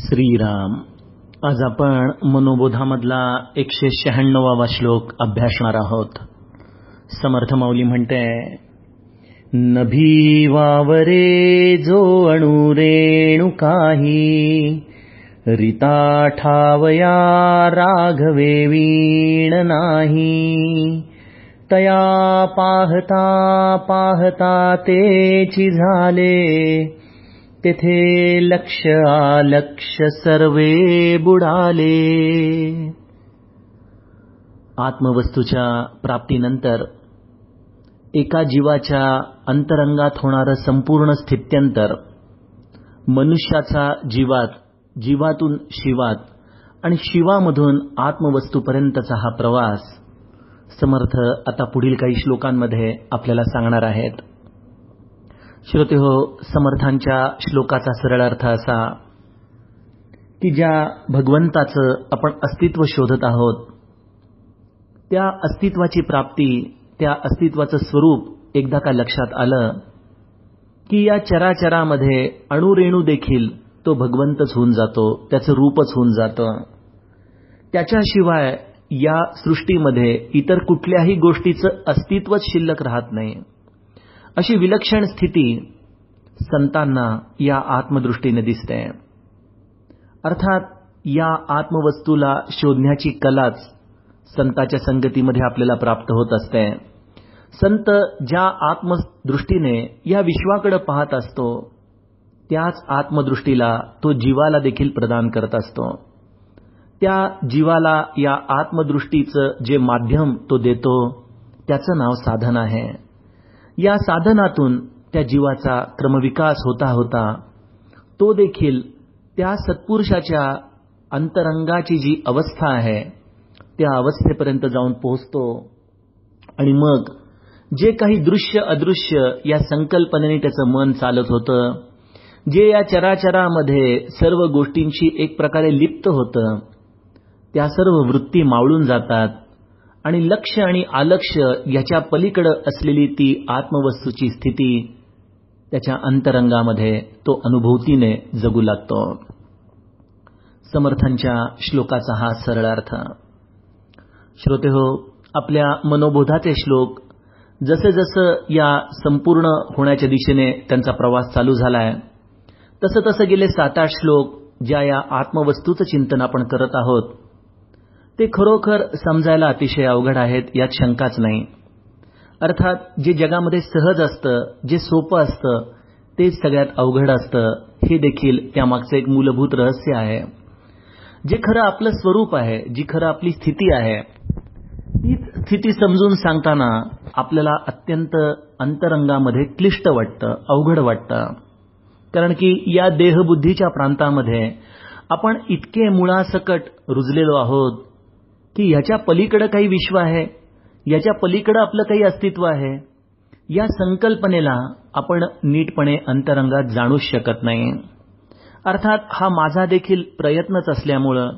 श्रीराम. आज आपण मनोबोधामधला एकशे शहाण्णवावा श्लोक अभ्यासणार आहोत. समर्थ माऊली म्हणते नभी वावरे जो अणुरेणु काही रिता ठावया राघवे वीण नाही. तया पाहता पाहता तेची झाले तेथे लक्ष आलक्ष सर्वे बुडाले. आत्मवस्तूच्या प्राप्तीनंतर एका जीवाच्या अंतरंगात होणारं संपूर्ण स्थित्यंतर मनुष्याचा जीवात जीवातून शिवात आणि शिवामधून आत्मवस्तूपर्यंतचा हा प्रवास समर्थ आता पुढील काही श्लोकांमध्ये आपल्याला सांगणार आहेत. श्रोते हो समर्थांच्या श्लोकाचा सरळ अर्थ असा की ज्या भगवंताचं आपण अस्तित्व शोधत आहोत त्या अस्तित्वाची प्राप्ती त्या अस्तित्वाचं स्वरूप एकदा का लक्षात आलं की या चराचरामध्ये अणुरेणू देखील तो भगवंतच होऊन जातो त्याचं रूपच होऊन जातं. त्याच्याशिवाय या सृष्टीमध्ये इतर कुठल्याही गोष्टीचं अस्तित्वच शिल्लक राहत नाही. अशी विलक्षण स्थिती संतांना या आत्मदृष्टीने दिसते. अर्थात या आत्मवस्तूला शोधण्याची कलाच संताच्या संगतीमध्ये आपल्याला प्राप्त होत असते. संत ज्या आत्मदृष्टीने या विश्वाकडे पाहत असतो त्याच आत्मदृष्टीला तो जीवाला देखील प्रदान करत असतो. त्या जीवाला या आत्मदृष्टीचं जे माध्यम तो देतो त्याचं नाव साधन आहे. या साधनातून त्या जीवाचा क्रमविकास होता होता तो देखील त्या सत्पुरुषाच्या अंतरंगाची जी अवस्था आहे त्या अवस्थेपर्यंत जाऊन पोहोचतो. आणि मग जे काही दृश्य अदृश्य या संकल्पनेने त्याचं मन चालत होतं जे या चराचरामध्ये सर्व गोष्टींशी एक प्रकारे लिप्त होतं त्या सर्व वृत्ती मावळून जातात. आणि लक्ष आणि आलक्ष याच्या पलीकडं असलेली ती आत्मवस्तूची स्थिती त्याच्या अंतरंगामध्ये तो अनुभूतीने जगू लागतो. समर्थांच्या श्लोकाचा हा सरळ अर्थ. श्रोते हो आपल्या मनोबोधाचे श्लोक जसे जसं या संपूर्ण होण्याच्या दिशेने त्यांचा प्रवास चालू झालाय तसं तसं गेले सात आठ श्लोक ज्या या आत्मवस्तूचं चिंतन आपण करत आहोत ते खरोखर समजायला अतिशय अवघड आहेत यात शंकाच नाही. अर्थात जे जगामध्ये सहज असतं जे सोपं असतं तेच सगळ्यात अवघड असतं हे देखील त्यामागचं एक मूलभूत रहस्य आहे. जे खरं आपलं स्वरूप आहे जी खरं आपली स्थिती आहे तीच स्थिती समजून सांगताना आपल्याला अत्यंत अंतरंगामध्ये क्लिष्ट वाटतं अवघड वाटतं. कारण की या देहबुद्धीच्या प्रांतामध्ये आपण इतके मुळासकट रुजलेलो आहोत की ह्याच्या पलीकडं काही विश्व आहे याच्या पलीकडं आपलं काही अस्तित्व आहे या संकल्पनेला आपण नीटपणे अंतरंगात जाणूच शकत नाही. अर्थात हा माझा देखील प्रयत्नच असल्यामुळं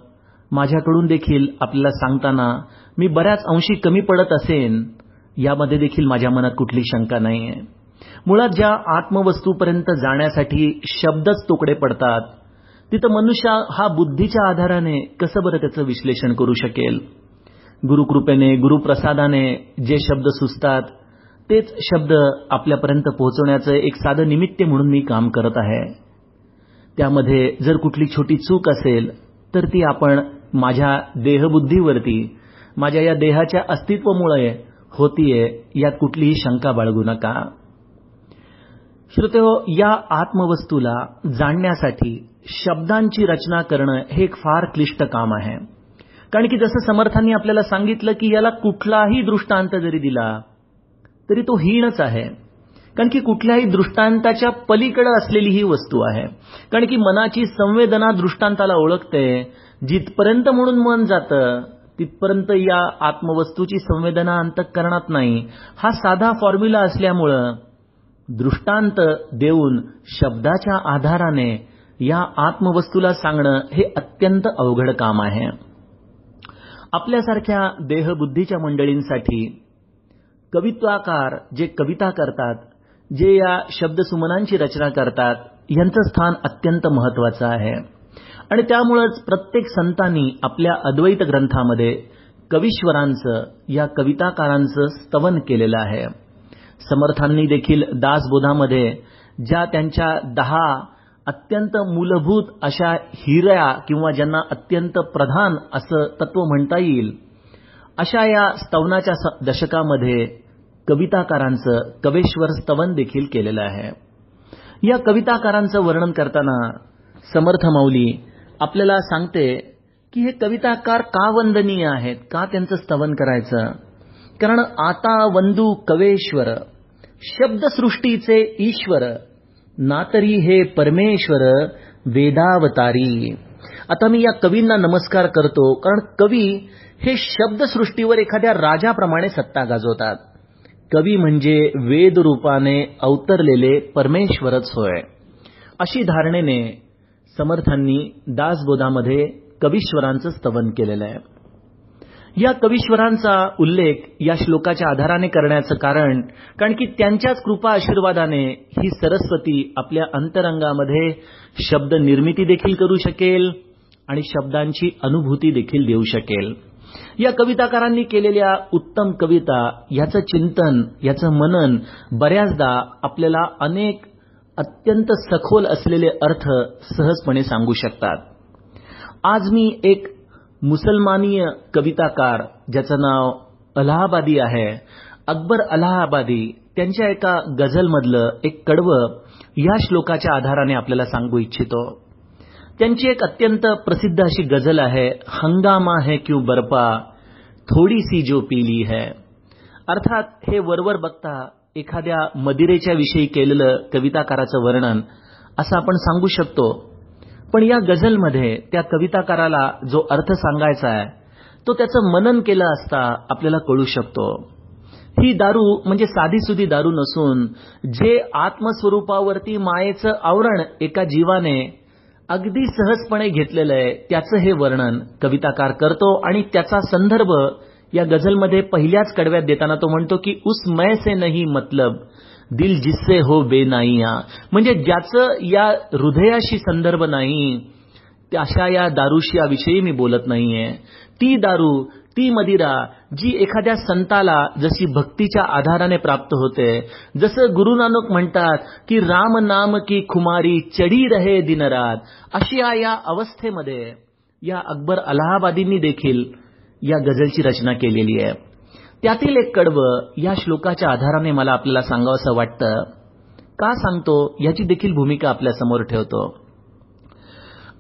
माझ्याकडून देखील आपल्याला सांगताना मी बऱ्याच अंशी कमी पडत असेन यामध्ये देखील माझ्या मनात कुठली शंका नाही आहे मुळात ज्या आत्मवस्तूपर्यंत जाण्यासाठी शब्दच तुकडे पडतात तिथं मनुष्य हा बुद्धीच्या आधाराने कसं बरं त्याचं विश्लेषण करू शकेल? गुरुकृपेने गुरुप्रसादाने जे शब्द सुचतात तेच शब्द आपल्यापर्यंत पोहोचवण्याचं एक साधं निमित्त म्हणून मी काम करत आहे. त्यामध्ये जर कुठली छोटी चूक असेल तर ती आपण माझ्या देहबुद्धीवरती माझ्या या देहाच्या अस्तित्वामुळे होतीये यात कुठलीही शंका बाळगू नका. श्रोते या आत्मवस्तूला जाणण्यासाठी शब्दांची रचना करणं हे एक फार क्लिष्ट काम आहे. कारण की जसं समर्थांनी आपल्याला सांगितलं की याला कुठलाही दृष्टांत जरी दिला तरी तो हीणच आहे. कारण की कुठल्याही दृष्टांताच्या पलीकडे असलेली ही वस्तू आहे. कारण की मनाची संवेदना दृष्टांताला ओळखते. जिथपर्यंत म्हणून मन जातं तिथपर्यंत या आत्मवस्तूची संवेदना अंतकरणात नाही. हा साधा फॉर्म्युला असल्यामुळं दृष्टांत देऊन शब्दाच्या आधाराने या आत्मवस्तूला सांगणं हे अत्यंत अवघड काम आहे. आपल्यासारख्या देहबुद्धीच्या मंडळींसाठी कवित्वाकार जे कविता करतात जे या शब्दसुमनांची रचना करतात यांचं स्थान अत्यंत महत्वाचं आहे. आणि त्यामुळंच प्रत्येक संतांनी आपल्या अद्वैत ग्रंथामध्ये कवीश्वरांचं या कविताकारांचं स्तवन केलेलं आहे. समर्थांनी देखील दासबोधामध्ये ज्या त्यांच्या दहा अत्यंत मूलभूत अशा हिऱ्या किंवा ज्यांना अत्यंत प्रधान असं तत्व म्हणता येईल अशा या स्तवनाच्या दशकामध्ये कविताकारांचं कवेश्वर स्तवन देखील केलेलं आहे. या कविताकारांचं वर्णन करताना समर्थ माऊली आपल्याला सांगते की हे कविताकार का वंदनीय आहेत? का त्यांचं स्तवन करायचं? कारण आता वंदू कवेश्वर शब्दसृष्टीचे ईश्वर नातरी हे परमेश्वर वेदावतारी. आता मी या कवींना नमस्कार करतो कारण कवी हे शब्दसृष्टीवर एखाद्या राजाप्रमाणे सत्ता गाजवतात. कवी म्हणजे वेद रूपाने अवतरलेले परमेश्वरच होय. अशी धारणेने समर्थांनी दासबोधामध्ये कवीश्वरांचं स्तवन केलेलं आहे. या कवीश्वरांचा उल्लेख या श्लोकाच्या आधाराने करण्याचं कारण कारण की त्यांच्याच कृपा आशीर्वादाने ही सरस्वती आपल्या अंतरंगामध्ये शब्द निर्मिती देखील करू शकेल आणि शब्दांची अनुभूती देखील देऊ शकेल. या कविताकारांनी केलेल्या उत्तम कविता याचं चिंतन याचं मनन बऱ्याचदा आपल्याला अनेक अत्यंत सखोल असलेले अर्थ सहजपणे सांगू शकतात. आज मी एक मुसलमानीय कविताकार ज्याचं नाव अलाहाबादी आहे अकबर अलाहाबादी त्यांच्या एका गझलमधलं एक कडवं या श्लोकाच्या आधाराने आपल्याला सांगू इच्छितो. त्यांची एक अत्यंत प्रसिद्ध अशी गझल आहे हंगामा है क्यू बर्पा? थोडी सी जो पीली है. अर्थात हे वरवर बघता एखाद्या मदिरेच्या विषयी केलेलं कविताकाराचं वर्णन असं आपण सांगू शकतो. पण या गझलमध्ये त्या कविताकाराला जो अर्थ सांगायचा आहे तो त्याचं मनन केलं असता आपल्याला कळू शकतो. ही दारू म्हणजे साधीसुधी दारू नसून जे आत्मस्वरूपावरती मायेचं आवरण एका जीवाने अगदी सहजपणे घेतलेलं आहे त्याचं हे वर्णन कविताकार करतो आणि त्याचा संदर्भ या गझलमध्ये पहिल्याच कडव्यात देताना तो म्हणतो की उस मै से नाही मतलब दिल जिस्से हो बेनाईया म्हणजे ज्याचं या हृदयाशी संदर्भ नाही अशा या दारूशी याविषयी मी बोलत नाहीये. ती दारू ती मदिरा जी एखाद्या संताला जशी भक्तीच्या आधाराने प्राप्त होते जसं गुरु नानक म्हणतात की राम नाम की खुमारी चढी रहे दिनरात. अशी या अवस्थेमध्ये या अकबर अलाहाबादींनी देखील या गझलची रचना केलेली आहे. त्यातील एक कडवं या श्लोकाच्या आधाराने मला आपल्याला सांगावंसं वाटतं. का सांगतो? याची देखील भूमिका आपल्यासमोर ठेवतो.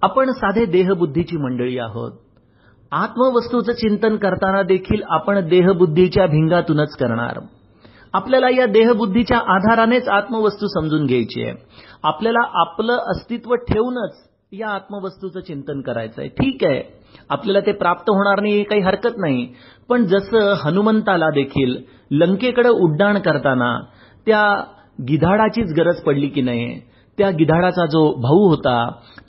आपण साधे देहबुद्धीची मंडळी आहोत. आत्मवस्तूचं चिंतन करताना देखील आपण देहबुद्धीच्या भिंगातूनच करणार. आपल्याला या देहबुद्धीच्या आधारानेच आत्मवस्तू समजून घ्यायची आहे. आपल्याला आपलं अस्तित्व ठेवूनच या आत्मवस्तूचं चिंतन करायचंय. ठीक आहे. आपल्याला ते प्राप्त होणार नाही काही हरकत नाही. पण जसं हनुमंताला देखील लंकेकडे उड्डाण करताना त्या गिधाडाचीच गरज पडली की नाही त्या गिधाडाचा जो भाऊ होता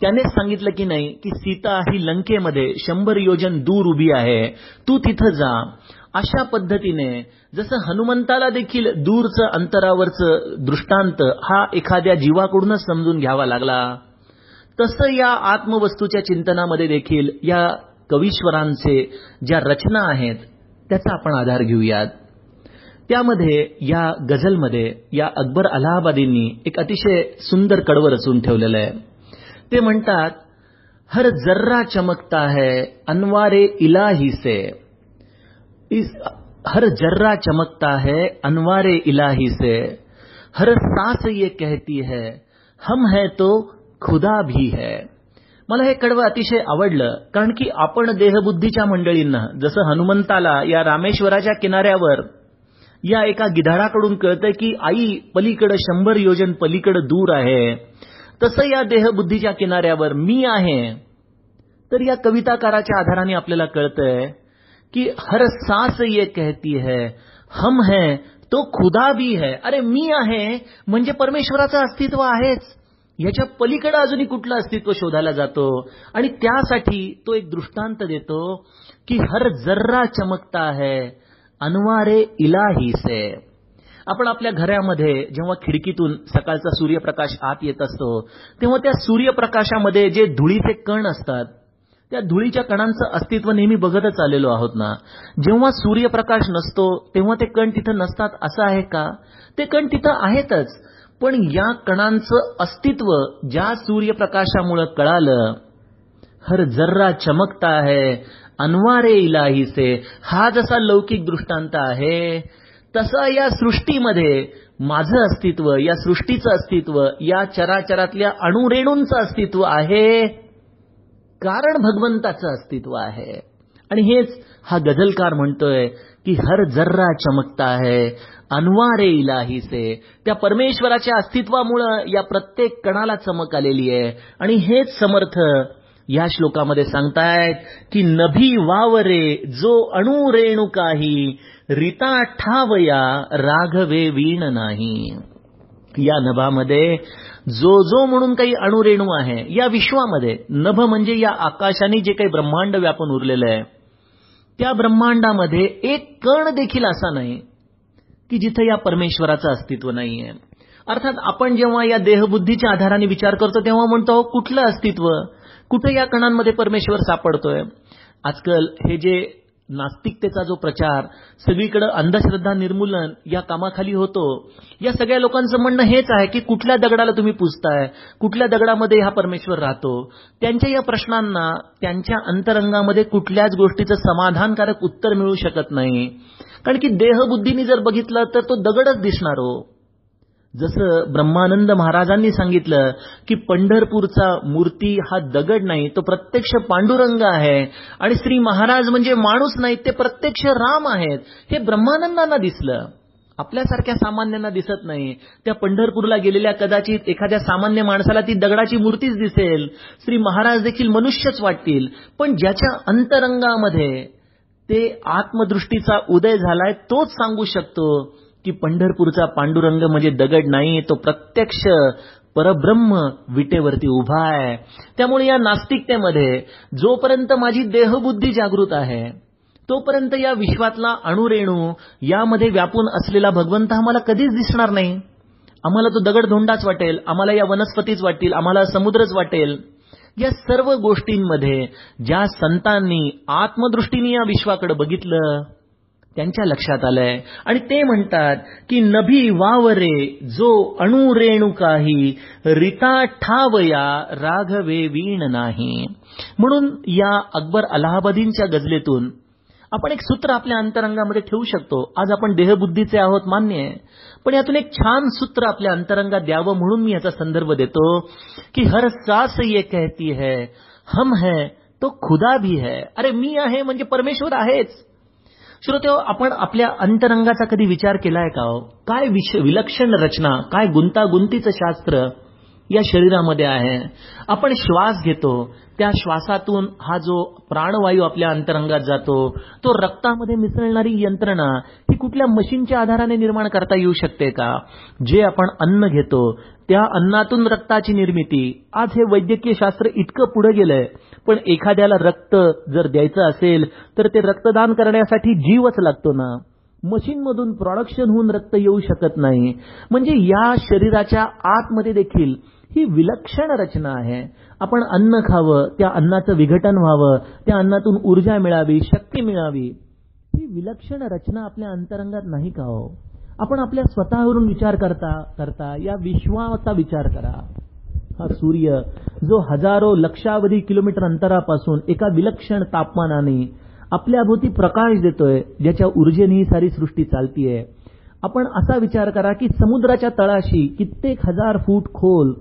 त्याने सांगितलं की नाही की सीता ही लंकेमध्ये शंभर योजन दूर उभी आहे तू तिथं जा. अशा पद्धतीने जसं हनुमंताला देखील दूरचं अंतरावरचं दृष्टांत हा एखाद्या जीवाकडूनच समजून घ्यावा लागला. तसं या आत्मवस्तूच्या चिंतनामध्ये देखील या कवीश्वरांचे ज्या रचना आहेत त्याचा आपण आधार घेऊयात. त्यामध्ये या गझलमध्ये या अकबर अलाहाबादींनी एक अतिशय सुंदर कडवं रचून ठेवलेलं आहे. ते म्हणतात हर जर्रा चमकता है अनवारे इलाही से. इस हर जर्रा चमकता है अनवारे इलाही से. हर सांस ये कहती है हम है तो खुदा भी है. मला हे कडवं अतिशय आवडलं कारण की आपण देहबुद्धीच्या मंडळींना जसं हनुमंताला या रामेश्वराच्या किनाऱ्यावर या एका गिधाडाकडून कळतं की आई पलीकडे शंभर योजन पलीकडे दूर आहे तसं या देहबुद्धीच्या किनाऱ्यावर मी आहे. तर या कविताकाराच्या आधाराने आपल्याला कळतंय की हर सास ये कहती है हम है तो खुदा भी है. अरे मी आहे म्हणजे परमेश्वराचं अस्तित्व आहेच. याच्या पलीकडे अजूनही कुठलं अस्तित्व शोधायला जातो? आणि त्यासाठी तो एक दृष्टांत देतो की हर जर्रा चमकता है अनवारे इलाही से. आपण आपल्या घरामध्ये जेव्हा खिडकीतून सकाळचा सूर्यप्रकाश आत येत असतो तेव्हा त्या सूर्यप्रकाशामध्ये जे धुळीचे कण असतात त्या धुळीच्या कणांचं अस्तित्व नेहमी बघतच आलेलो आहोत ना? जेव्हा सूर्यप्रकाश नसतो तेव्हा ते कण तिथं नसतात असं आहे का? ते कण तिथं आहेतच पण या कणांचं अस्तित्व ज्या सूर्यप्रकाशामुळं कळालं हर जर्रा चमकता है अनवारे इलाही से हा जसा लौकिक दृष्टांत आहे तसं या सृष्टीमध्ये माझं अस्तित्व या सृष्टीचं अस्तित्व या चराचरातल्या अणुरेणूंचं अस्तित्व आहे. कारण भगवंताचं अस्तित्व आहे. आणि हेच हा गझलकार म्हणतोय की हर जर्रा चमकता है अनवारे इलाही से. त्या परमेश्वराच्या अस्तित्वामुळं या प्रत्येक कणाला चमक आलेली आहे. आणि हेच समर्थ या श्लोकामध्ये सांगतायत की नभी वावरे जो अणुरेणू काही रिता ठावया राघवे वीण नाही. या नभामध्ये जो जो म्हणून काही अणुरेणू आहे या विश्वामध्ये नभ म्हणजे या आकाशाने जे काही ब्रह्मांड व्यापून उरलेलं आहे त्या ब्रह्मांडामध्ये एक कण देखील असा नाही की जिथे या परमेश्वराचं अस्तित्व नाहीये. अर्थात आपण जेव्हा या देहबुद्धीच्या आधाराने विचार करतो तेव्हा म्हणतो कुठलं अस्तित्व? कुठे या कणांमध्ये परमेश्वर सापडतोय? आजकाल हे जे नास्तिकतेचा जो प्रचार सगळीकडे अंधश्रद्धा निर्मूलन या कामाखाली होतो या सगळ्या लोकांचं म्हणणं हेच आहे की कुठल्या दगडाला तुम्ही पुजताय कुठल्या दगडामध्ये हा परमेश्वर राहतो? त्यांच्या या प्रश्नांना त्यांच्या अंतरंगामध्ये कुठल्याच गोष्टीचं समाधानकारक उत्तर मिळू शकत नाही. कारण की देहबुद्धीने जर बघितलं तर तो दगडच दिसणार हो. जसं ब्रह्मानंद महाराजांनी सांगितलं की पंढरपूरचा मूर्ती हा दगड नाही तो प्रत्यक्ष पांडुरंग आहे. आणि श्री महाराज म्हणजे माणूस नाहीत ते प्रत्यक्ष राम आहेत. हे ब्रह्मानंदांना दिसलं. आपल्यासारख्या सामान्यांना दिसत नाही. त्या पंढरपूरला गेलेल्या कदाचित एखाद्या सामान्य माणसाला ती दगडाची मूर्तीच दिसेल. श्री महाराज देखील मनुष्यच वाटतील. पण ज्याच्या अंतरंगामध्ये ते आत्मदृष्टीचा उदय झालाय तोच सांगू शकतो. की पंढरपूरचा पांडुरंग म्हणजे दगड नाही तो प्रत्यक्ष परब्रह्म विटेवरती उभा आहे. त्यामुळे या नास्तिकतेमध्ये जोपर्यंत माझी देहबुद्धी जागृत आहे तोपर्यंत या विश्वातला अणुरेणू यामध्ये व्यापून असलेला भगवंत आम्हाला कधीच दिसणार नाही. आम्हाला तो दगड धोंडाच वाटेल आम्हाला या वनस्पतीच वाटतील आम्हाला समुद्रच वाटेल. या सर्व गोष्टींमध्ये ज्या संतांनी आत्मदृष्टीने या विश्वाकडे बघितलं त्यांच्या लक्षात आलंय. आणि ते म्हणतात की नभी वावरे जो अणुरेणू काही रिता ठावया राघवे वीण नाही. म्हणून या अकबर अलाहाबादींच्या गजलेतून आपण एक सूत्र आपल्या अंतरंगामध्ये ठेवू शकतो. आज आपण देहबुद्धीचे आहोत मान्य आहे. पण यातून एक छान सूत्र आपल्या अंतरंगात द्यावं म्हणून मी याचा संदर्भ देतो की हर सास ये कहती है हम है तो खुदा भी है. अरे मी आहे म्हणजे परमेश्वर आहेच. श्रोते आपण आपल्या अंतरंगाचा कधी विचार केलाय का हो? काय विलक्षण रचना काय गुंतागुंतीचं शास्त्र या शरीरामध्ये आहे? आपण श्वास घेतो त्या श्वासातून हा जो प्राणवायू आपल्या अंतरंगात जातो तो रक्तामध्ये मिसळणारी यंत्रणा ही कुठल्या मशीनच्या आधाराने निर्माण करता येऊ शकते का? जे आपण अन्न घेतो त्या अन्नातून रक्ताची निर्मिती. आज हे वैद्यकीय शास्त्र इतकं पुढे गेलंय पण एखाद्याला रक्त जर द्यायचं असेल तर ते रक्तदान करण्यासाठी जीवच लागतो ना. मशीनमधून प्रोडक्शन होऊन रक्त येऊ शकत नाही. म्हणजे या शरीराच्या आतमध्ये देखील ही विलक्षण रचना आहे. आपण अन्न खावं त्या अन्नाचं विघटन व्हावं त्या अन्नातून ऊर्जा मिळावी शक्ती मिळावी. ही विलक्षण रचना आपल्या अंतरंगात नाही का हो? आपण आपल्या स्वतःवरून विचार करता करता या विश्वाचा विचार करा. हा सूर्य जो हजारो लक्षावधी किलोमीटर अंतरापासून एका विलक्षण तापमानाने आपल्या भोवती प्रकाश देतोय ज्याच्या ऊर्जेने ही सारी सृष्टी चालतीये. आपण असा विचार करा की समुद्राच्या तळाशी कित्येक हजार फूट खोल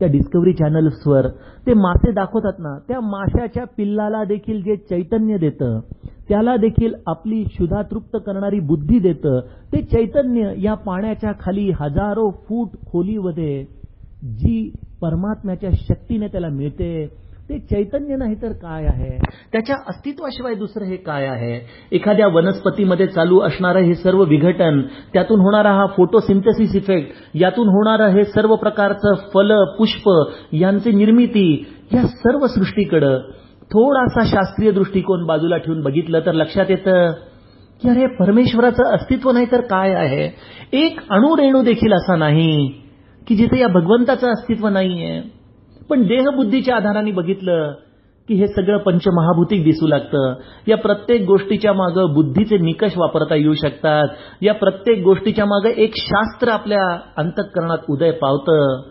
त्या डिस्कवरी चॅनल्सवर ते मासे दाखवतात ना त्या माशाच्या पिल्लाला देखील जे चैतन्य देतं त्याला देखील आपली क्षुधातृप्त करणारी बुद्धी देतं ते चैतन्य या पाण्याच्या खाली हजारो फूट खोलीमध्ये जी परमात्म्याच्या शक्तीने त्याला मिळते. ते चैतन्य नाही तर काय आहे? त्याच्या अस्तित्वाशिवाय दुसरं हे काय आहे? एखाद्या वनस्पतीमध्ये चालू असणारं हे सर्व विघटन त्यातून होणारा हा फोटोसिंथेसिस इफेक्ट यातून होणारं हे सर्व प्रकारचं फल पुष्प यांची निर्मिती या सर्व सृष्टीकडं थोडासा शास्त्रीय दृष्टिकोन बाजूला ठेवून बघितलं तर लक्षात येतं. की अरे परमेश्वराचं अस्तित्व नाही तर काय आहे? एक अणुरेणू देखील असा नाही. की जिथे या भगवंताचं अस्तित्व नाहीये. पण देहबुद्धीच्या आधाराने बघितलं की हे सगळं पंचमहाभूतिक दिसू लागतं. या प्रत्येक गोष्टीच्या मागं बुद्धीचे निकष वापरता येऊ शकतात. या प्रत्येक गोष्टीच्या मागं एक शास्त्र आपल्या अंतःकरणात उदय पावतं.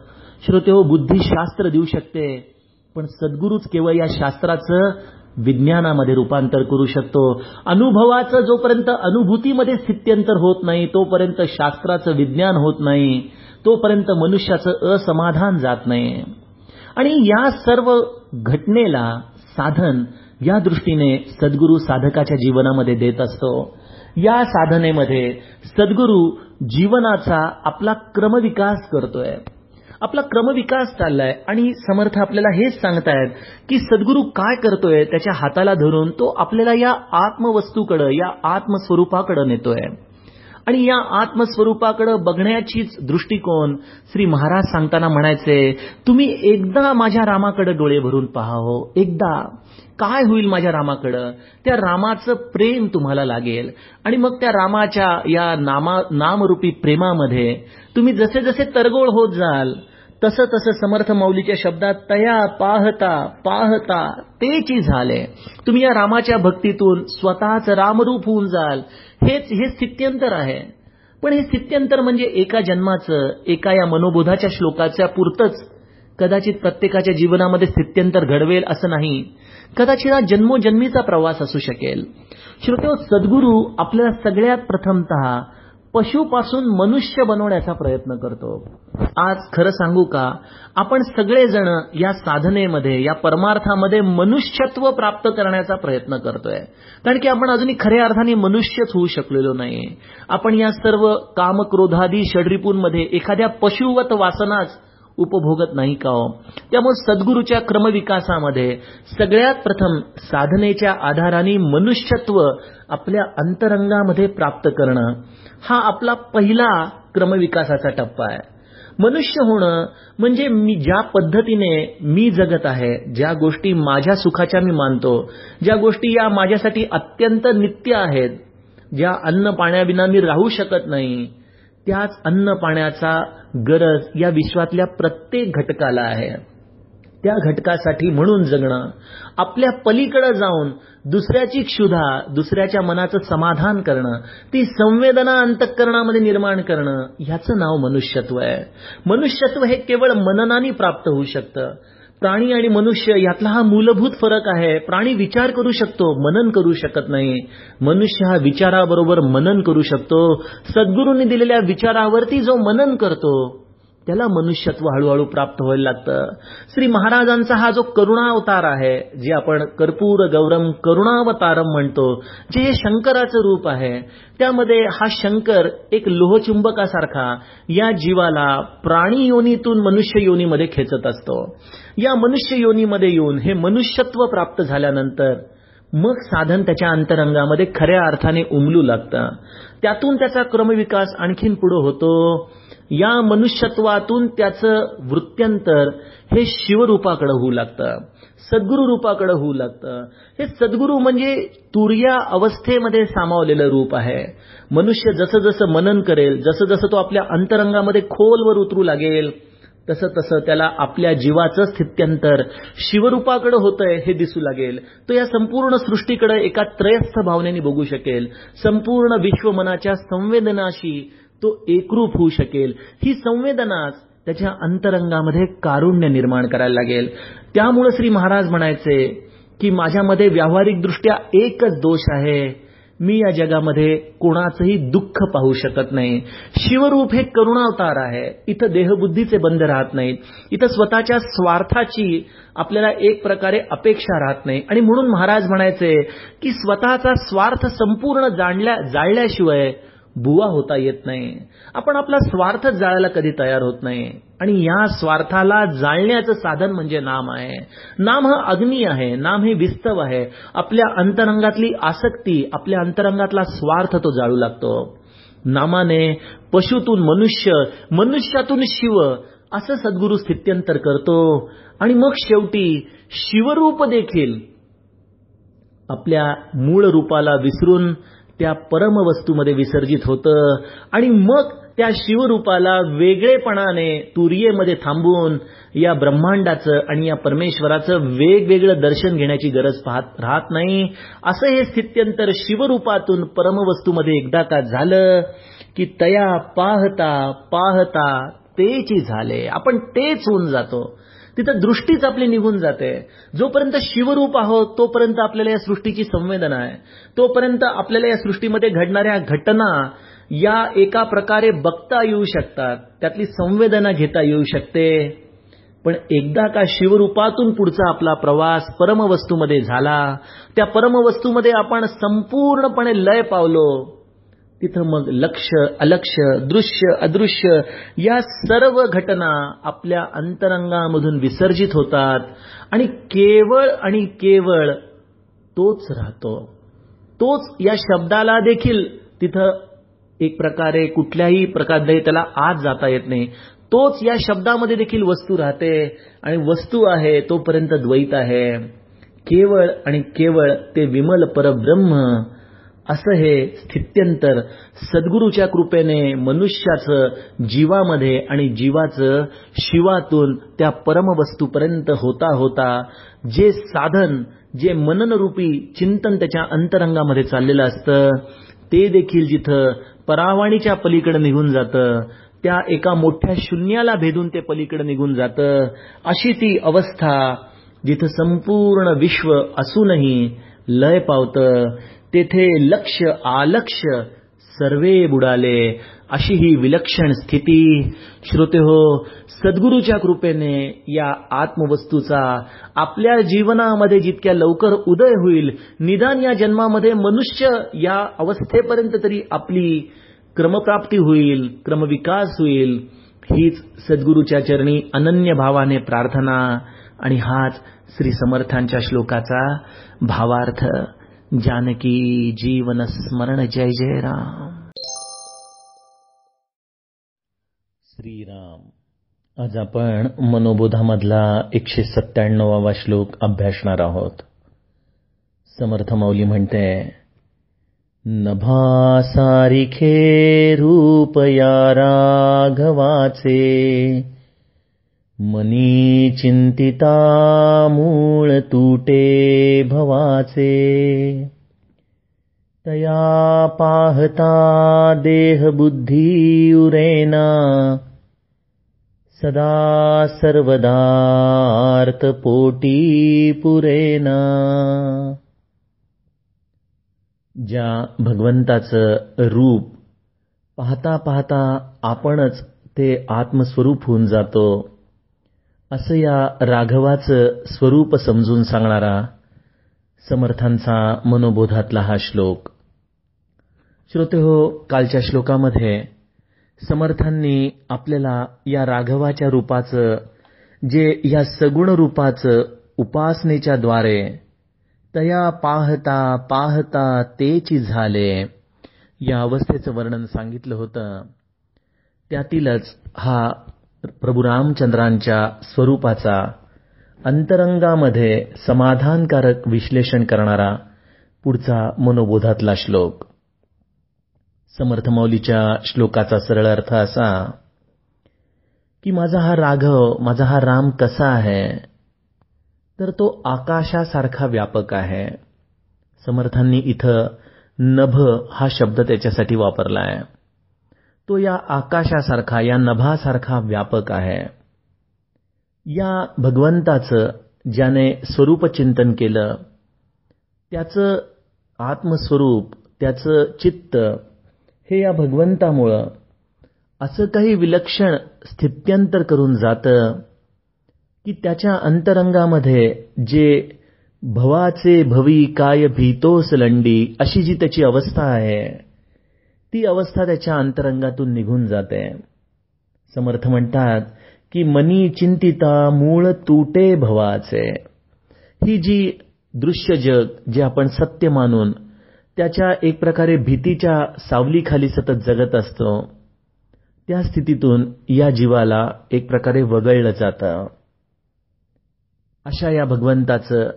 श्रोते हो बुद्धी शास्त्र देऊ शकते पण सद्गुरूच केवळ या शास्त्राचं विज्ञानामध्ये रूपांतर करू शकतो. अनुभवाचं जोपर्यंत अनुभूतीमध्ये स्थित्यंतर होत नाही तोपर्यंत शास्त्राचं विज्ञान होत नाही. तोपर्यंत मनुष्याचं असमाधान जात नाही. आणि या सर्व घटनेला साधन या दृष्टीने सद्गुरू साधकाच्या जीवनामध्ये देत असतो. या साधनेमध्ये सद्गुरू जीवनाचा आपला क्रमविकास करतोय. आपला क्रमविकास चाललाय आणि समर्थ आपल्याला हेच सांगतायत की सद्गुरू काय करतोय त्याच्या हाताला धरून तो आपल्याला या आत्मवस्तूकडं या आत्मस्वरूपाकडं नेतोय. आणि या आत्मस्वरूपाकडे बघण्याचीच दृष्टिकोन श्री महाराज सांगताना म्हणायचे तुम्ही एकदा माझ्या रामाकडे डोळे भरून पहा हो एकदा. काय होईल माझ्या रामाकडं? त्या रामाचं प्रेम तुम्हाला लागेल. आणि मग त्या रामाच्या या नामा नामरूपी प्रेमामध्ये तुम्ही जसे जसे तरगोळ होत जाल तसं तसं समर्थ मौलीच्या शब्दात तया पाहता पाहता तेची झाले. तुम्ही या रामाच्या भक्तीतून स्वतःच रामरूप होऊन जाल. हेच हे स्थित्यंतर आहे. पण हे स्थित्यंतर म्हणजे एका जन्माचं एका या मनोबोधाच्या श्लोकाच्या पुरतच. कदाचित प्रत्येकाच्या जीवनामध्ये स्थित्यंतर घडवेल असं नाही. कदाचित हा जन्मोजन्मीचा प्रवास असू शकेल. श्रोते हो, सद्गुरू आपल्याला सगळ्यात प्रथमतः पशुपासून मनुष्य बनवण्याचा प्रयत्न करतो. आज खरं सांगू का? आपण सगळेजण या साधनेमध्ये या परमार्थामध्ये मनुष्यत्व प्राप्त करण्याचा प्रयत्न करतोय. कारण की आपण अजूनही खऱ्या अर्थाने मनुष्यच होऊ शकलेलो नाही आपण या सर्व कामक्रोधादी षडरिपूंमध्ये एखाद्या पशुवत वासनाच उपभोगत नाही का हो? त्यामुळे सद्गुरूच्या क्रमविकासामध्ये सगळ्यात प्रथम साधनेच्या आधाराने मनुष्यत्व आपल्या अंतरंगामध्ये प्राप्त करणं हा आपला पहिला क्रमविकासाचा टप्पा आहे. मनुष्य होणं म्हणजे मी ज्या पद्धतीने मी जगत आहे ज्या गोष्टी माझ्या सुखाच्या मी मानतो ज्या गोष्टी या माझ्यासाठी अत्यंत नित्य आहेत ज्या अन्न पाण्याविना मी राहू शकत नाही त्याच अन्न पाण्याचा गरज या विश्वातल्या प्रत्येक घटकाला आहे. त्या घटकासाठी म्हणून जगणं आपल्या पलीकडे जाऊन दुसऱ्याची क्षुधा दुसऱ्याच्या मनाचं समाधान करणं ती संवेदना अंतःकरणामध्ये निर्माण करणं ह्याचं नाव मनुष्यत्व आहे. मनुष्यत्व हे केवळ मननाने प्राप्त होऊ शकतं. प्राणी आणि मनुष्य यातला हा मूलभूत फरक आहे. प्राणी विचार करू शकतो मनन करू शकत नाही. मनुष्य हा विचाराबरोबर मनन करू शकतो. सद्गुरूंनी दिलेल्या विचारावरती जो मनन करतो त्याला मनुष्यत्व हळूहळू प्राप्त व्हायला लागतं. श्री महाराजांचा हा जो करुणावतार आहे जे आपण कर्पूर गौरम करुणावतारम म्हणतो जे हे शंकराचं रूप आहे त्यामध्ये हा शंकर एक लोहचुंबकासारखा या जीवाला प्राणी योनीतून मनुष्य योनीमध्ये खेचत असतो. या मनुष्य योनीमध्ये येऊन हे मनुष्यत्व प्राप्त झाल्यानंतर मग साधन त्याच्या अंतरंगामध्ये खऱ्या अर्थाने उमलू लागतं. त्यातून त्याचा क्रमविकास आणखीन पुढे होतो. या मनुष्यत्वातून त्याचं वृत्त्यंतर हे शिवरूपाकडे होऊ लागतं सद्गुरु रूपाकडे होऊ लागतं. हे सद्गुरू म्हणजे तुर्या अवस्थेमध्ये सामावलेलं रूप आहे. मनुष्य जसं जसं मनन करेल जसं जसं तो आपल्या अंतरंगामध्ये खोलवर उतरू लागेल तसं तसं त्याला आपल्या जीवाचं स्थित्यंतर शिवरूपाकडे होतंय हे दिसू लागेल. तो या संपूर्ण सृष्टीकडे एका त्रयस्थ भावनेने बघू शकेल. संपूर्ण विश्व मनाच्या संवेदनाशी तो एकरूप होऊ शकेल. ही संवेदनाच त्याच्या अंतरंगामध्ये कारुण्य निर्माण करायला लागेल. त्यामुळे श्री महाराज म्हणायचे की माझ्यामध्ये व्यावहारिकदृष्ट्या एकच दोष आहे. मी या जगामध्ये कोणाचंही दुःख पाहू शकत नाही. शिवरूप हे करुणावतार आहे. इथं देहबुद्धीचे बंध राहत नाहीत. इथं स्वतःच्या स्वार्थाची आपल्याला एक प्रकारे अपेक्षा राहत नाही. आणि म्हणून महाराज म्हणायचे की स्वतःचा स्वार्थ संपूर्ण जाणल्या जाळल्याशिवाय बुवा होता येत नाही. आपण आपला स्वार्थ जाळायला कधी तयार होत नाही. आणि या स्वार्थाला जाळण्याचं साधन म्हणजे नाम आहे. नाम हा अग्नी आहे. नाम हे विस्तव आहे. आपल्या अंतरंगातली आसक्ती आपल्या अंतरंगातला स्वार्थ तो जाळू लागतो. नामाने पशुतून मनुष्य मनुष्यातून शिव असं सद्गुरू स्थित्यंतर करतो. आणि मग शेवटी शिवरूप देखील आपल्या मूळ रूपाला विसरून त्या परमवस्तूमध्ये विसर्जित होतं. आणि मग त्या शिवरूपाला वेगळेपणाने तुरियेमध्ये थांबून या ब्रह्मांडाचं आणि या परमेश्वराचं वेगवेगळं दर्शन घेण्याची गरज पाहत राहत नाही. असं हे स्थित्यंतर शिवरूपातून परमवस्तूमध्ये एकदा का झालं की तया पाहता पाहता तेची झाले. आपण तेच होऊन जातो. तिथं दृष्टीच आपली निघून जाते. जोपर्यंत शिवरूप आहोत तोपर्यंत आपल्याला या सृष्टीची संवेदना आहे. तोपर्यंत आपल्याला या सृष्टीमध्ये घडणाऱ्या घटना या एका प्रकारे बघता येऊ शकतात. त्यातली संवेदना घेता येऊ शकते. पण एकदा का शिवरूपातून पुढचा आपला प्रवास परमवस्तूमध्ये झाला त्या परमवस्तूमध्ये आपण संपूर्णपणे लय पावलो. तिथं मग लक्ष अलक्ष दृश्य अदृश्य या सर्व घटना आपल्या अंतरंगामधून विसर्जित होतात. आणि केवळ आणि केवळ तोच राहतो. तोच या शब्दाला देखील तिथं एक प्रकारे कुठल्याही प्रकारे त्याला आत जाता येत नाही. तोच या शब्दामध्ये देखील वस्तू राहते आणि वस्तू आहे तोपर्यंत द्वैत आहे. केवळ आणि केवळ ते विमल परब्रह्म असं हे स्थित्यंतर सद्गुरूच्या कृपेने मनुष्याचं जीवामध्ये आणि जीवाचं शिवातून त्या परमवस्तूपर्यंत होता होता जे साधन जे मननरूपी चिंतन त्याच्या अंतरंगामध्ये चाललेलं असतं ते देखील जिथं परावाणीच्या पलीकडे निघून जातं त्या एका मोठ्या शून्याला भेदून ते पलीकडे निघून जातं अशी ती अवस्था जिथं संपूर्ण विश्व असूनही लय पावतं. तेथे लक्ष आलक्ष सर्वे बुडाले. अशी ही विलक्षण स्थिती. श्रोते हो सद्गुरूच्या कृपेने या आत्मवस्तूचा आपल्या जीवनामध्ये जितक्या लवकर उदय होईल निदान या जन्मामध्ये मनुष्य या अवस्थेपर्यंत तरी आपली क्रमप्राप्ती होईल क्रमविकास होईल. हीच सद्गुरूच्या चरणी अनन्य भावाने प्रार्थना. आणि हाच श्री समर्थांच्या श्लोकाचा भावार्थ. जानकी जीवन स्मरण जय जय राम। श्रीराम। आज आपण मनोबोधामधला एकशे सत्त्याण्णवावा श्लोक अभ्यासणार आहोत. समर्थ माऊली म्हणते नभासारिखे रूपया राघवाचे मनी चिंतिता मूळ तुटे भवाचे। तया पाहता देह बुद्धी उरेना सदा सर्वदार्थ पोटी पुरेना ज्या भगवंताचं रूप पाहता पाहता आपणच ते आत्मस्वरूप होऊन जातो असं या राघवाचं स्वरूप समजून सांगणारा समर्थांचा मनोबोधातला हा श्लोक. श्रोते हो कालच्या श्लोकामध्ये समर्थांनी आपल्याला या राघवाच्या रूपाचं जे या सगुण रूपाचं उपासनेच्या द्वारे तया पाहता पाहता तेची झाले या अवस्थेचं वर्णन सांगितलं होतं. त्यातीलच हा प्रभू रामचंद्रांच्या स्वरूपाचा अंतरंगामध्ये समाधानकारक विश्लेषण करणारा पुढचा मनोबोधातला श्लोक. समर्थ मौलीच्या श्लोकाचा सरळ अर्थ असा की माझा हा राघव माझा हा राम कसा आहे? तर तो आकाशासारखा व्यापक आहे. समर्थांनी इथं नभ हा शब्द त्याच्यासाठी वापरला आहे तो या आकाशासारखा या नभासारखा व्यापक आहे. या भगवंताचं ज्याने स्वरूपचिंतन केलं त्याचं आत्मस्वरूप त्याचं चित्त हे या भगवंतामुळं असं काही विलक्षण स्थित्यंतर करून जातं की त्याच्या अंतरंगामध्ये जे भवाचे भवी काय भीतोस लंडी अशी जी त्याची अवस्था आहे ती अवस्था त्याच्या अंतरंगातून निघून जाते. समर्थ म्हणतात की मनी चिंतिता मूळ तुटे भवाचे. ही जी दृश्य जग जे आपण सत्य मानून त्याच्या एक प्रकारे भीतीच्या सावलीखाली सतत जगत असतो त्या स्थितीतून या जीवाला एक प्रकारे वगळलं जातं. अशा या भगवंताचं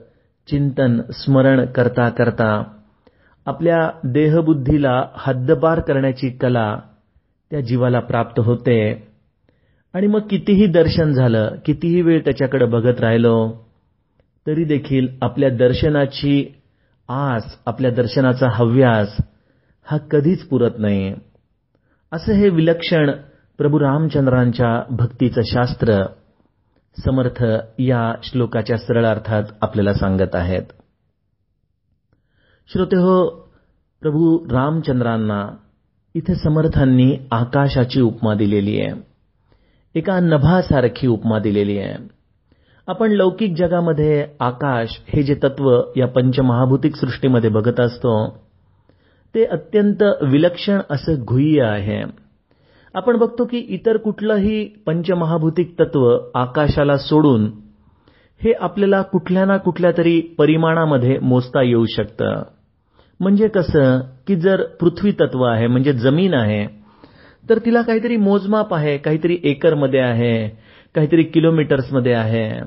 चिंतन स्मरण करता करता आपल्या देहबुद्धीला हद्दपार करण्याची कला त्या जीवाला प्राप्त होते. आणि मग कितीही दर्शन झालं कितीही वेळ त्याच्याकडे बघत राहिलो तरी देखील आपल्या दर्शनाची आस आपल्या दर्शनाचा हव्यास हा कधीच पुरत नाही. असं हे विलक्षण प्रभू रामचंद्रांच्या भक्तीचं शास्त्र समर्थ या श्लोकाच्या सरळ अर्थात आपल्याला सांगत आहेत. श्रोते हो प्रभू रामचंद्रांना इथे समर्थांनी आकाशाची उपमा दिलेली आहे. एका नभासारखी उपमा दिलेली आहे. आपण लौकिक जगामध्ये आकाश हे जे तत्व या पंचमहाभूतिक सृष्टीमध्ये बघत असतो ते अत्यंत विलक्षण असं गुह्य आहे. आपण बघतो की इतर कुठलंही पंचमहाभूतिक तत्व आकाशाला सोडून हे आपल्याला कुठल्या ना कुठल्या तरी परिमाणामध्ये मोजता येऊ शकतं. म्हणजे कसं की जर पृथ्वी तत्व आहे म्हणजे जमीन आहे तर तिला काहीतरी मोजमाप आहे काहीतरी एकरमध्ये आहे काहीतरी किलोमीटर्समध्ये आहे.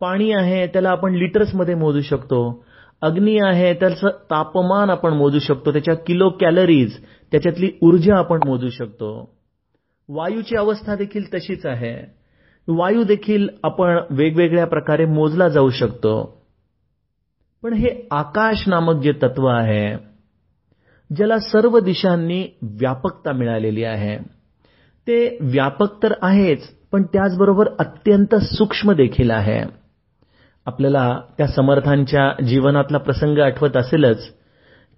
पाणी आहे त्याला आपण लिटर्समध्ये मोजू शकतो. अग्नी आहे त्याचं तापमान आपण मोजू शकतो. त्याच्या किलो कॅलरीज त्याच्यातली ऊर्जा आपण मोजू शकतो. वायूची अवस्था देखील तशीच आहे. वायू देखील आपण वेगवेगळ्या प्रकारे मोजला जाऊ शकतो. पण हे आकाश नामक जे तत्व आहे ज्याला सर्व दिशांनी व्यापकता मिळालेली आहे ते व्यापक तर आहेच पण त्याचबरोबर अत्यंत सूक्ष्म देखील आहे. आपल्याला त्या समर्थांच्या जीवनातला प्रसंग आठवत असेलच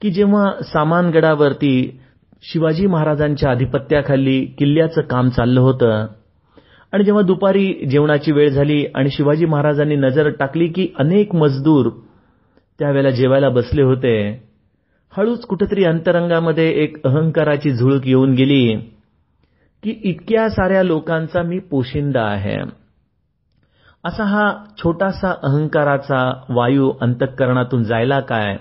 की जेव्हा सामानगडावरती शिवाजी महाराजांच्या आधिपत्याखाली किल्ल्याचं काम चाललं होतं आणि जेव्हा दुपारी जेवणाची वेळ झाली आणि शिवाजी महाराजांनी नजर टाकली की अनेक मजदूर त्यावेळेला जेवायला बसले होते. हळूच कुठेतरी अंतरंगामध्ये एक अहंकाराची झुळूक येऊन गेली की इतक्या साऱ्या लोकांचा मी पोशिंदा आहे. असा हा छोटासा अहंकाराचा वायू अंतःकरणातून जायला काय?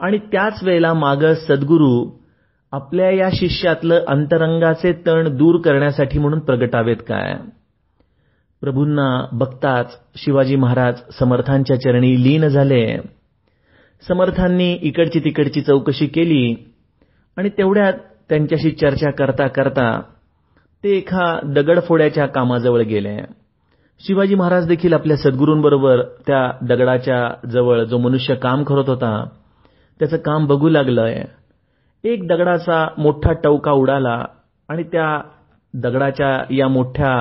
आणि त्याच वेळेला माग सद्गुरू आपल्या या शिष्यातलं अंतरंगाचे तण दूर करण्यासाठी म्हणून प्रगटावेत काय? प्रभूंना बघताच शिवाजी महाराज समर्थांच्या चरणी लीन झाले. समर्थांनी इकडची तिकडची चौकशी केली आणि तेवढ्यात त्यांच्याशी चर्चा करता करता ते एका दगडफोड्याच्या कामाजवळ गेले. शिवाजी महाराज देखील आपल्या सद्गुरूंबरोबर त्या दगडाच्या जवळ जो मनुष्य काम करत होता त्याचं काम बघू लागलंय. एक दगडाचा मोठा टवका उडाला आणि त्या दगडाच्या या मोठ्या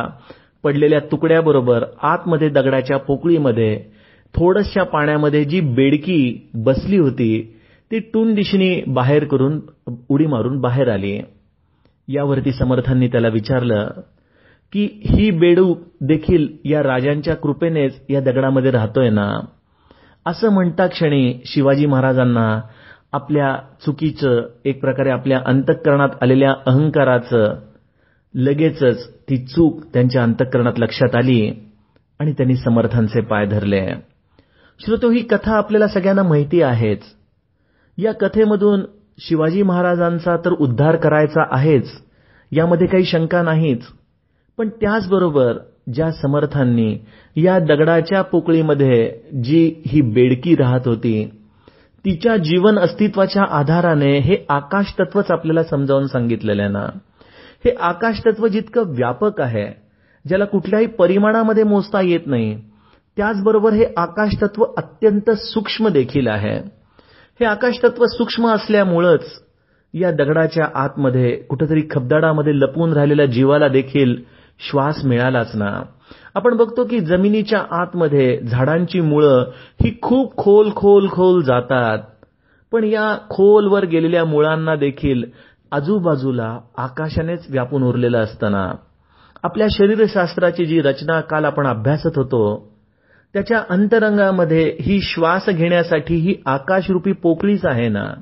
पडलेल्या तुकड्याबरोबर आतमध्ये दगडाच्या पोकळीमध्ये थोडशा पाण्यामध्ये जी बेडकी बसली होती ती टून दिशेने बाहेर करून उडी मारून बाहेर आली. यावरती समर्थांनी त्याला विचारलं की ही बेडूक देखील या राजांच्या कृपेनेच या दगडामध्ये राहतोय ना? असं म्हणता क्षणी शिवाजी महाराजांना आपल्या चुकीचं एक प्रकारे आपल्या अंतःकरणात आलेल्या अहंकाराचं लगेचच ती चूक त्यांच्या अंतःकरणात लक्षात आली आणि त्यांनी समर्थांचे पाय धरले. श्रोतो ही कथा आपल्याला सगळ्यांना माहिती आहेच. या कथेमधून शिवाजी महाराजांचा तर उद्धार करायचा आहेच यामध्ये काही शंका नाहीच. पण त्याचबरोबर ज्या समर्थांनी या दगडाच्या पोकळीमध्ये जी ही बेडकी राहत होती तिच्या जीवन अस्तित्वाच्या आधाराने हे आकाश तत्वच आपल्याला समजावून सांगितलेलं ना. हे आकाश तत्व जितकं व्यापक आहे ज्याला कुठल्याही परिमाणामध्ये मोजता येत नाही त्याचबरोबर हे आकाश तत्व अत्यंत सूक्ष्म देखील आहे. हे आकाश तत्व सूक्ष्म असल्यामुळंच या दगडाच्या आतमध्ये कुठेतरी खबदाडामध्ये लपून राहिलेल्या जीवाला देखील श्वास मिळालाच ना. आपण बघतो की जमिनीच्या आतमध्ये झाडांची मुळं ही खूप खोल खोल खोल जातात. पण या खोलवर गेलेल्या मुळांना देखील आजूबाजूला आकाशानेच व्यापून उरलेलं असताना आपल्या शरीरशास्त्राची जी रचना काल आपण अभ्यासत होतो त्याच्या अंतरंगामध्ये ही श्वास घेण्यासाठी ही आकाशरूपी पोकळीच आहे ना?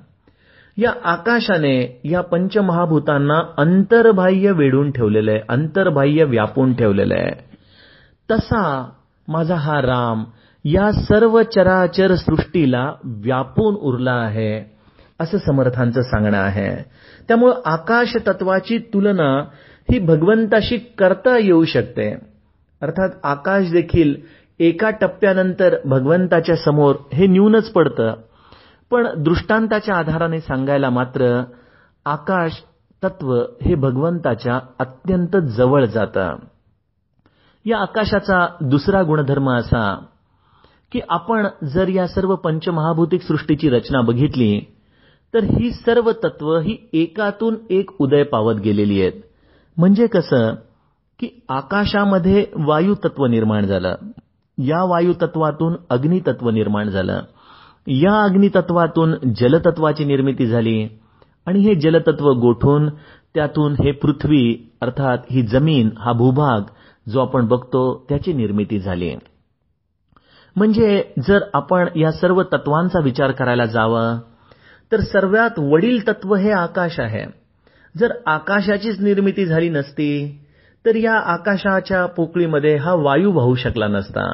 या आकाशाने या पंचमहाभूतांना अंतर्बाह्य वेढून ठेवलेलं आहे अंतर्बाह्य व्यापून ठेवलेलं आहे. तसा माझा हा राम या सर्व चराचर सृष्टीला व्यापून उरला आहे असं समर्थांचं सांगणं आहे. त्यामुळं आकाश तत्वाची तुलना ही भगवंताशी करता येऊ शकते. अर्थात आकाश देखील एका टप्प्यानंतर भगवंताच्या समोर हे न्यूनच पडतं. पण दृष्टांताच्या आधाराने सांगायला मात्र आकाश तत्व हे भगवंताच्या अत्यंत जवळ जातं. या आकाशाचा दुसरा गुणधर्म असा की आपण जर या सर्व पंचमहाभूतिक सृष्टीची रचना बघितली तर ही सर्व तत्व ही एकातून एक उदय पावत गेलेली आहेत. म्हणजे कसं की आकाशामध्ये वायू तत्व निर्माण झालं. या वायुतत्वातून अग्नितत्व निर्माण झालं. या अग्नितत्वातून जलतत्वाची निर्मिती झाली. आणि हे जलतत्व गोठून त्यातून हे पृथ्वी अर्थात ही जमीन हा भूभाग जो आपण बघतो त्याची निर्मिती झाली. म्हणजे जर आपण या सर्व तत्वांचा विचार करायला जावं तर सर्वात वडील तत्व हे आकाश आहे. जर आकाशाचीच निर्मिती झाली नसती तर या आकाशाच्या पोकळीमध्ये हा वायू वाहू शकला नसता.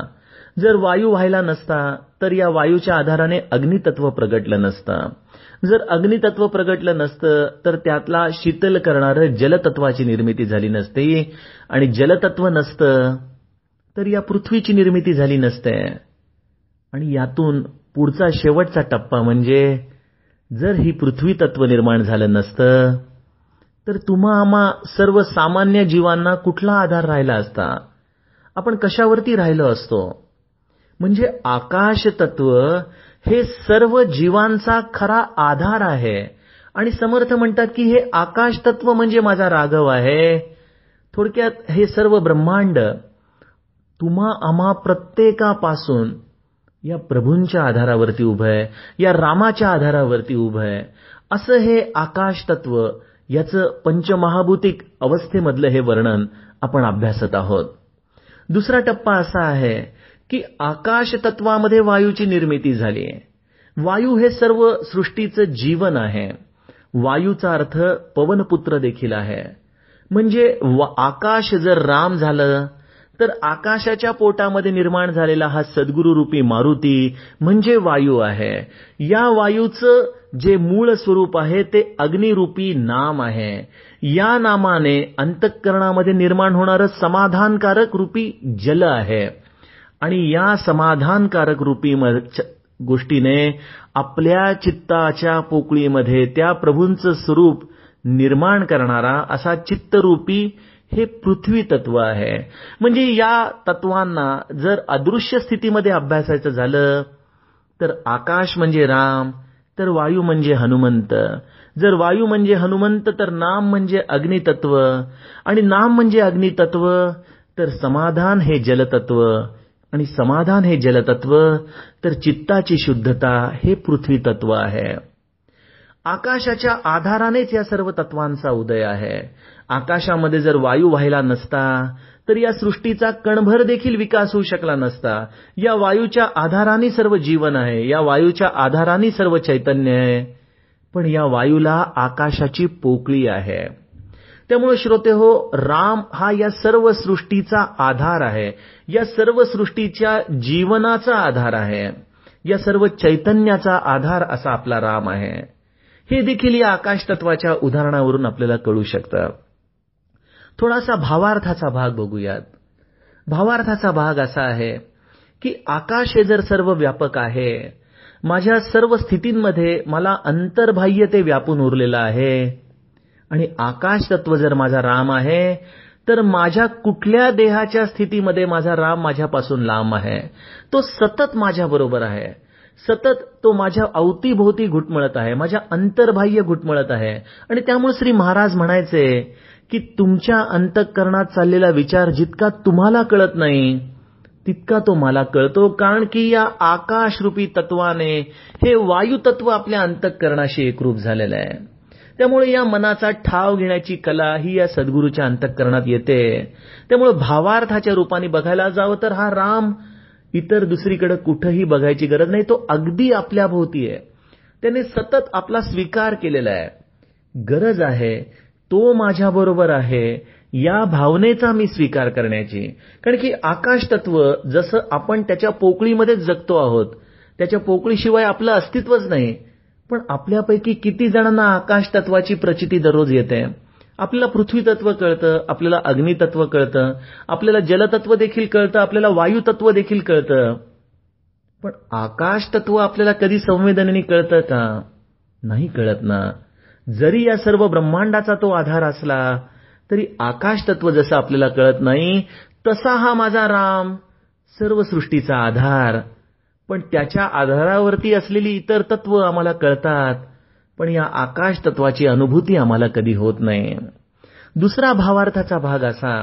जर वायू व्हायला नसता तर या वायूच्या आधाराने अग्नितत्व प्रगटलं नसतं. जर अग्नितत्व प्रगटलं नसतं तर त्यातला शीतल करणारं जलतत्वाची निर्मिती झाली नसती. आणि जलतत्व नसतं तर या पृथ्वीची निर्मिती झाली नसते. आणि यातून पुढचा शेवटचा टप्पा म्हणजे जर ही पृथ्वी तत्व निर्माण झालं नसतं तर तुम्हा आम्हा सर्व सामान्य जीवांना कुठला आधार राहिला असता? आपण कशावरती राहिलो असतो? म्हणजे आकाश तत्व हे सर्व जीवांचा खरा आधार आहे. आणि समर्थ म्हणतात की हे आकाश तत्व म्हणजे माझा राघव आहे. थोडक्यात हे सर्व ब्रह्मांड तुम्हा आम्हा प्रत्येकापासून या प्रभूंच्या आधारावरती उभं आहे या रामाच्या आधारावरती उभं आहे. असं हे आकाश तत्व याचं पंचमहाभूतिक अवस्थेमधलं हे वर्णन आपण अभ्यासत आहोत. दुसरा टप्पा असा आहे की आकाश तत्वामध्ये वायूची निर्मिती झाली वायू हे सर्व सृष्टीचं जीवन आहे. वायूचा अर्थ पवनपुत्र देखील आहे. म्हणजे आकाश जर राम झालं तर आकाशाच्या पोटामध्ये निर्माण झालेला हा सद्गुरुरूपी मारुती म्हणजे वायू आहे. या वायूचं जे मूळ स्वरूप आहे ते अग्निरूपी नाम आहे. या नामाने अंतःकरणामध्ये निर्माण होणारं समाधानकारक रूपी जल आहे. आणि या समाधानकारक रूपी गोष्टीने आपल्या चित्ताच्या पोकळीमध्ये त्या प्रभूंचं स्वरूप निर्माण करणारा असा चित्तरूपी हे पृथ्वी तत्व आहे. म्हणजे या तत्वांना जर अदृश्य स्थितीमध्ये अभ्यासायचं झालं तर आकाश म्हणजे राम तर वायू म्हणजे हनुमंत. जर वायू म्हणजे हनुमंत तर नाम म्हणजे अग्नितत्व. आणि नाम म्हणजे अग्नितत्व तर समाधान हे जलतत्व. आणि समाधान हे जलतत्व तर चित्ताची शुद्धता हे पृथ्वी तत्व आहे. आकाशाच्या आधारानेच या सर्व तत्वांचा उदय आहे. आकाशामध्ये जर वायू व्हायला नसता तर या सृष्टीचा कणभर देखील विकास होऊ शकला नसता. या वायूच्या आधाराने सर्व जीवन आहे. या वायूच्या आधाराने सर्व चैतन्य आहे. पण या वायूला आकाशाची पोकळी आहे. त्यामुळे श्रोते हो राम हा या सर्व सृष्टीचा आधार आहे. या सर्व सृष्टीच्या जीवनाचा आधार आहे. या सर्व चैतन्याचा आधार असा आपला राम आहे. हे देखील या आकाश तत्वाच्या उदाहरणावरून आपल्याला कळू शकतं. थोडासा भावार्थाचा भाग बघूयात. भावार्थाचा भाग असा आहे की आकाश हे जर सर्व व्यापक आहे माझ्या सर्व स्थितींमध्ये मला अंतर्बाह्य ते व्यापून उरलेलं आहे. आणि आकाश तत्व जर माझा राम आहे तर माझ्या कुठल्या देहाच्या स्थितीमध्ये माझा राम माझ्यापासून लांब आहे? तो सतत माझ्याबरोबर आहे. सतत तो माझ्या अवतीभोवती घुटमळत आहे माझ्या अंतर्बाह्य घुटमळत आहे. आणि त्यामुळे श्री महाराज म्हणायचे की तुमच्या अंतःकरणात चाललेला विचार जितका तुम्हाला कळत नाही तितका तो मला कळतो. कारण की या आकाशरूपी तत्वाने हे वायू तत्व आपल्या अंतःकरणाशी एकरूप झालेलं आहे. त्यामुळे या मनाचा ठाव घेण्याची कला ही या सद्गुरूच्या अंतःकरणात येते. त्यामुळे भावार्थाच्या रूपाने बघायला जावं तर हा राम इतर दुसरीकडे कुठंही बघायची गरज नाही तो अगदी आपल्या भोवती आहे. त्याने सतत आपला स्वीकार केलेला आहे. गरज आहे तो माझ्याबरोबर आहे या भावनेचा मी स्वीकार करण्याची. कारण की आकाश तत्व जसं आपण त्याच्या पोकळीमध्येच जगतो आहोत त्याच्या पोकळीशिवाय आपलं अस्तित्वच नाही. पण आपल्यापैकी किती जणांना आकाश तत्वाची प्रचिती दररोज येते? आपल्याला पृथ्वी तत्व कळतं आपल्याला अग्नितत्व कळतं आपल्याला जलतत्व देखील कळतं आपल्याला वायू तत्व देखील कळतं. पण आकाश तत्व आपल्याला कधी संवेदनेने कळतं का? नाही कळत ना. जरी या सर्व ब्रह्मांडाचा तो आधार असला तरी आकाश तत्व जसं आपल्याला कळत नाही तसा हा माझा राम सर्व सृष्टीचा आधार. पण त्याच्या आधारावरती असलेली इतर तत्व आम्हाला कळतात पण या आकाश तत्वाची अनुभूती आम्हाला कधी होत नाही. दुसरा भावार्थाचा भाग असा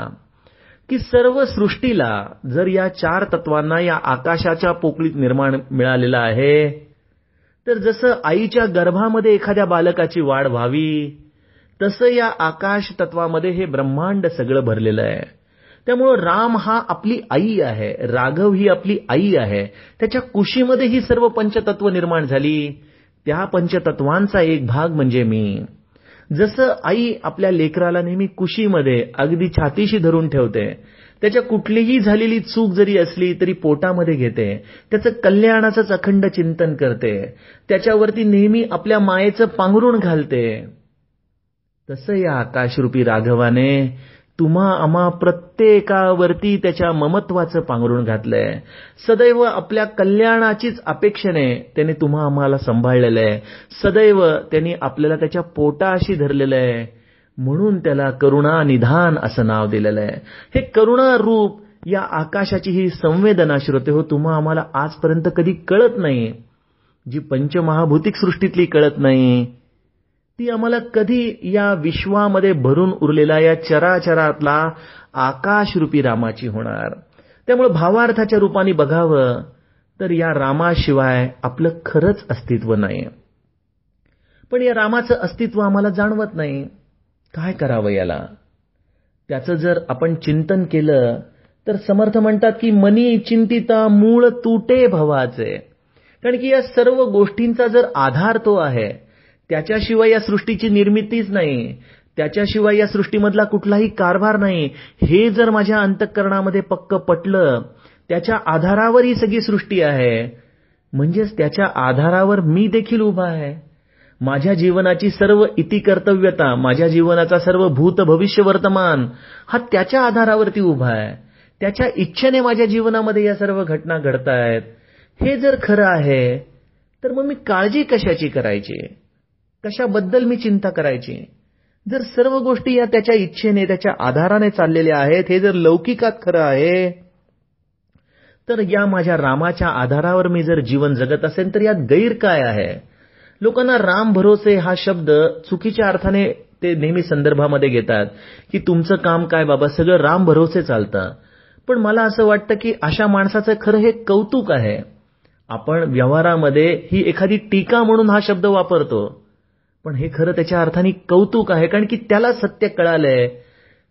की सर्व सृष्टीला जर या चार तत्वांना या आकाशाच्या पोकळीत निर्माण मिळालेला आहे तर जसं आईच्या गर्भामध्ये एखाद्या बालकाची वाढ व्हावी तसं या आकाश तत्वामध्ये हे ब्रह्मांड सगळं भरलेलं आहे. त्यामुळं राम हा आपली आई आहे राघव ही आपली आई आहे. त्याच्या कुशीमध्ये ही सर्व पंचतत्व निर्माण झाली. त्या पंचतत्वांचा एक भाग म्हणजे मी. जसं आई आपल्या लेकराला नेहमी कुशीमध्ये अगदी छातीशी धरून ठेवते त्याच्या कुठलीही झालेली चूक जरी असली तरी पोटामध्ये घेते. त्याचं कल्याणाचंच अखंड चिंतन करते. त्याच्यावरती नेहमी आपल्या मायेचं पांघरून घालते. तसं या आकाशरूपी राघवाने तुम्हा आम्हा प्रत्येकावरती त्याच्या ममत्वाचं पांघरून घातलंय. सदैव आपल्या कल्याणाचीच अपेक्षेने त्याने तुम्हा आम्हाला सांभाळलेलं आहे सदैव त्यांनी आपल्याला त्याच्या पोटाशी धरलेलं आहे म्हणून त्याला करुणा निधान असं नाव दिलेलं आहे. हे करुणा रूप या आकाशाची ही संवेदना श्रोते हो तुम्हा आम्हाला आजपर्यंत कधी कळत नाही जी पंचमहाभूतिक सृष्टीतली कळत नाही ती आम्हाला कधी या विश्वामध्ये भरून उरलेला या चराचरातला आकाशरूपी रामाची होणार. त्यामुळे भावार्थाच्या रूपाने बघावं तर या रामाशिवाय आपलं खरंच अस्तित्व नाही पण या रामाचं अस्तित्व आम्हाला जाणवत नाही काय करावं याला? त्याचं जर आपण चिंतन केलं तर समर्थ म्हणतात की मनी चिंतिता मूळ तुटे भवाचे. कारण की या सर्व गोष्टींचा जर आधार तो आहे त्याच्याशिवाय या सृष्टीची निर्मितीच नाही. त्याच्याशिवाय या सृष्टीमधला कुठलाही कारभार नाही. हे जर माझ्या अंतःकरणामध्ये पक्क पटलं त्याच्या आधारावर ही सगळी सृष्टी आहे. म्हणजेच त्याच्या आधारावर मी देखील उभा आहे. माझ्या जीवनाची सर्व इति कर्तव्यता माझ्या जीवनाचा सर्व भूत भविष्य वर्तमान हा त्याच्या आधारावरती उभा आहे. त्याच्या इच्छेने माझ्या जीवनामध्ये या सर्व घटना घडतायत. हे जर खरं आहे तर मग मी काळजी कशाची करायची? कशाबद्दल मी चिंता करायची? जर सर्व गोष्टी या त्याच्या इच्छेने त्याच्या आधाराने चाललेल्या आहेत हे जर लौकिकात खरं आहे तर या माझ्या रामाच्या आधारावर मी जर जीवन जगत असेल तर यात गैर काय आहे? लोकांना राम भरोसे हा शब्द चुकीच्या अर्थाने ते नेहमी संदर्भामध्ये घेतात की तुमचं काम काय बाबा सगळं राम भरोसे चालतं. पण मला असं वाटतं की अशा माणसाचं खरं हे कौतुक आहे. आपण व्यवहारामध्ये ही एखादी टीका म्हणून हा शब्द वापरतो पण हे खरं त्याच्या अर्थाने कौतुक आहे कारण की त्याला सत्य कळालंय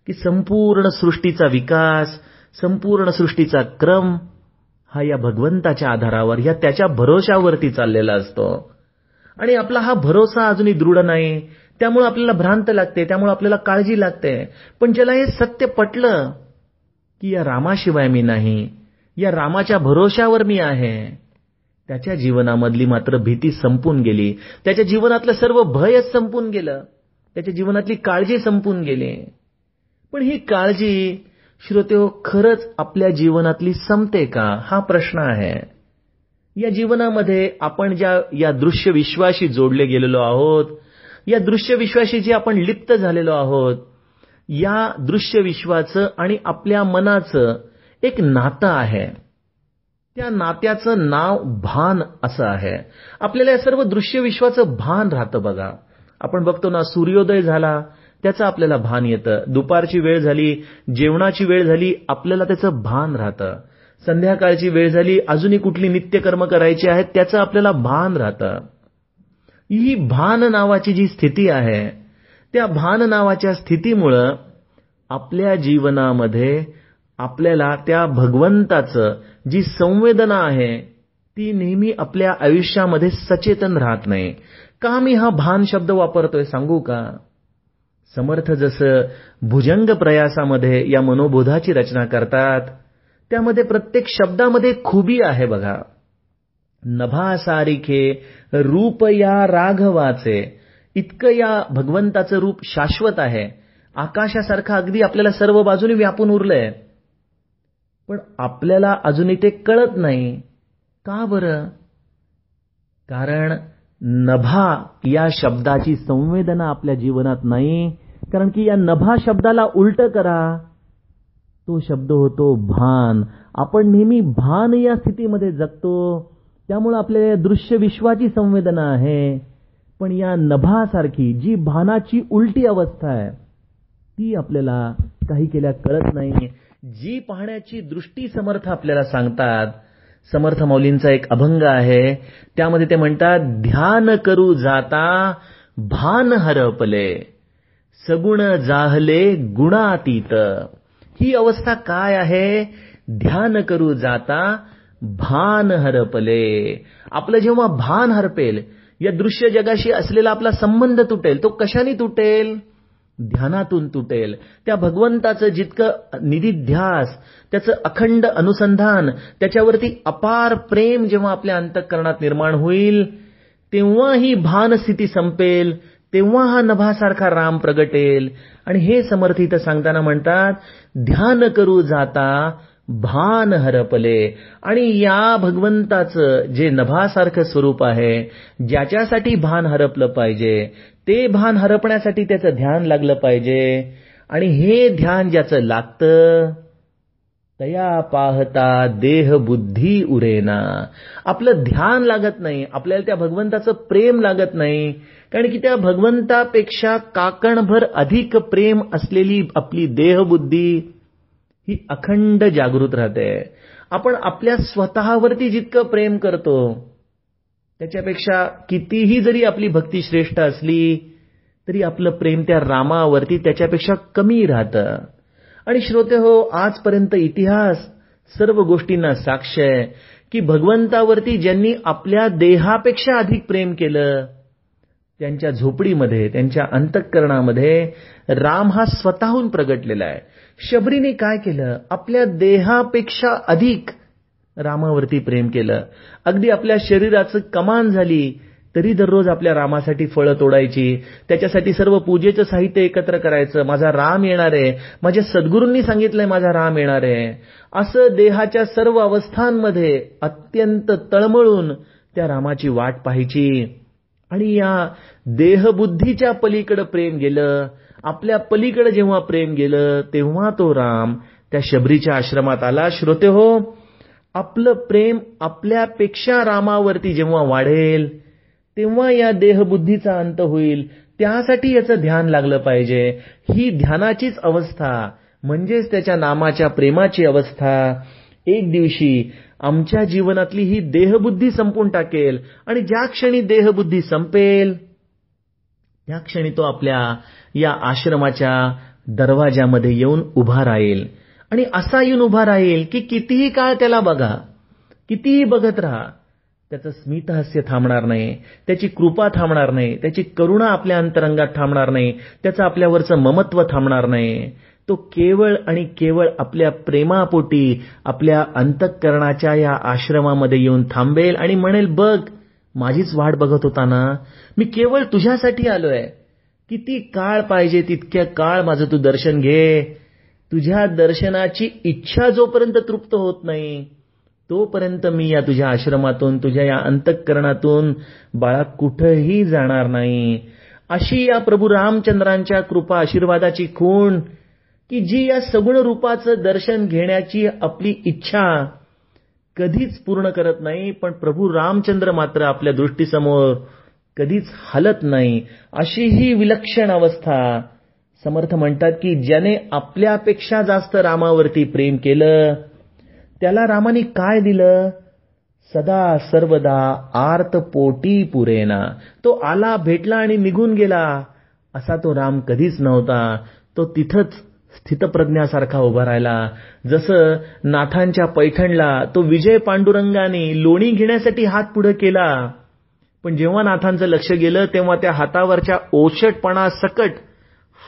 की संपूर्ण सृष्टीचा विकास संपूर्ण सृष्टीचा क्रम हा या भगवंताच्या आधारावर या त्याच्या भरोशावरती चाललेला असतो. आणि आपला हा भरोसा अजूनही दृढ नाही. त्यामुळे आपल्याला भ्रांत लागते त्यामुळे आपल्याला काळजी लागते. पण ज्याला हे सत्य पटलं की या रामाशिवाय मी नाही या रामाच्या भरोशावर मी आहे त्याच्या जीवनामधली मात्र भीती संपून गेली. त्याच्या जीवनातलं सर्व भयच संपून गेलं. त्याच्या जीवनातली काळजी संपून गेली. पण ही काळजी श्रोते हो, खरंच आपल्या जीवनातली संपते का? हा प्रश्न आहे. या जीवनामध्ये आपण ज्या या दृश्य विश्वाशी जोडले गेलेलो आहोत या दृश्य विश्वाशी जे आपण लिप्त झालेलो आहोत या दृश्य विश्वाचं आणि आपल्या मनाचं एक नातं आहे. त्या नात्याचं नाव भान असं आहे. आपल्याला या सर्व दृश्य विश्वाचं भान राहतं बघा. आपण बघतो ना सूर्योदय झाला त्याचं आपल्याला भान येतं. दुपारची वेळ झाली जेवणाची वेळ झाली आपल्याला त्याचं भान राहतं. संध्याकाळची वेळ झाली अजूनही कुठली नित्यकर्म करायची आहेत त्याचं आपल्याला भान राहतं. ही भान नावाची जी स्थिती आहे त्या भान नावाच्या स्थितीमुळं आपल्या जीवनामध्ये आपल्याला त्या भगवंताचं जी संवेदना आहे ती नेहमी आपल्या आयुष्यामध्ये सचेतन राहत नाही. का मी हा भान शब्द वापरतोय सांगू का? समर्थ जसं भुजंग प्रयासामध्ये या मनोबोधाची रचना करतात त्यामध्ये प्रत्येक शब्दामध्ये खुबी आहे बघा. नभासारिखे रूप या राघवाचे. इतकं या भगवंताचं रूप शाश्वत आहे. आकाशासारखं अगदी आपल्याला सर्व बाजूने व्यापून उरलंय. पण आपल्याला अजूनही ते कळत नाही. का बरं? कारण नभा या शब्दाची संवेदना आपल्या जीवनात नाही. कारण की या नभा शब्दाला उलट करा. तो शब्द होतो भान. आपण नेहमी भान या स्थितीमध्ये जगतो. त्यामुळे आपल्या दृश्य विश्वाची संवेदना आहे. पण या नभासारखी जी भानाची उलटी अवस्था आहे ती आपल्याला काही केल्या कळत नाही जी पाहण्याची दृष्टी समर्थ आपल्याला सांगतात समर्थ मौलींचा एक अभंग आहे. त्यामध्ये ते म्हणतात ध्यान करू जाता भान हरपले. सगुण जाहले गुणातीत. ही अवस्था काय आहे? ध्यान करू जाता भान हरपले. आपलं जेव्हा भान हरपेल या दृश्य जगाशी असलेला आपला संबंध तुटेल तो कशाने तुटेल? ध्यानातून तुटेल. त्या भगवंताचं जितकं निधिध्यास त्याचं अखंड अनुसंधान त्याच्यावरती अपार प्रेम जेव्हा आपल्या अंतःकरणात निर्माण होईल तेव्हा ही भानस्थिती संपेल तेव्हा हा नभासारखा राम प्रगटेल. आणि हे समर्थित सांगताना म्हणतात ध्यान करू जाता भान हरपले. आणि या भगवंताचं जे नभासारखं स्वरूप आहे ज्याच्यासाठी भान हरपलं पाहिजे ते भान हरपण्यासाठी त्याचं ध्यान लागलं पाहिजे. आणि हे ध्यान ज्याचं लागतं तया पाहता देह बुद्धी उरेना आपलं ध्यान लागत नाही आपल्याला त्या भगवंताचं प्रेम लागत नाही. कारण की त्या भगवंतापेक्षा काकणभर अधिक प्रेम असलेली आपली देहबुद्धी ही अखंड जागृत राहते. आपण आपल्या स्वतःवरती जितकं प्रेम करतो त्याच्यापेक्षा कितीही जरी आपली भक्ती श्रेष्ठ असली तरी आपलं प्रेम त्या रामावरती त्याच्यापेक्षा कमी राहतं. आणि श्रोते हो आजपर्यंत इतिहास सर्व गोष्टींना साक्ष आहे की भगवंतावरती ज्यांनी आपल्या देहापेक्षा अधिक प्रेम केलं त्यांच्या झोपडीमध्ये त्यांच्या अंतःकरणामध्ये राम हा स्वतःहून प्रगटलेला आहे. शबरीने काय केलं? आपल्या देहापेक्षा अधिक रामावरती प्रेम केलं. अगदी आपल्या शरीराचं कमान झाली तरी दररोज आपल्या रामासाठी फळं तोडायची त्याच्यासाठी सर्व पूजेचं साहित्य एकत्र करायचं माझा राम येणार आहे माझ्या सद्गुरूंनी सांगितलंय माझा राम येणार आहे. असं देहाच्या सर्व अवस्थांमध्ये अत्यंत तळमळून त्या रामाची वाट पाहायची. आणि या देहबुद्धीच्या पलीकडे प्रेम गेलं आपल्या पलीकडे जेव्हा प्रेम गेलं तेव्हा तो राम त्या शबरीच्या आश्रमात आला. श्रोते हो आपलं प्रेम आपल्यापेक्षा रामावरती जेव्हा वाढेल तेव्हा या देहबुद्धीचा अंत होईल. त्यासाठी याचं ध्यान लागलं पाहिजे. ही ध्यानाचीच अवस्था म्हणजेच त्याच्या नामाच्या प्रेमाची अवस्था. एक दिवशी आमच्या जीवनातली ही देहबुद्धी संपून टाकेल आणि ज्या क्षणी देहबुद्धी संपेल त्या क्षणी तो आपल्या या आश्रमाच्या दरवाजामध्ये येऊन उभा राहील. आणि असा येऊन उभा राहील की कितीही काळ त्याला बघा कितीही बघत राहा त्याचं स्मितहास्य थांबणार नाही त्याची कृपा थांबणार नाही त्याची करुणा आपल्या अंतरंगात थांबणार नाही त्याचं आपल्यावरचं ममत्व थांबणार नाही. तो केवळ आणि केवळ आपल्या प्रेमापोटी आपल्या अंतःकरणाच्या या आश्रमामध्ये येऊन थांबेल आणि म्हणेल बघ माझीच वाट बघत होता ना मी केवळ तुझ्यासाठी आलोय. किती काळ पाहिजे तितक्या काळ माझं तू दर्शन घे. तुझ्या दर्शनाची इच्छा जोपर्यंत तृप्त होत नाही तोपर्यंत मी या तुझ्या आश्रमातून तुझ्या या अंतःकरणातून बाळा कुठंही जाणार नाही. अशी या प्रभू रामचंद्रांच्या कृपा आशीर्वादाची खूण की जी या सगुण रूपाचं दर्शन घेण्याची आपली इच्छा कधीच पूर्ण करत नाही पण प्रभू रामचंद्र मात्र आपल्या दृष्टीसमोर कधीच हलत नाही. अशी ही विलक्षण अवस्था. समर्थ म्हणतात की ज्याने आपल्यापेक्षा जास्त रामावरती प्रेम केलं त्याला रामाने काय दिलं? सदा सर्वदा आर्त पोटी पुरेना. तो आला भेटला आणि निघून गेला. असा तो राम कधीच नव्हता. तो तिथंच स्थितप्रज्ञासारखा उभा राहिला. जसं नाथांच्या पैठणला तो विजय पांडुरंगाने लोणी घेण्यासाठी हात पुढे केला. पण जेव्हा नाथांचं लक्ष गेलं तेव्हा त्या हातावरच्या ओशटपणा सकट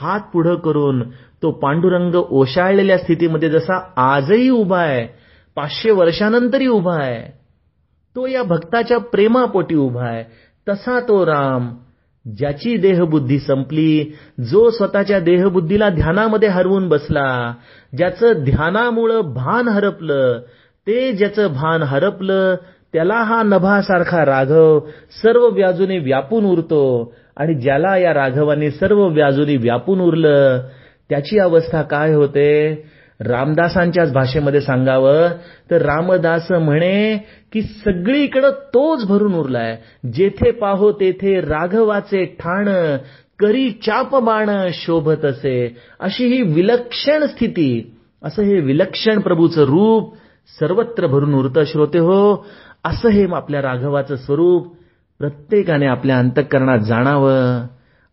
हात पुढं करून तो पांडुरंग ओशाळलेल्या स्थितीमध्ये जसा आजही उभा आहे पाचशे वर्षानंतरही उभा आहे. तो या भक्ताच्या प्रेमापोटी उभा आहे. तसा तो राम. ज्याची देहबुद्धी संपली जो स्वतःच्या देहबुद्धीला ध्यानामध्ये हरवून बसला ज्याचं ध्यानामुळं भान हरपलं ते ज्याचं भान हरपलं त्याला हा नभासारखा राघव सर्व व्याजूने व्यापून उरतो आणि ज्याला या राघवाने सर्व व्याजूने व्यापून उरलं त्याची अवस्था काय होते? रामदासांच्याच भाषेमध्ये सांगावं तर रामदास म्हणे की सगळीकडं तोच भरून उरलाय. जेथे पाहो तेथे राघवाचे ठाण करी चाप बाण शोभत असे. अशी ही विलक्षण स्थिती असं हे विलक्षण प्रभूचं रूप सर्वत्र भरून उरतं श्रोते हो. असं हे आपल्या राघवाचं स्वरूप प्रत्येकाने आपल्या अंतःकरणात जाणावं.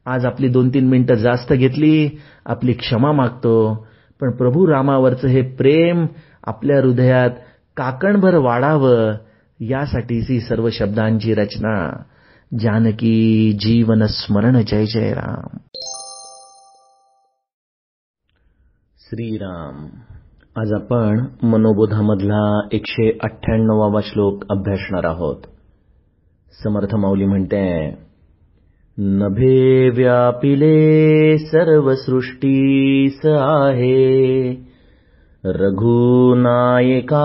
आज आपली दोन तीन मिनिटं जास्त घेतली आपली क्षमा मागतो. पण प्रभू रामावरचं हे प्रेम आपल्या हृदयात काकणभर वाढावं यासाठीच ही सर्व शब्दांची रचना. जानकी जीवन स्मरण जय जय राम. श्रीराम. आज आपण मनोबोधामधला एकशे अठ्ठ्याण्णवावा श्लोक अभ्यासणार आहोत. समर्थ माऊली म्हणते नभे व्यापिले सर्व सृष्टीस आहे। रघुनायका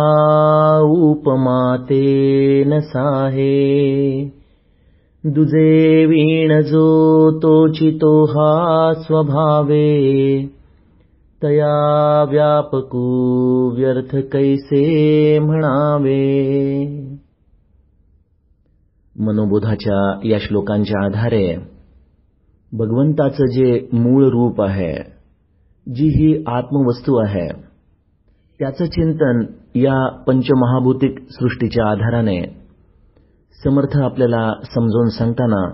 साहे। दुजे वीण जो तोचितो हा स्वभावे। तया व्यापकू व्यर्थ कैसे म्हणावे मनोबोधाच्या या श्लोकांच्या आधारे भगवंताचं जे मूळ रूप आहे जी ही आत्मवस्तू आहे त्याचं चिंतन या पंचमहाभूतिक सृष्टीच्या आधाराने समर्थ आपल्याला समजावून सांगताना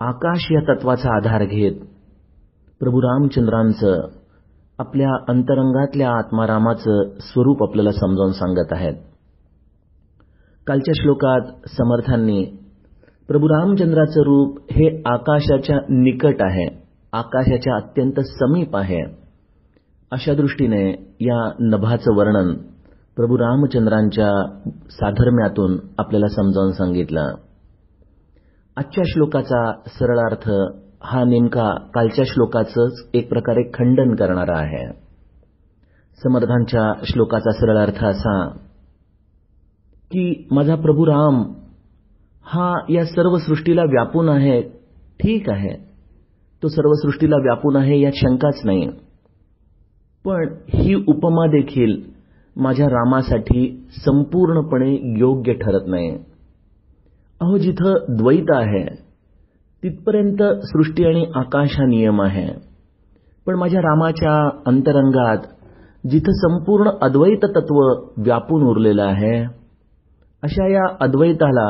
आकाश या तत्वाचा आधार घेत प्रभू रामचंद्रांचं आपल्या अंतरंगातल्या आत्मारामाचं स्वरूप आपल्याला समजावून सांगत आहेत. कालच्या श्लोकात समर्थांनी प्रभू रामचंद्राचं रूप हे आकाशाच्या निकट आहे आकाशाच्या अत्यंत समीप आहे. अशा दृष्टीने या नभाचं वर्णन प्रभू रामचंद्रांच्या साधर्म्यातून आपल्याला समजावून सांगितलं. आजच्या श्लोकाचा सरळ अर्थ हा नेमका कालच्या श्लोकाचंच एक प्रकारे खंडन करणारा आहे. समर्थांच्या श्लोकाचा सरळ अर्थ असा की माझा प्रभू राम हा या सर्व सृष्टीला व्यापून आहे ठीक आहे. तो सर्व सृष्टीला व्यापून आहे यात शंकाच नाही. पण ही उपमा देखील माझ्या रामासाठी संपूर्णपणे योग्य ठरत नाही. अहो जिथं द्वैत आहे तिथपर्यंत सृष्टी आणि आकाश हा नियम आहे. पण माझ्या रामाच्या अंतरंगात जिथं संपूर्ण अद्वैत तत्व व्यापून उरलेलं आहे अशा या अद्वैताला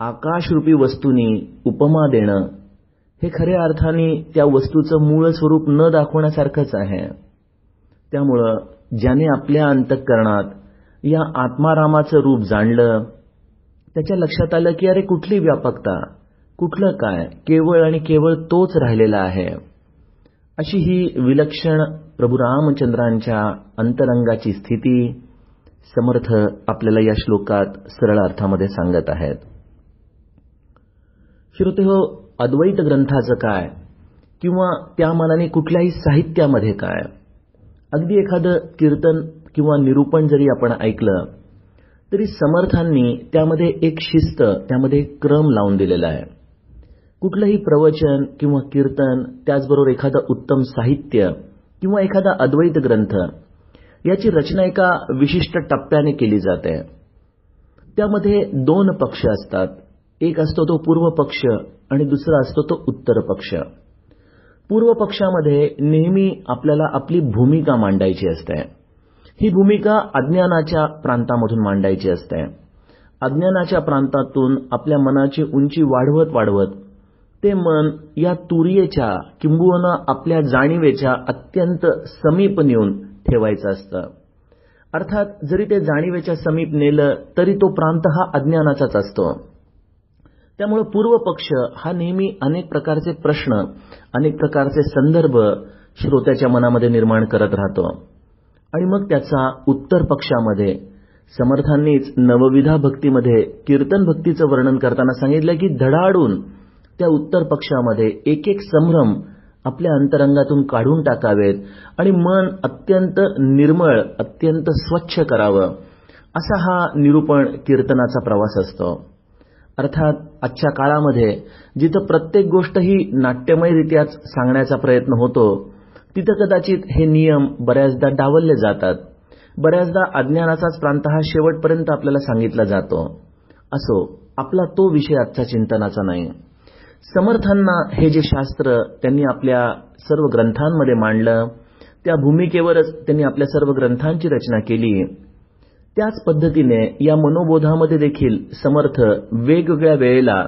आकाशरूपी वस्तूंनी उपमा देणं हे खऱ्या अर्थाने त्या वस्तूचं मूळ स्वरूप न दाखवण्यासारखंच आहे. त्यामुळं ज्याने आपल्या अंतःकरणात या आत्मारामाचं रूप जाणलं त्याच्या लक्षात आलं की अरे कुठली व्यापकता कुठलं काय केवळ आणि केवळ तोच राहिलेला आहे. अशी ही विलक्षण प्रभू रामचंद्रांच्या अंतरंगाची स्थिती समर्थ आपल्याला या श्लोकात सरळ अर्थामध्ये सांगत आहेत. श्रोते हो अद्वैत ग्रंथाचं काय? किंवा त्या मनाने कुठल्याही साहित्यामध्ये काय? अगदी एखादं कीर्तन किंवा निरूपण जरी आपण ऐकलं तरी समर्थांनी त्यामध्ये एक शिस्त त्यामध्ये एक क्रम लावून दिलेला आहे. कुठलंही प्रवचन किंवा कीर्तन त्याचबरोबर एखादं उत्तम साहित्य किंवा एखादा अद्वैत ग्रंथ याची रचना एका विशिष्ट टप्प्याने केली जाते. त्यामध्ये दोन पक्ष असतात. एक असतो तो पूर्व पक्ष आणि दुसरा असतो तो उत्तर पक्ष. पूर्व पक्षामध्ये नेहमी आपल्याला आपली भूमिका मांडायची असते. ही भूमिका अज्ञानाच्या प्रांतामधून मांडायची असते. अज्ञानाच्या प्रांतातून आपल्या मनाची उंची वाढवत वाढवत ते मन या तुर्येच्या किंबुवनं आपल्या जाणीवेच्या अत्यंत समीप नेऊन ठेवायचं असतं. अर्थात जरी ते जाणीवेच्या समीप नेलं तरी तो प्रांत हा अज्ञानाचाच असतो. त्यामुळे पूर्व पक्ष हा नेहमी अनेक प्रकारचे प्रश्न अनेक प्रकारचे संदर्भ श्रोत्याच्या मनामध्ये निर्माण करत राहतो. आणि मग त्याचा उत्तर पक्षामध्ये समर्थांनीच नवविधा भक्तीमध्ये कीर्तन भक्तीचं वर्णन करताना सांगितलं की धडाडून त्या उत्तर पक्षामध्ये एक एक संभ्रम आपल्या अंतरंगातून काढून टाकावेत आणि मन अत्यंत निर्मळ अत्यंत स्वच्छ करावं. असा हा निरूपण कीर्तनाचा प्रवास असतो. अर्थात आजच्या काळामध्ये जिथं प्रत्येक गोष्ट ही नाट्यमयरित्याच सांगण्याचा प्रयत्न होतो तिथं कदाचित हे नियम बऱ्याचदा डावलले जातात. बऱ्याचदा अज्ञानाचाच प्रांत हा शेवटपर्यंत आपल्याला सांगितला जातो. असो आपला तो विषय आजचा चिंतनाचा नाही. समर्थांना हे जे शास्त्र त्यांनी आपल्या सर्व ग्रंथांमध्ये मांडलं त्या भूमिकेवरच त्यांनी आपल्या सर्व ग्रंथांची रचना केली. त्याच पद्धतीने या मनोबोधामध्ये देखील समर्थ वेगवेगळ्या वेळेला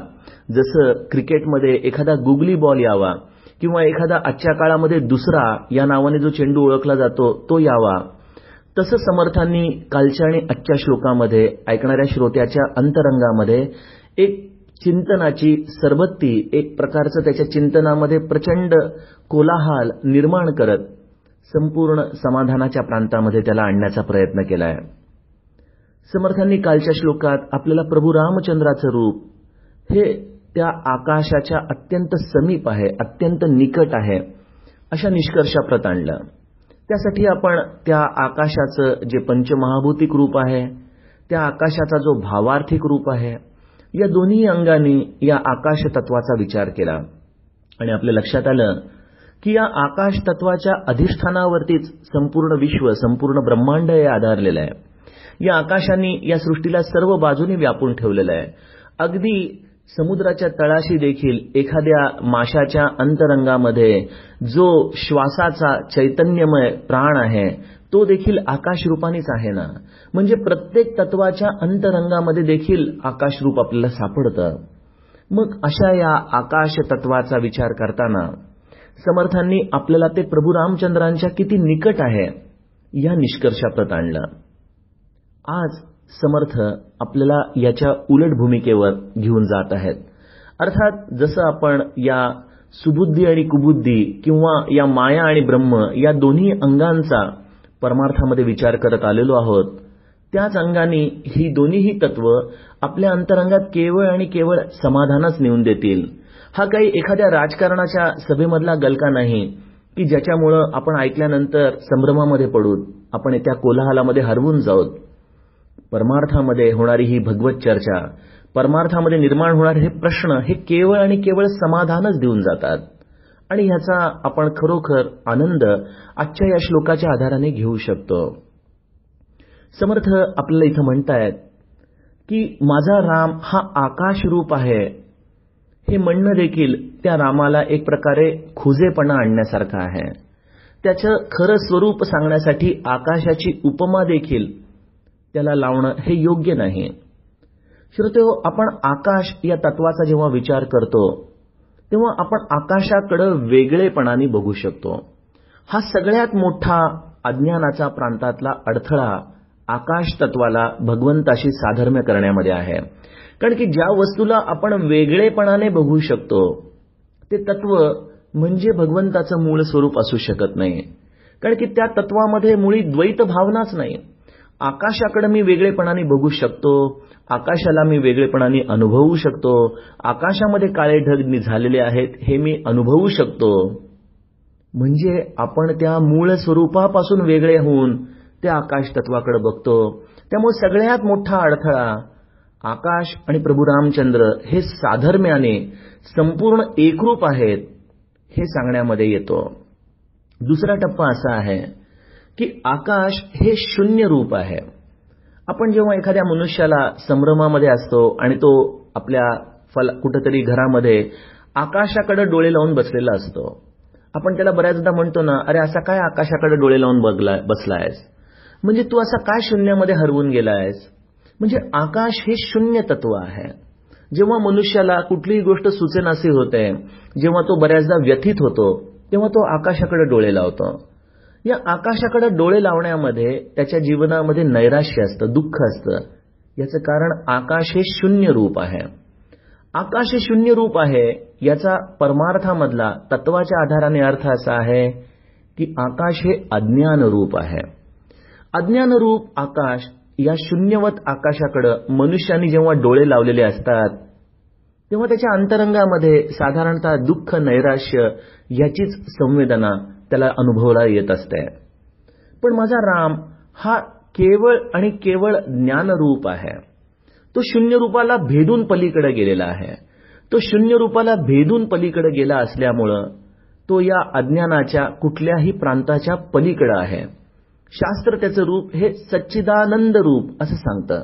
जसं क्रिकेटमध्ये एखादा गुगली बॉल यावा किंवा एखादा आजच्या काळामध्ये दुसरा या नावाने जो चेंडू ओळखला जातो तो यावा. तसं समर्थांनी कालच्या आणि आजच्या श्लोकामध्ये ऐकणाऱ्या श्रोत्याच्या अंतरंगामध्ये एक चिंतनाची सरबत्ती एक प्रकारचं त्याच्या चिंतनामध्ये प्रचंड कोलाहाल निर्माण करत संपूर्ण समाधानाच्या प्रांतामध्ये त्याला आणण्याचा प्रयत्न केला आहे समर्थांनी कालच्या श्लोकात आपल्याला प्रभू रामचंद्राचं रूप हे त्या आकाशाच्या अत्यंत समीप आहे अत्यंत निकट आहे अशा निष्कर्षाप्रत आणलं. त्यासाठी आपण त्या आकाशाचं जे पंचमहाभूतिक रूप आहे त्या आकाशाचा जो भावार्थिक रूप आहे या दोन्ही अंगांनी या आकाश तत्वाचा विचार केला. आणि आपल्या लक्षात आलं की या आकाश तत्वाच्या अधिष्ठानावरतीच संपूर्ण विश्व संपूर्ण ब्रह्मांड हे आधारलेलं आहे. या आकाशाने या सृष्टीला सर्व बाजूनी व्यापून ठेवलेलं आहे. अगदी समुद्राच्या तळाशी देखील एखाद्या माशाच्या अंतरंगामध्ये जो श्वासाचा चैतन्यमय प्राण आहे तो देखील आकाश रूपानेच आहे ना? म्हणजे प्रत्येक तत्वाच्या अंतरंगामध्ये देखील आकाश रूप आपल्याला सापडतं. मग अशा या आकाश तत्वाचा विचार करताना समर्थांनी आपल्याला ते प्रभू रामचंद्रांच्या किती निकट आहे या निष्कर्षाप्रत आणलं. आज समर्थ आपल्याला याच्या उलट भूमिकेवर घेऊन जात आहेत. अर्थात जसं आपण या सुबुद्धी आणि कुबुद्धी किंवा या माया आणि ब्रह्म या दोन्ही अंगांचा परमार्थामध्ये विचार करत आलेलो आहोत त्याच अंगाने ही दोन्हीही तत्व आपल्या अंतरंगात केवळ आणि केवळ समाधानच नेऊन देतील. हा काही एखाद्या राजकारणाच्या सभेमधला गलका नाही की ज्याच्यामुळं आपण ऐकल्यानंतर संभ्रमामध्ये पडू आपण त्या कोलाहलामध्ये हरवून जाऊ परमार्थामध्ये होणारी ही भगवत चर्चा परमार्थामध्ये निर्माण होणारे हे प्रश्न हे केवळ आणि केवळ समाधानच देऊन जातात. आणि ह्याचा आपण खरोखर आनंद आजच्या या श्लोकाच्या आधाराने घेऊ शकतो. समर्थ आपल्याला इथं म्हणतायत की माझा राम हा आकाश रूप आहे. हे म्हणणं देखील त्या रामाला एक प्रकारे खुजेपणा आणण्यासारखं आहे. त्याचं खरं स्वरूप सांगण्यासाठी आकाशाची उपमा देखील त्याला लावणं हे योग्य नाही. श्रोते आपण आकाश या तत्वाचा जेव्हा विचार करतो तेव्हा आपण आकाशाकडे वेगळेपणाने बघू शकतो. हा सगळ्यात मोठा अज्ञानाचा प्रांतातला अडथळा आकाश तत्वाला भगवंताशी साधर्म्य करण्यामध्ये आहे. कारण की ज्या वस्तूला आपण वेगळेपणाने बघू शकतो ते तत्व म्हणजे भगवंताचं मूळ स्वरूप असू शकत नाही. कारण की त्या तत्वामध्ये मुळी द्वैत भावनाच नाही. आकाशाकडे मी वेगळेपणाने बघू शकतो आकाशाला मी वेगळेपणाने अनुभवू शकतो. आकाशामध्ये काळे ढग झालेले आहेत हे मी अनुभवू शकतो. म्हणजे आपण त्या मूळ स्वरूपापासून वेगळे होऊन त्या आकाश तत्वाकडे बघतो. त्यामुळे सगळ्यात मोठा अडथळा आकाश आणि प्रभू रामचंद्र हे साधर्म्याने संपूर्ण एकरूप आहेत हे सांगण्यामध्ये येतो. दुसरा टप्पा असा आहे की आकाश हे शून्य रूप आहे. आपण जेव्हा एखाद्या मनुष्याला संभ्रमामध्ये असतो आणि तो आपल्या फल कुठेतरी घरामध्ये आकाशाकडे डोळे लावून बसलेला असतो आपण त्याला बऱ्याचदा म्हणतो ना अरे असा काय आकाशाकडे डोळे लावून बघला बसलायस? म्हणजे तू असा काय शून्यामध्ये हरवून गेलायस? म्हणजे आकाश हे शून्य तत्व आहे. जेव्हा मनुष्याला कुठलीही गोष्ट सुचेनासी होते जेव्हा तो बऱ्याचदा व्यथित होतो तेव्हा तो आकाशाकडे डोळे लावतो. या आकाशाकडे डोळे लावण्यामध्ये त्याच्या जीवनामध्ये नैराश्य असतं दुःख असतं. याचं कारण आकाश हे शून्य रूप आहे. आकाश हे शून्य रूप आहे याचा परमार्थामधला तत्वाच्या आधाराने अर्थ असा आहे की आकाश हे अज्ञान रूप आहे. अज्ञान रूप आकाश या शून्यवत आकाशाकडे मनुष्याने जेव्हा डोळे लावलेले असतात तेव्हा त्याच्या अंतरंगामध्ये साधारणतः दुःख नैराश्य याचीच संवेदना त्याला अनुभवला येत असते. पण माझा राम हा केवळ आणि केवळ ज्ञानरूप आहे. तो शून्य रूपाला भेदून पलीकडे गेलेला आहे. तो शून्य रूपाला भेदून पलीकडे गेला असल्यामुळं तो या अज्ञानाच्या कुठल्याही प्रांताच्या पलीकडे आहे. शास्त्र त्याचं रूप हे सच्चिदानंद रूप असं सांगतं.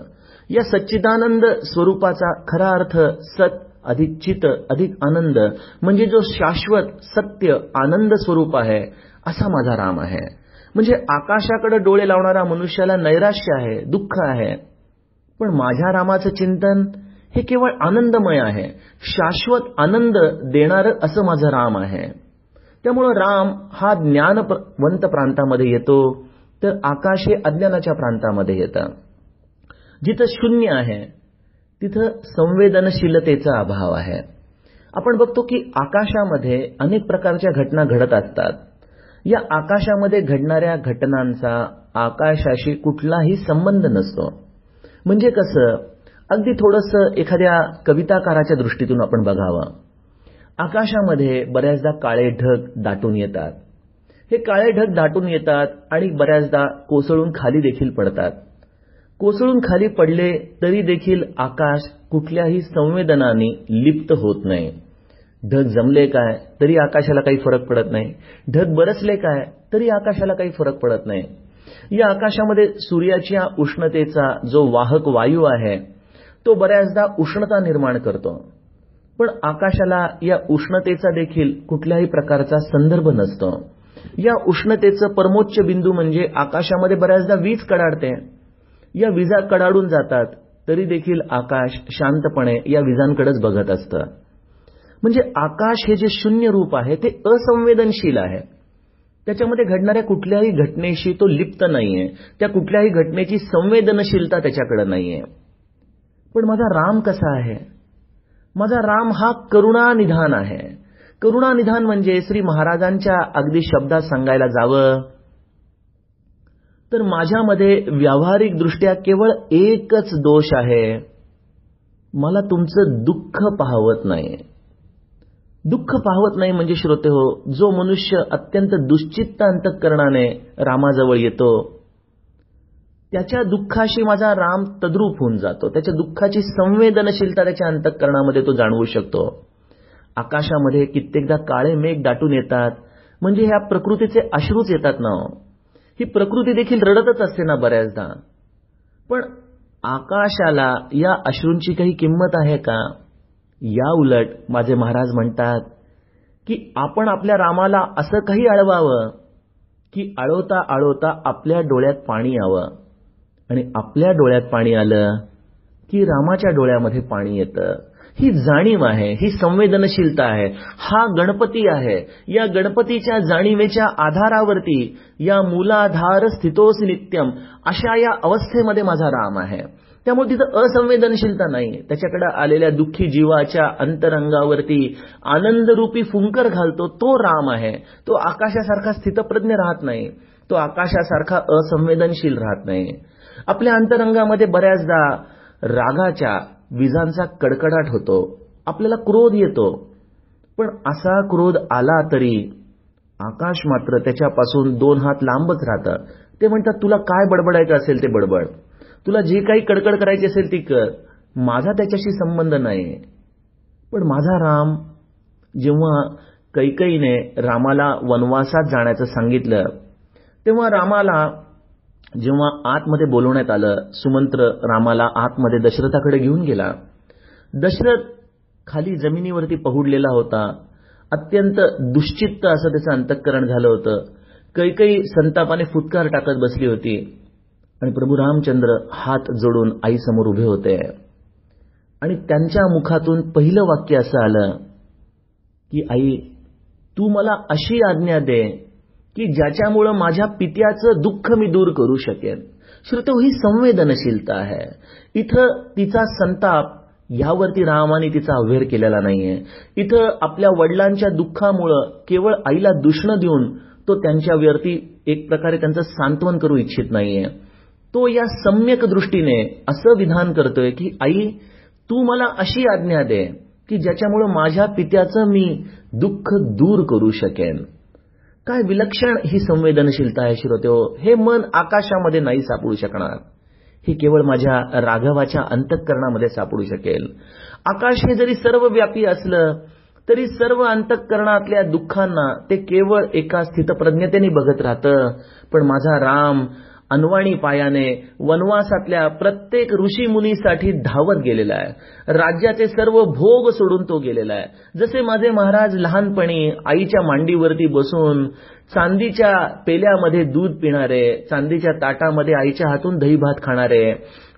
या सच्चिदानंद स्वरूपाचा खरा अर्थ सत अधिक चित अधिक आनंद म्हणजे जो शाश्वत सत्य आनंद स्वरूप आहे असा माझा राम आहे. म्हणजे आकाशाकडे डोळे लावणारा मनुष्याला नैराश्य आहे दुःख आहे. पण माझ्या रामाचं चिंतन हे केवळ आनंदमय आहे. शाश्वत आनंद देणारं असं माझं राम आहे. त्यामुळं राम हा ज्ञानवंत प्रांतामध्ये येतो तर आकाश हे अज्ञानाच्या प्रांतामध्ये येतं. जिथं शून्य आहे तिथं संवेदनशीलतेचा अभाव आहे. आपण बघतो की आकाशामध्ये अनेक प्रकारच्या घटना घडत असतात. या आकाशामध्ये घडणाऱ्या घटनांचा आकाशाशी कुठलाही संबंध नसतो. म्हणजे कसं? अगदी थोडंसं एखाद्या कविताकाराच्या दृष्टीतून आपण बघावं. आकाशामध्ये बऱ्याचदा काळे ढग दाटून येतात. हे काळे ढग दाटून येतात आणि बऱ्याचदा कोसळून खाली देखील पडतात. कोसळून खाली पडले तरी देखील आकाश कुठल्याही संवेदनाने लिप्त होत नाही. ढग जमले काय तरी आकाशाला काही फरक पडत नाही. ढग बरसले काय तरी आकाशाला काही फरक पडत नाही. या आकाशामध्ये सूर्याच्या उष्णतेचा जो वाहक वायू आहे तो बऱ्याचदा उष्णता निर्माण करतो. पण आकाशाला या उष्णतेचा देखील कुठल्याही प्रकारचा संदर्भ नसतो. या उष्णतेचं परमोच्च बिंदू म्हणजे आकाशामध्ये बऱ्याचदा वीज कडाडते. या विजा कडाडून जातात तरी देखील आकाश शांतपणे या विजांकडेच बघत असतं. म्हणजे आकाश हे जे शून्य रूप आहे ते असंवेदनशील आहे. त्याच्यामध्ये घडणाऱ्या कुठल्याही घटनेशी तो लिप्त नाहीये. त्या कुठल्याही घटनेची संवेदनशीलता त्याच्याकडे नाहीये. पण माझा राम कसा आहे? माझा राम हा करुणानिधान आहे. करुणानिधान म्हणजे श्री महाराजांच्या अगदी शब्दात सांगायला जावं तर माझ्यामध्ये व्यावहारिक दृष्ट्या केवळ एकच दोष आहे. मला तुमचं दुःख पाहवत नाही दुःख पाहवत नाही म्हणजे श्रोते हो जो मनुष्य अत्यंत दुश्चित्त अंतकरणाने रामाजवळ येतो त्याच्या दुःखाशी माझा राम तद्रूप होऊन जातो. त्याच्या दुःखाची संवेदनशीलता त्याच्या अंतकरणामध्ये तो जाणवू शकतो. आकाशामध्ये कित्येकदा काळे मेघ दाटून येतात म्हणजे ह्या प्रकृतीचे अश्रूच येतात ना हो. ही प्रकृती देखील रडतच असते ना बऱ्याचदा. पण आकाशाला या अश्रूंची काही किंमत आहे का? या उलट माझे महाराज म्हणतात की आपण आपल्या रामाला असं काही अळवावं की आळवता आळवता आपल्या डोळ्यात पाणी यावं. आणि आपल्या डोळ्यात पाणी आलं की रामाच्या डोळ्यामध्ये पाणी येतं. ही जाणीव आहे ही संवेदनशीलता आहे. हा गणपती आहे. या गणपतीच्या जाणीवेच्या आधारावरती या मूलाधार स्थितोस नित्यम अशा या अवस्थेमध्ये माझा राम आहे. त्यामुळे तिथं असंवेदनशीलता नाही. त्याच्याकडे आलेल्या दुःखी जीवाच्या अंतरंगावरती आनंदरूपी फुंकर घालतो तो राम आहे. तो आकाशासारखा स्थितप्रज्ञ राहत नाही. तो आकाशासारखा असंवेदनशील राहत नाही. आपल्या अंतरंगामध्ये बऱ्याचदा रागाच्या विजांचा कडकडाट होतो. आपल्याला क्रोध येतो. पण असा क्रोध आला तरी आकाश मात्र त्याच्यापासून दोन हात लांबच राहतं. ते म्हणतात तुला काय बडबडायचं असेल ते बडबड. तुला जे काही कडकड करायची असेल ती कर. माझा त्याच्याशी संबंध नाही. पण माझा राम जेव्हा कैकईने रामाला वनवासात जाण्याचं सांगितलं तेव्हा रामाला जेव्हा आतमध्ये बोलवण्यात आलं सुमंत्र रामाला आतमध्ये दशरथाकडे घेऊन गेला. दशरथ खाली जमिनीवरती पहुडलेला होता. अत्यंत दुश्चित्त असं त्याचं अंतःकरण झालं होतं. कैकई संतापाने फुटकार टाकत बसली होती. आणि प्रभू रामचंद्र हात जोडून आईसमोर उभे होते. आणि त्यांच्या मुखातून पहिलं वाक्य असं आलं की आई तू मला अशी आज्ञा दे की ज्याच्यामुळं माझ्या पित्याचं दुःख मी दूर करू शकेन. श्रोतो ही संवेदनशीलता आहे. इथं तिचा संताप यावरती रामाने तिचा अव्हेर केलेला नाहीये. इथं आपल्या वडिलांच्या दुःखामुळं केवळ आईला दुष्ण देऊन तो त्यांच्यावरती एक प्रकारे त्यांचं सांत्वन करू इच्छित नाहीये. तो या सम्यक दृष्टीने असं विधान करतोय की आई तू मला अशी आज्ञा दे की ज्याच्यामुळं माझ्या पित्याचं मी दुःख दूर करू शकेन. काय विलक्षण ही संवेदनशीलता आहे श्रोत्यो हे मन आकाशामध्ये नाही सापडू शकणार. ही केवळ माझ्या राघवाच्या अंतःकरणामध्ये सापडू शकेल. आकाश हे जरी सर्व व्यापी असलं तरी सर्व अंतःकरणातल्या दुःखांना ते केवळ एका स्थितप्रज्ञतेने बघत राहतं. पण माझा राम अनवाणी पायाने वनवासातल्या प्रत्येक ऋषी मुनीसाठी धावत गेलेला आहे. राज्याचे सर्व भोग सोडून तो गेलेला आहे. जसे माझे महाराज लहानपणी आईच्या मांडीवरती बसून चांदीच्या पेल्यामध्ये दूध पिणारे चांदीच्या ताटामध्ये आईच्या हातून दही भात खाणारे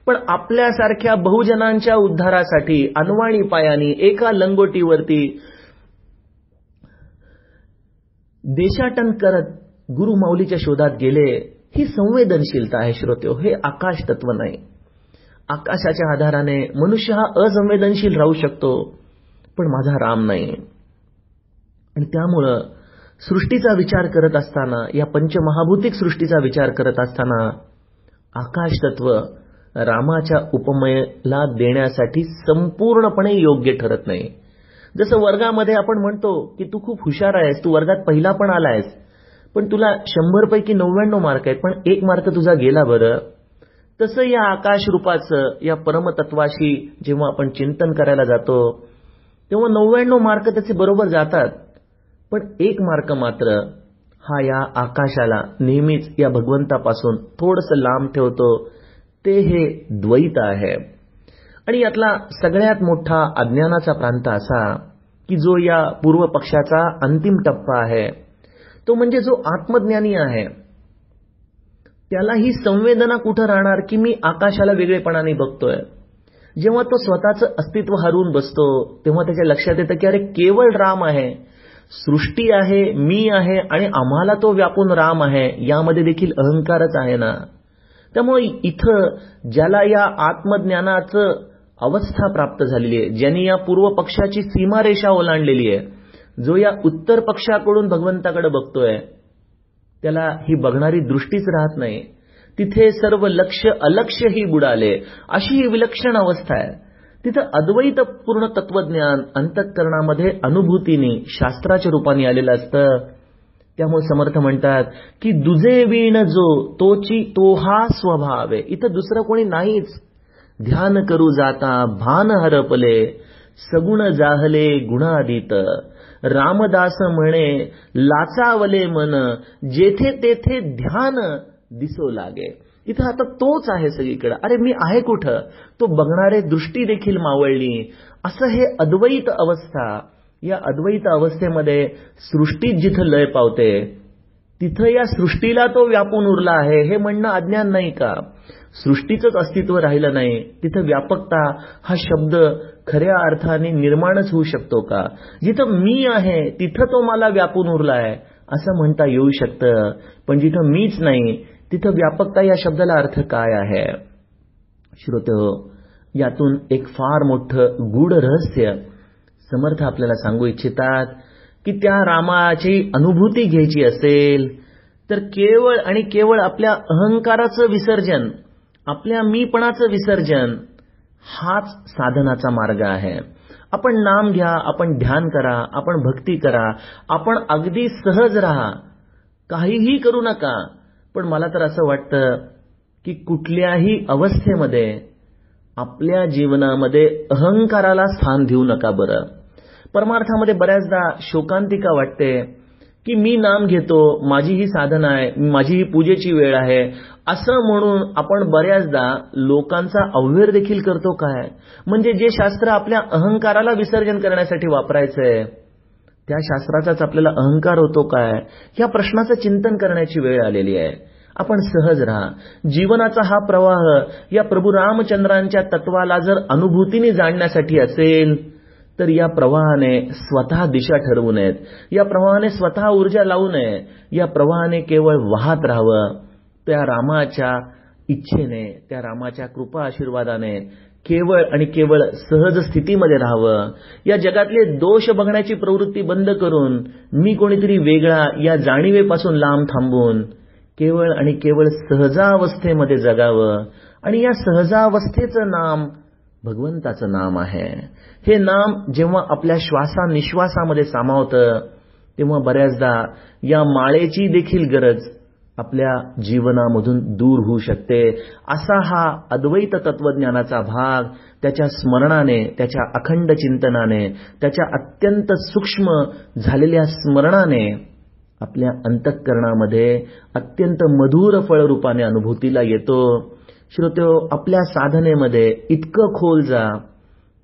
पण आपल्यासारख्या बहुजनांच्या उद्धारासाठी अनवाणी पायानी एका लंगोटीवरती देशाटन करत गुरुमाऊलीच्या शोधात गेले. ही संवेदनशीलता आहे श्रोत्यो हो, हे आकाश तत्व नाही. आकाशाच्या आधाराने मनुष्य हा असंवेदनशील राहू शकतो पण माझा राम नाही. आणि त्यामुळं सृष्टीचा विचार करत असताना या पंचमहाभूतिक सृष्टीचा विचार करत असताना आकाश तत्व रामाच्या उपमेला देण्यासाठी संपूर्णपणे योग्य ठरत नाही. जसं वर्गामध्ये आपण म्हणतो की तू खूप हुशार आहेस तू वर्गात पहिला पण आलायस पण तुला शंभर पैकी नव्याण्णव मार्क आहेत पण एक मार्क तुझा गेला बरं. तसं या आकाश रूपाचं या परमतत्वाशी जेव्हा आपण चिंतन करायला जातो तेव्हा नव्याण्णव मार्क त्याचे बरोबर जातात. पण एक मार्क मात्र हा या आकाशाला नेहमीच या भगवंतापासून थोडस लांब ठेवतो ते हे द्वैत आहे. आणि यातला सगळ्यात मोठा अज्ञानाचा प्रांत असा की जो या पूर्व पक्षाचा अंतिम टप्पा आहे. तो म्हणजे जो आत्मज्ञानी आहे त्याला ही संवेदना कुठं राहणार की मी आकाशाला वेगळेपणाने बघतोय? जेव्हा तो स्वतःचं अस्तित्व हरवून बसतो तेव्हा त्याच्या लक्षात येतं की अरे केवळ राम आहे. सृष्टी आहे मी आहे आणि आम्हाला तो व्यापून राम आहे यामध्ये देखील अहंकारच आहे ना? त्यामुळे इथं ज्याला या आत्मज्ञानाचं अवस्था प्राप्त झालेली आहे ज्यांनी या पूर्व पक्षाची सीमारेषा ओलांडलेली आहे जो या उत्तर पक्षाकडून भगवंताकडे बघतोय त्याला ही बघणारी दृष्टीच राहत नाही. तिथे सर्व लक्ष अलक्ष ही बुडाले. अशी ही विलक्षण अवस्था आहे. तिथं अद्वैत पूर्ण तत्वज्ञान अंतःकरणामध्ये अनुभूतीने शास्त्राच्या रूपाने आलेलं असतं. त्यामुळे समर्थ म्हणतात की दुजे वीण जो तोची तो हा स्वभाव. आहे इथं दुसरं कोणी नाहीच. ध्यान करू जाता भान हरपले. सगुण जाहले गुणादित. रामदास म्हणे लाचावले मन जेथे तेथे ध्यान दिसो लागे. इथं आता तोच आहे सगळीकडे. अरे मी आहे कुठं? तो बघणारे दृष्टी देखील मावळली. असं हे अद्वैत अवस्था या अद्वैत अवस्थेमध्ये सृष्टीत जिथं लय पावते तिथं या सृष्टीला तो व्यापून उरला आहे. हे म्हणणं अज्ञान नाही का? सृष्टीचंच अस्तित्व राहिलं नाही. तिथं व्यापकता हा शब्द खऱ्या अर्थाने निर्माणच होऊ शकतो का? जिथं मी आहे तिथं तो मला व्यापून उरला आहे असं म्हणता येऊ शकतं. पण जिथं मीच नाही तिथं व्यापकता या शब्दाला अर्थ काय आहे? श्रोत हो, यातून एक फार मोठं गूढ रहस्य समर्थ आपल्याला सांगू इच्छितात की त्या रामाची अनुभूती घ्यायची असेल तर केवळ आणि केवळ आपल्या अहंकाराचं विसर्जन आपल्या मीपणाचं विसर्जन हाच साधनाचा मार्ग आहे. आपण नाम घ्या आपण ध्यान करा आपण भक्ती करा आपण अगदी सहज राहा. काहीही करू नका. पण मला तर असं वाटतं की कुठल्याही अवस्थेमध्ये आपल्या जीवनामध्ये अहंकाराला स्थान देऊ नका बरं. परमार्थामध्ये बऱ्याचदा शोकांतिका वाटते की मी नाम घेतो माझी ही साधना आहे माझी ही पूजेची वेळ आहे असं म्हणून आपण बऱ्याचदा लोकांचा अव्हेर देखील करतो काय? म्हणजे जे शास्त्र आपल्या अहंकाराला विसर्जन करण्यासाठी वापरायचंय त्या शास्त्राचाच आपल्याला अहंकार होतो काय? या प्रश्नाचं चिंतन करण्याची वेळ आलेली आहे. आपण सहज राहा. जीवनाचा हा प्रवाह या प्रभू रामचंद्रांच्या तत्वाला जर अनुभूतीने जाणण्यासाठी असेल तर या प्रवाहाने स्वतः दिशा ठरवू नयेत. या प्रवाहाने स्वतः ऊर्जा लावू नये. या प्रवाहाने केवळ वाहत राहावं. त्या रामाच्या इच्छेने त्या रामाच्या कृपा आशीर्वादाने केवळ आणि केवळ सहज स्थितीमध्ये राहावं. या जगातले दोष बघण्याची प्रवृत्ती बंद करून मी कोणीतरी वेगळा या जाणीवेपासून लांब थांबून केवळ आणि केवळ सहजावस्थेमध्ये जगावं. आणि या सहजावस्थेचं नाम भगवंताचं नाम आहे. हे नाम जेव्हा आपल्या श्वासा निश्वासामध्ये सामावतं तेव्हा बऱ्याचदा या माळेची देखील गरज आपल्या जीवनामधून दूर होऊ शकते. असा हा अद्वैत तत्वज्ञानाचा भाग त्याच्या स्मरणाने त्याच्या अखंड चिंतनाने त्याच्या अत्यंत सूक्ष्म झालेल्या स्मरणाने आपल्या अंतःकरणामध्ये अत्यंत मधुर फळरूपाने अनुभूतीला येतो. श्रोत्यो आपल्या साधनेमध्ये इतकं खोल जा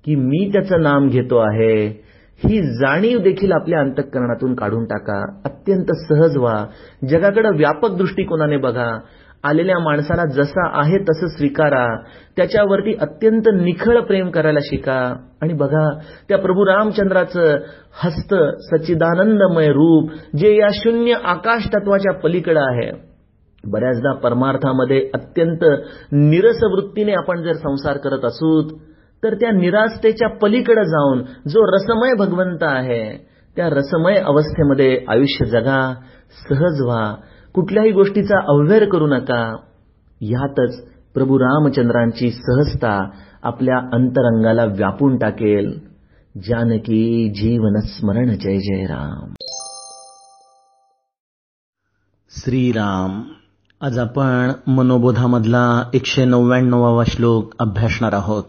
की मी त्याचं नाम घेतो आहे. ही जाणीव देखील आपल्या अंतःकरणातून काढून टाका. अत्यंत सहज व्हा. जगाकडे व्यापक दृष्टिकोनाने बघा. आलेल्या माणसाला जसा आहे तसं स्वीकारा. त्याच्यावरती अत्यंत निखळ प्रेम करायला शिका. आणि बघा त्या प्रभू रामचंद्राचं हस्त सच्चिदानंदमय रूप जे या शून्य आकाश तत्वाच्या पलीकडे आहे. बऱ्याचदा परमार्थामध्ये अत्यंत निरस वृत्तीने आपण जर संसार करत असूत तर त्या निराशतेच्या पलीकडे जाऊन जो रसमय भगवंत आहे त्या रसमय अवस्थेमध्ये आयुष्य जगा सहज व्हा. कुठल्याही गोष्टीचा अव्यर करू नका. यातच प्रभू रामचंद्रांची सहजता आपल्या अंतरंगाला व्यापून टाकेल. जानकी जीवन स्मरण जय जय राम. श्रीराम. आज आपण मनोबोधामधला एकशे नव्याण्णवावा श्लोक अभ्यासणार आहोत.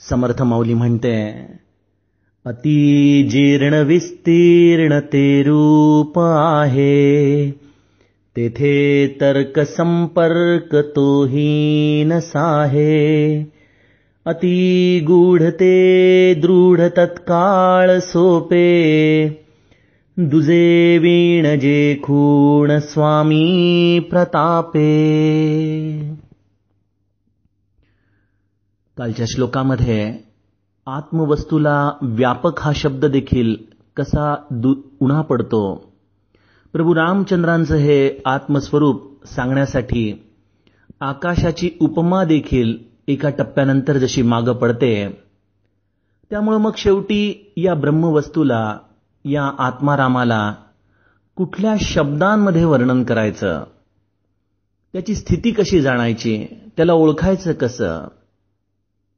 समर्थ अति जीर्ण विस्तीर्ण ते रूप तेथे तर्क संपर्क तोही नसाहे अति गूढ ते दृढ तत्काळ सोपे दुजे वीण जे खूण स्वामी प्रतापे कालच्या श्लोकामध्ये आत्मवस्तूला व्यापक हा शब्द देखील कसा उन्हा पडतो? प्रभू रामचंद्रांचं हे आत्मस्वरूप सांगण्यासाठी आकाशाची उपमा देखील एका टप्प्यानंतर जशी मागं पडते त्यामुळं मग शेवटी या ब्रह्मवस्तूला या आत्मारामाला कुठल्या शब्दांमध्ये वर्णन करायचं? त्याची स्थिती कशी जाणायची? त्याला ओळखायचं कसं?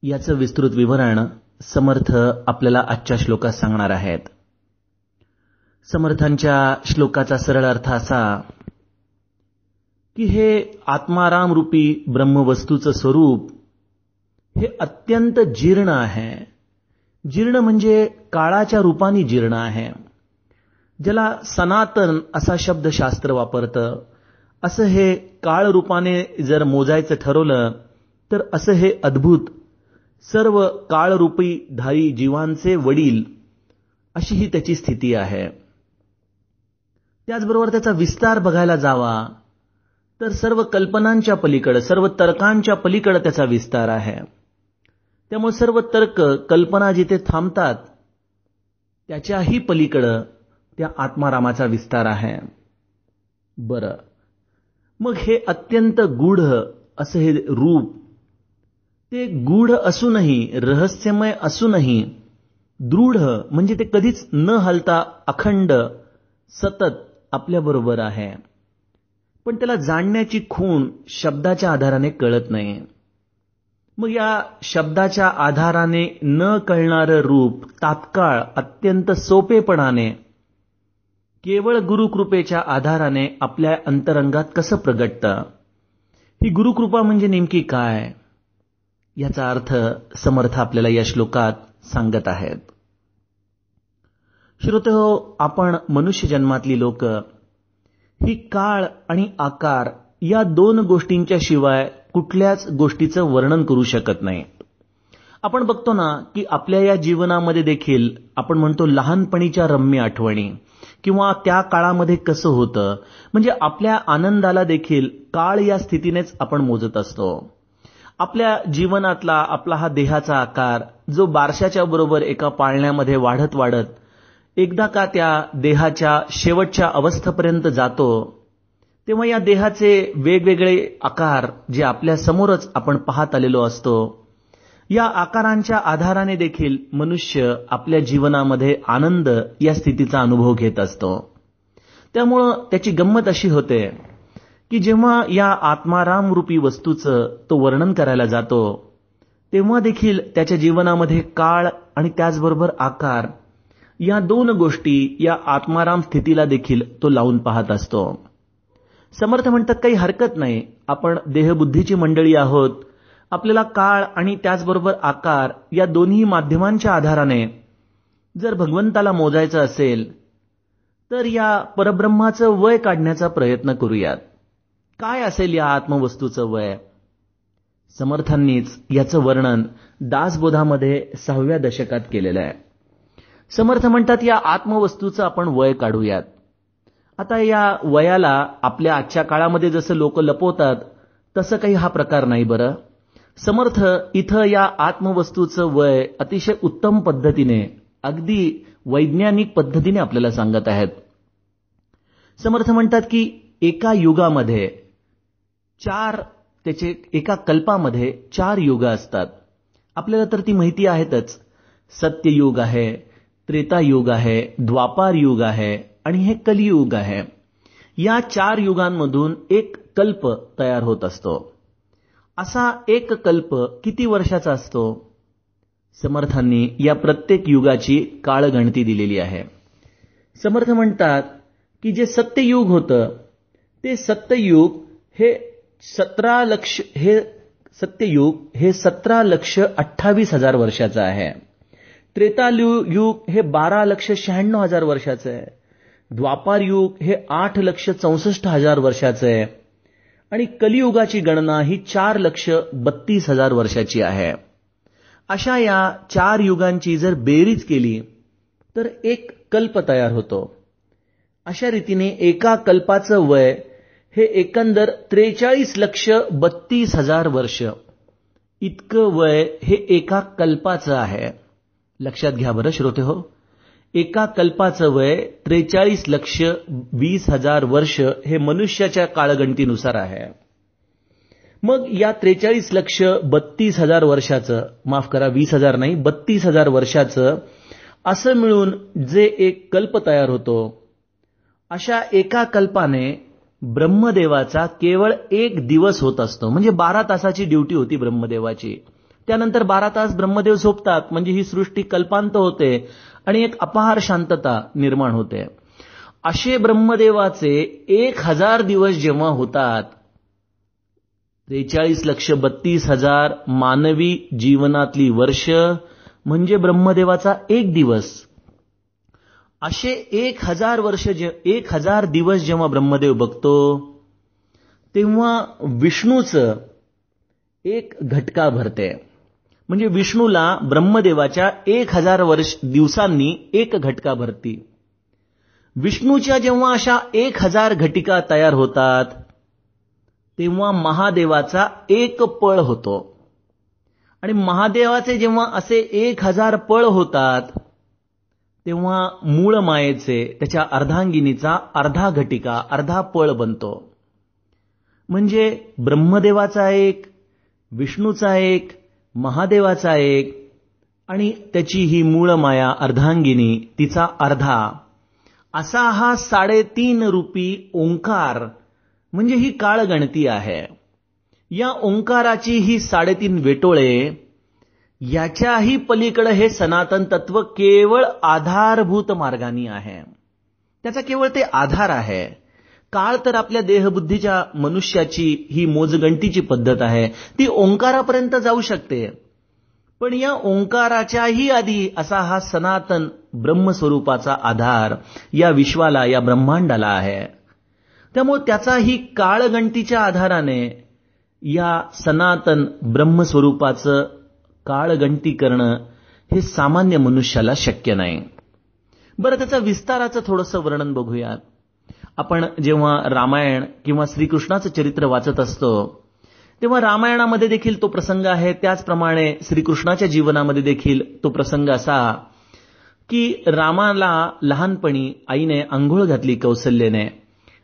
याचं विस्तृत विवरण समर्थ आपल्याला आजच्या श्लोकात सांगणार आहेत. समर्थांच्या श्लोकाचा सरळ अर्थ असा की हे आत्माराम रूपी ब्रह्मवस्तूचं स्वरूप हे अत्यंत जीर्ण आहे. जीर्ण म्हणजे काळाच्या रूपाने जीर्ण आहे. ज्याला सनातन असा शब्द शास्त्र वापरतं. असं हे काळ रूपाने जर मोजायचं ठरवलं तर असं हे अद्भुत सर्व काळरूपी धारी जीवांचे वडील अशी ही त्याची स्थिती आहे. त्याचबरोबर त्याचा विस्तार बघायला जावा तर सर्व कल्पनांच्या पलीकडे सर्व तर्कांच्या पलीकडे त्याचा विस्तार आहे. त्यामुळे सर्व तर्क कल्पना जिथे थांबतात त्याच्याही पलीकडं त्या आत्मारामाचा विस्तार आहे. बरं. मग हे अत्यंत गूढ असं हे रूप ते गूढ असूनही रहस्यमय असूनही दृढ म्हणजे ते कधीच न हलता अखंड सतत आपल्याबरोबर आहे. पण त्याला जाणण्याची खूण शब्दाच्या आधाराने कळत नाही. मग या शब्दाच्या आधाराने न कळणारं रूप तात्काळ अत्यंत सोपेपणाने केवळ गुरुकृपेच्या आधाराने आपल्या अंतरंगात कसं प्रगटतं? ही गुरुकृपा म्हणजे नेमकी काय? याचा अर्थ समर्थ आपल्याला या श्लोकात सांगत आहेत. श्रोते हो आपण मनुष्य जन्मातली लोक ही काळ आणि आकार या दोन गोष्टींच्या शिवाय कुठल्याच गोष्टीचं वर्णन करू शकत नाही. आपण बघतो ना की आपल्या या जीवनामध्ये देखील आपण म्हणतो लहानपणीच्या रम्य आठवणी किंवा त्या काळामध्ये कसं होतं म्हणजे आपल्या आनंदाला देखील काळ या स्थितीनेच आपण मोजत असतो. आपल्या जीवनातला आपला हा देहाचा आकार जो बारशाच्या बरोबर एका पाळण्यामध्ये वाढत वाढत एकदा का त्या देहाच्या शेवटच्या अवस्थेपर्यंत जातो तेव्हा या देहाचे वेगवेगळे आकार जे आपल्या समोरच आपण पाहत आलेलो असतो या आकारांच्या आधाराने देखील मनुष्य आपल्या जीवनामध्ये आनंद या स्थितीचा अनुभव घेत असतो. त्यामुळं त्याची गंमत अशी होते की जेव्हा या आत्माराम रूपी वस्तूचं तो वर्णन करायला जातो तेव्हा देखील त्याच्या जीवनामध्ये काळ आणि त्याचबरोबर आकार या दोन गोष्टी या आत्माराम स्थितीला देखील तो लावून पाहत असतो. समर्थ म्हणतात काही हरकत नाही. आपण देहबुद्धीची मंडळी आहोत. आपल्याला काळ आणि त्याचबरोबर आकार या दोन्ही माध्यमांच्या आधाराने जर भगवंताला मोजायचं असेल तर या परब्रह्माचं वय काढण्याचा प्रयत्न करूयात. काय असेल या आत्मवस्तूचं वय? समर्थांनीच याचं वर्णन दासबोधामध्ये सहाव्या दशकात केलेलं आहे. समर्थ म्हणतात या आत्मवस्तूचं आपण वय काढूयात. आता या वयाला आपल्या आजच्या काळामध्ये जसं लोक लपवतात तसं काही हा प्रकार नाही बरं. समर्थ इथं या आत्मवस्तूचं वय अतिशय उत्तम पद्धतीने अगदी वैज्ञानिक पद्धतीने आपल्याला सांगत आहेत. समर्थ म्हणतात की एका युगामध्ये चार त्याचे एका कल्पामध्ये चार युग असतात. आपल्याला तर ती माहिती आहेतच. सत्ययुग आहे त्रेतायुग आहे द्वापार युग आहे आणि हे कलियुग आहे. या चार युगांमधून एक कल्प तयार होत असतो. असा एक कल्प किती वर्षाचा असतो? समर्थांनी या प्रत्येक युगाची काळगणती दिलेली आहे. समर्थ म्हणतात की जे सत्ययुग होतं ते सत्ययुग हे सतरा लक्ष हे सत्ययुग हे सतरा लक्ष अठ्ठावीस हजार वर्षाचं आहे. त्रेतायुग हे बारा लक्ष शहाण्णव हजार वर्षाचं आहे. द्वापार युग हे आठ लक्ष चौसष्ट हजार वर्षाचं आहे. आणि कलियुगाची गणना ही चार लक्ष बत्तीस हजार वर्षाची आहे. अशा या चार युगांची जर बेरीज केली तर एक कल्प तयार होतो. अशा रीतीने एका कल्पाचं वय हे एकंदर त्रेचाळीस लक्ष बत्तीस हजार वर्ष. इतकं वय हे एका कल्पाचं आहे. लक्षात घ्या बरं श्रोते हो. एका कल्पाचं वय त्रेचाळीस लक्ष वीस हजार वर्ष हे मनुष्याच्या काळगणतीनुसार आहे. मग या त्रेचाळीस लक्ष बत्तीस हजार वर्षाचं माफ करा वीस हजार नाही बत्तीस हजार वर्षाचं असं मिळून जे एक कल्प तयार होतो अशा एका कल्पाने ब्रह्मदेवाचा केवळ एक दिवस होत असतो. म्हणजे बारा तासाची ड्युटी होती ब्रह्मदेवाची. त्यानंतर बारा तास ब्रह्मदेव झोपतात. म्हणजे ही सृष्टी कल्पांत होते आणि एक अपार शांतता निर्माण होते. असे ब्रह्मदेवाचे एक हजार दिवस जेव्हा होतात त्रेचाळीस लक्ष बत्तीस हजार मानवी जीवनातली वर्ष म्हणजे ब्रह्मदेवाचा एक दिवस. असे एक हजार वर्ष जे एक हजार दिवस जेव्हा ब्रह्मदेव बघतो तेव्हा विष्णूचं एक घटका भरते. म्हणजे विष्णूला ब्रह्मदेवाच्या एक हजार वर्ष दिवसांनी एक घटका भरती. विष्णूच्या जेव्हा अशा एक हजार घटिका तयार होतात तेव्हा महादेवाचा एक पळ होतो. आणि महादेवाचे जेव्हा असे एक हजार पळ होतात तेव्हा मूळ मायेचे त्याच्या अर्धांगिनीचा अर्धा घटिका अर्धा पळ बनतो. म्हणजे ब्रह्मदेवाचा एक विष्णूचा एक महादेवाचा एक आणि त्याची ही मूळ माया अर्धांगिनी तिचा अर्धा. असा हा साडेतीन रूपी ओंकार म्हणजे ही काळगणती आहे. या ओंकाराची ही साडेतीन वेटोळे याच्याही पलीकडे हे सनातन तत्व केवळ आधारभूत मार्गानी आहे. त्याचा केवळ ते आधार आहे. काळ तर आपल्या देहबुद्धीच्या मनुष्याची ही मोजगंटीची पद्धत आहे. ती ओंकारापर्यंत जाऊ शकते. पण या ओंकाराच्याही आधी असा हा सनातन ब्रह्मस्वरूपाचा आधार या विश्वाला या ब्रह्मांडाला आहे. त्यामुळे त्याचाही काळगणतीच्या आधाराने या सनातन ब्रह्मस्वरूपाचं काळगंटी करणं हे सामान्य मनुष्याला शक्य नाही. बरं त्याचं विस्ताराचं थोडंसं वर्णन बघूयात. आपण जेव्हा रामायण किंवा श्रीकृष्णाचं चरित्र वाचत असतो तेव्हा रामायणामध्ये देखील तो प्रसंग आहे. त्याचप्रमाणे श्रीकृष्णाच्या जीवनामध्ये देखील तो प्रसंग असा की रामाला लहानपणी आईने आंघोळ घातली कौशल्यने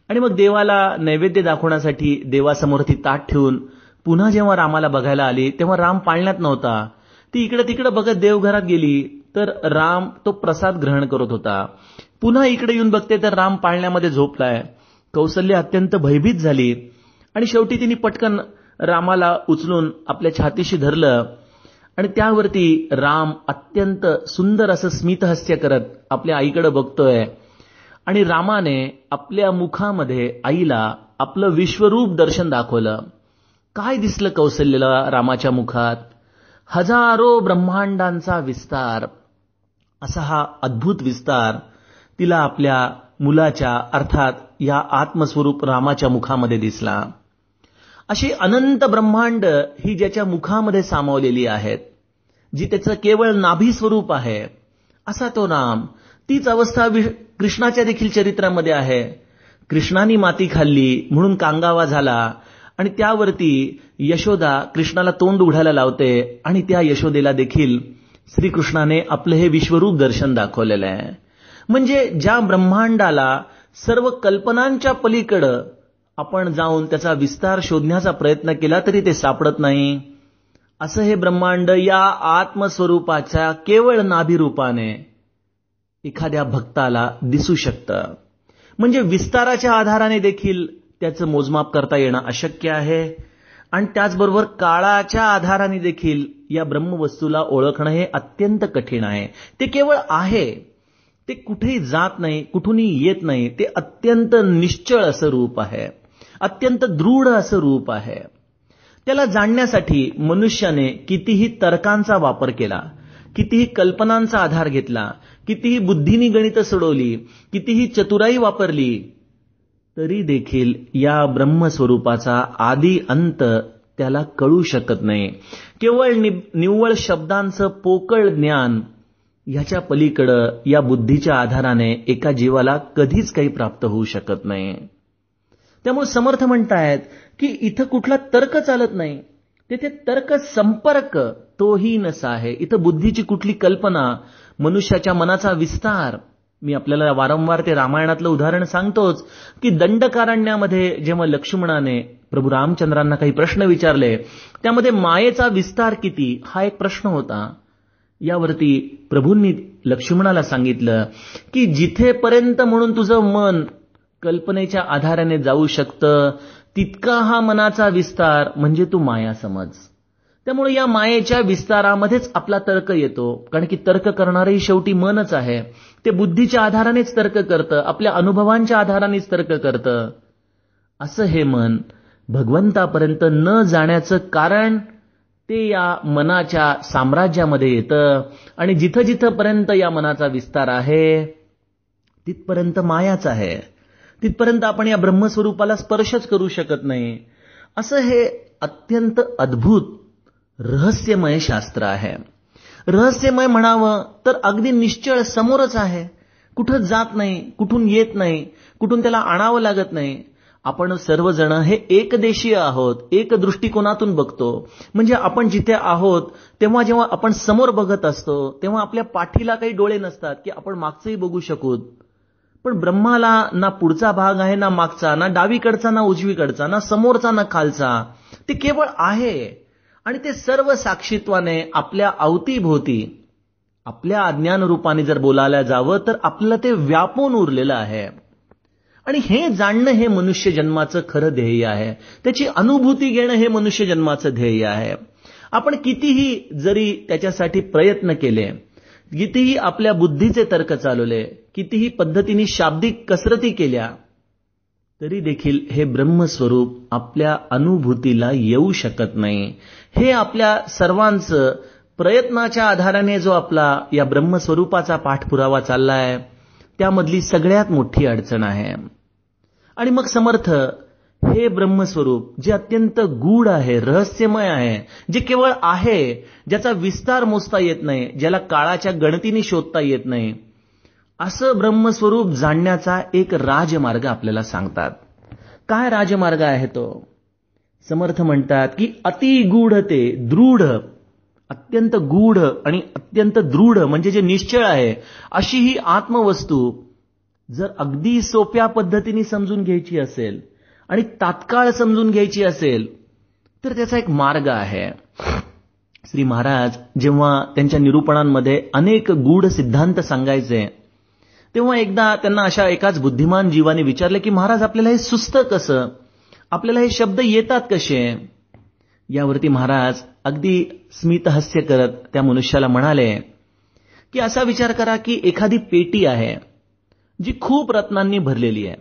आणि मग देवाला नैवेद्य दाखवण्यासाठी देवासमोर ती ताट ठेवून पुन्हा जेव्हा रामाला बघायला आली तेव्हा राम पाळण्यात नव्हता. ती इकडे तिकडे बघत देवघरात गेली तर राम तो प्रसाद ग्रहण करत होता. पुन्हा इकडे येऊन बघते तर राम पाळण्यामध्ये झोपलाय. कौसल्य अत्यंत भयभीत झाली आणि शेवटी तिने पटकन रामाला उचलून आपल्या छातीशी धरलं आणि त्यावरती राम अत्यंत सुंदर असं स्मितहस्य करत आपल्या आईकडे बघतोय आणि रामाने आपल्या मुखामध्ये आईला आपलं विश्वरूप दर्शन दाखवलं. काय दिसलं कौशल्यला रामाच्या मुखात? हजारो ब्रह्मांडांचा विस्तार असा हा अद्भुत विस्तार तिला आपल्या मुलाच्या अर्थात या आत्मस्वरूप रामाच्या मुखामध्ये दिसला. अशी अनंत ब्रह्मांड ही ज्याच्या मुखामध्ये सामावलेली आहेत जी त्याचं केवळ नाभी स्वरूप आहे असा तो राम तीच अवस्था कृष्णाच्या देखील चरित्रामध्ये आहे. कृष्णानी माती खाल्ली म्हणून कांगावा झाला आणि त्यावरती यशोदा कृष्णाला तोंड उघडायला लावते आणि त्या यशोदेला देखील श्रीकृष्णाने आपलं हे विश्वरूप दर्शन दाखवलेलं आहे. म्हणजे ज्या ब्रह्मांडाला सर्व कल्पनांच्या पलीकडं आपण जाऊन त्याचा विस्तार शोधण्याचा प्रयत्न केला तरी ते सापडत नाही. असं हे ब्रह्मांड या आत्मस्वरूपाच्या केवळ नाभिरूपाने एखाद्या भक्ताला दिसू शकतं. म्हणजे विस्ताराच्या आधाराने देखील त्याचं मोजमाप करता येणं अशक्य आहे. आणि त्याचबरोबर काळाच्या आधाराने देखील या ब्रह्मवस्तूला ओळखणं हे अत्यंत कठीण आहे. ते केवळ आहे. ते कुठेही जात नाही कुठूनही येत नाही. ते अत्यंत निश्चळ असं रूप आहे. अत्यंत दृढ असं रूप आहे. त्याला जाणण्यासाठी मनुष्याने कितीही तर्कांचा वापर केला कितीही कल्पनांचा आधार घेतला कितीही बुद्धीनी गणित सोडवली कितीही चतुराई वापरली तरी देखील या ब्रह्मस्वरूपाचा आदी अंत त्याला कळू शकत नाही. केवळ निव्वळ शब्दांचं पोकळ ज्ञान ह्याच्या पलीकडं या बुद्धीच्या आधाराने एका जीवाला कधीच काही प्राप्त होऊ शकत नाही. त्यामुळे समर्थ म्हणतायत की इथं कुठला तर्क चालत नाही. तेथे तर्क संपर्क तोही नसा आहे. इथं बुद्धीची कुठली कल्पना मनुष्याच्या मनाचा विस्तार मी आपल्याला वारंवार ते रामायणातलं उदाहरण सांगतोच की दंडकारण्यामध्ये जेव्हा लक्ष्मणाने प्रभू रामचंद्रांना काही प्रश्न विचारले त्यामध्ये मायेचा विस्तार किती हा एक प्रश्न होता. यावरती प्रभूंनी लक्ष्मणाला सांगितलं की जिथेपर्यंत म्हणून तुझं मन कल्पनेच्या आधाराने जाऊ शकतं तितका हा मनाचा विस्तार म्हणजे तू माया समज त्यामुळे या मायेच्या विस्तारामध्येच आपला तर्क येतो. कारण की तर्क करणारही शेवटी मनच आहे. ते बुद्धीच्या आधारानेच तर्क करतं. आपल्या अनुभवांच्या आधारानेच तर्क करतं. असं हे मन भगवंतापर्यंत न जाण्याचं कारण ते या मनाच्या साम्राज्यामध्ये येतं. आणि जिथं जिथंपर्यंत या मनाचा विस्तार आहे तिथपर्यंत मायाच आहे. तिथपर्यंत आपण या ब्रह्मस्वरूपाला स्पर्शच करू शकत नाही. असं हे अत्यंत अद्भुत रहस्यमय शास्त्र आहे. रहस्यमय म्हणावं तर अगदी निश्चळ समोरच आहे. कुठं जात नाही कुठून येत नाही कुठून त्याला आणावं लागत नाही. आपण सर्वजण हे एकदेशीय आहोत एक दृष्टिकोनातून बघतो. म्हणजे आपण जिथे आहोत तेव्हा जेव्हा आपण समोर बघत असतो तेव्हा आपल्या पाठीला काही डोळे नसतात की आपण मागचंही बघू शकू. पण ब्रह्माला ना पुढचा भाग आहे ना मागचा ना डावीकडचा ना उजवीकडचा ना समोरचा ना खालचा ते केवळ आहे. आणि ते सर्व साक्षीत्वाने आपल्या अवतीभोवती आपल्या अज्ञान रूपाने जर बोलायला जावं तर आपल्याला ते व्यापून उरलेलं आहे. आणि हे जाणणं हे मनुष्य जन्माचं खरं ध्येय आहे. त्याची अनुभूती घेणं हे मनुष्य जन्माचं ध्येय आहे. आपण कितीही जरी त्याच्यासाठी प्रयत्न केले कितीही आपल्या बुद्धीचे तर्क चालवले कितीही पद्धतीने शाब्दिक कसरती केल्या तरी देखील हे ब्रह्मस्वरूप आपल्या अनुभूतीला येऊ शकत नाही. हे आपल्या सर्वांचं प्रयत्नाच्या आधाराने जो आपला या ब्रह्मस्वरूपाचा पाठपुरावा चाललाय त्यामधली सगळ्यात मोठी अडचण आहे. आणि मग समर्थ हे ब्रह्मस्वरूप जे अत्यंत गूढ आहे रहस्यमय आहे जे केवळ आहे ज्याचा विस्तार मोजता येत नाही ज्याला काळाच्या गणतीने शोधता येत नाही असं ब्रह्मस्वरूप जाणण्याचा एक राजमार्ग आपल्याला सांगतात. काय राजमार्ग आहे तो? समर्थ म्हणतात की अतिगूढ ते दृढ अत्यंत गूढ आणि अत्यंत दृढ म्हणजे जे निश्चळ आहे अशी ही आत्मवस्तू जर अगदी सोप्या पद्धतीने समजून घ्यायची असेल आणि तात्काळ समजून घ्यायची असेल तर त्याचा एक मार्ग आहे. श्री महाराज जेव्हा त्यांच्या निरूपणांमध्ये अनेक गूढ सिद्धांत सांगायचे तेव्हा एकदा त्यांना अशा एकाच बुद्धिमान जीवाने विचारले की महाराज आपल्याला हे सुस्त कसं? आपल्याला हे शब्द येतात कसे? यावरती महाराज अगदी स्मितहास्य करत त्या मनुष्याला म्हणाले की असा विचार करा की एखादी पेटी आहे जी खूप रत्नांनी भरलेली आहे.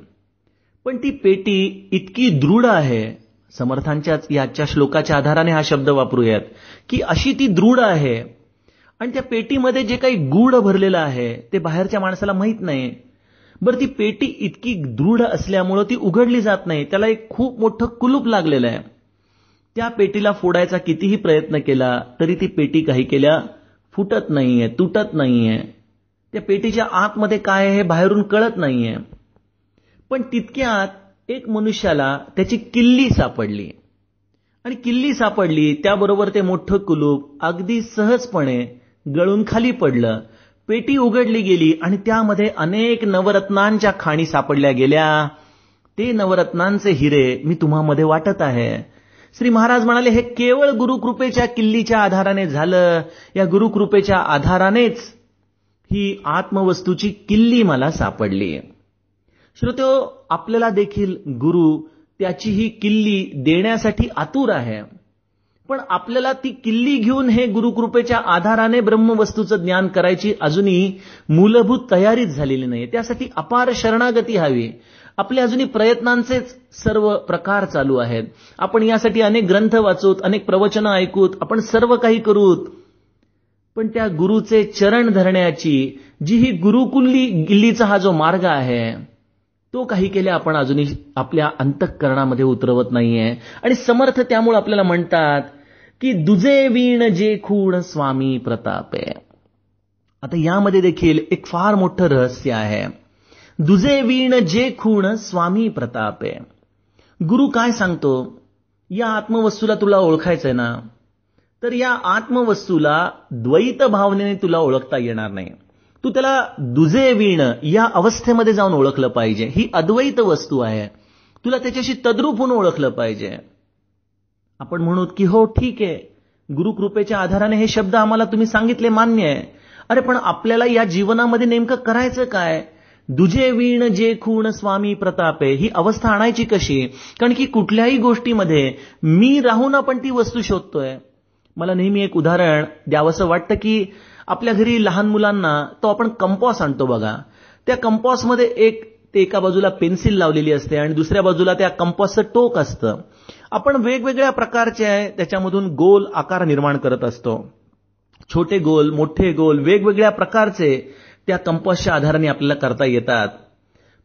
पण ती पेटी इतकी दृढ आहे. समर्थांच्याच याच्या श्लोकाच्या आधाराने हा शब्द वापरूयात की अशी ती दृढ आहे. आणि त्या पेटीमध्ये जे काही गूढ भरलेलं आहे ते बाहेरच्या माणसाला माहीत नाही. बरं ती पेटी इतकी दृढ असल्यामुळं ती उघडली जात नाही. त्याला एक खूप मोठं कुलूप लागलेलं आहे. त्या पेटीला फोडायचा कितीही प्रयत्न केला तरी ती पेटी काही केल्या फुटत नाहीये तुटत नाहीये. त्या पेटीच्या आतमध्ये काय आहे हे बाहेरून कळत नाहीये. पण तितक्यात एक मनुष्याला त्याची किल्ली सापडली. आणि किल्ली सापडली त्याबरोबर ते मोठं कुलूप अगदी सहजपणे गळून खाली पडलं. पेटी उघडली गेली आणि त्यामध्ये अनेक नवरत्नांच्या खाणी सापडल्या गेल्या. ते नवरत्नांचे हिरे मी तुम्हामध्ये वाटत आहे. श्री महाराज म्हणाले हे केवळ गुरुकृपेच्या किल्लीच्या आधाराने झालं. या गुरुकृपेच्या आधारानेच ही आत्मवस्तूची किल्ली मला सापडली. श्रोतो आपल्याला देखील गुरु त्याची ही किल्ली देण्यासाठी आतुर आहे. पण आपल्याला ती किल्ली घेऊन हे गुरुकृपेच्या आधाराने ब्रह्मवस्तूचं ज्ञान करायची अजूनही मूलभूत तयारीच झालेली नाही त्यासाठी अपार शरणागती हवी आपले अजूनही प्रयत्नांचेच सर्व प्रकार चालू आहेत. आपण यासाठी अनेक ग्रंथ वाचूत अनेक प्रवचनं ऐकूत आपण सर्व काही करूत. पण त्या गुरुचे चरण धरण्याची जी ही गुरुकुल्ली गिल्लीचा हा जो मार्ग आहे तो काही केल्या आपण अजूनही आपल्या अंतःकरणामध्ये उतरवत नाहीये. आणि समर्थ त्यामुळे आपल्याला म्हणतात की दुजे वीण जे खूण स्वामी प्रतापे. आता यामध्ये देखील एक फार मोठं रहस्य आहे. दुजे वीण जे खूण स्वामी प्रतापे. गुरु काय सांगतो? या आत्मवस्तूला तुला ओळखायचंय ना? तर या आत्मवस्तूला द्वैत भावनेने तुला ओळखता येणार नाही. तू त्याला दुजे वीण या अवस्थेमध्ये जाऊन ओळखलं पाहिजे. ही अद्वैत वस्तू आहे. तुला त्याच्याशी तद्रूप होऊन ओळखलं पाहिजे. आपण म्हणू की हो ठीक आहे. गुरुकृपेच्या आधाराने हे शब्द आम्हाला तुम्ही सांगितले मान्य आहे. अरे पण आपल्याला या जीवनामध्ये नेमकं करायचं काय? दुजे वीण जे खूण स्वामी प्रतापे ही अवस्था आणायची कशी? कारण की कुठल्याही गोष्टीमध्ये मी राहून आपण ती वस्तू शोधतोय. मला नेहमी एक उदाहरण द्यावंसं वाटतं की आपल्या घरी लहान मुलांना तो आपण कंपॉस आणतो बघा. त्या कंपॉसमध्ये एक ते एका बाजूला पेन्सिल लावलेली असते आणि दुसऱ्या बाजूला त्या कंपासचं टोक असतं. आपण वेगवेगळ्या प्रकारचे त्याच्यामधून गोल आकार निर्माण करत असतो. छोटे गोल मोठे गोल वेगवेगळ्या प्रकारचे त्या कंपासच्या आधाराने आपल्याला करता येतात.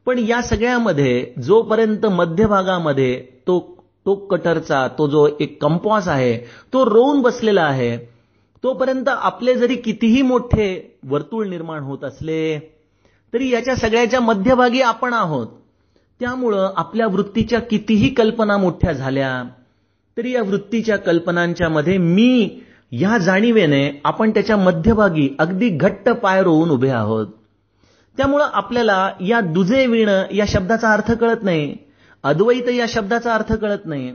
पण या सगळ्यामध्ये जोपर्यंत मध्यभागामध्ये तो टोक कटरचा तो जो एक कंपॉस आहे तो रोवून बसलेला आहे तोपर्यंत आपले जरी कितीही मोठे वर्तुळ निर्माण होत असले तरी याच्या सगळ्याच्या मध्यभागी आपण आहोत. त्यामुळं आपल्या वृत्तीच्या कितीही कल्पना मोठ्या झाल्या तरी या वृत्तीच्या कल्पनांच्या मध्ये मी या जाणीवेने आपण त्याच्या मध्यभागी अगदी घट्ट पाय रोवून उभे आहोत. त्यामुळं आपल्याला या दुजे विण या शब्दाचा अर्थ कळत नाही अद्वैत या शब्दाचा अर्थ कळत नाही.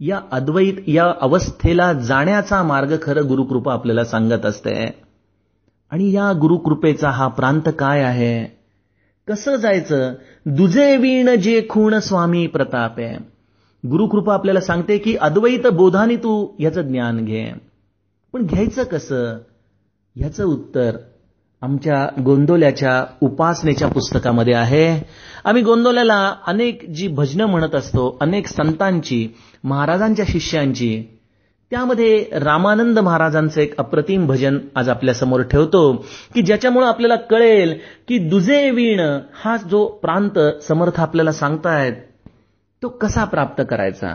या अद्वैत या अवस्थेला जाण्याचा मार्ग खरं गुरुकृपा आपल्याला सांगत असते. आणि या गुरुकृपेचा हा प्रांत काय आहे? कसं जायचं? दुजे वीण जे खूण स्वामी प्रताप. आहे गुरुकृपा आपल्याला सांगते की अद्वैत बोधाने तू याचं ज्ञान घे. पण घ्यायचं कसं? ह्याचं उत्तर आमच्या गोंदोल्याच्या उपासनेच्या पुस्तकामध्ये आहे. आम्ही गोंदोल्याला अनेक जी भजनं म्हणत असतो अनेक संतांची महाराजांच्या शिष्यांची त्यामध्ये रामानंद महाराजांचं एक अप्रतिम भजन आज आपल्यासमोर ठेवतो की ज्याच्यामुळे आपल्याला कळेल की दुजे वीण हा जो प्रांत समर्थ आपल्याला सांगतायत तो कसा प्राप्त करायचा?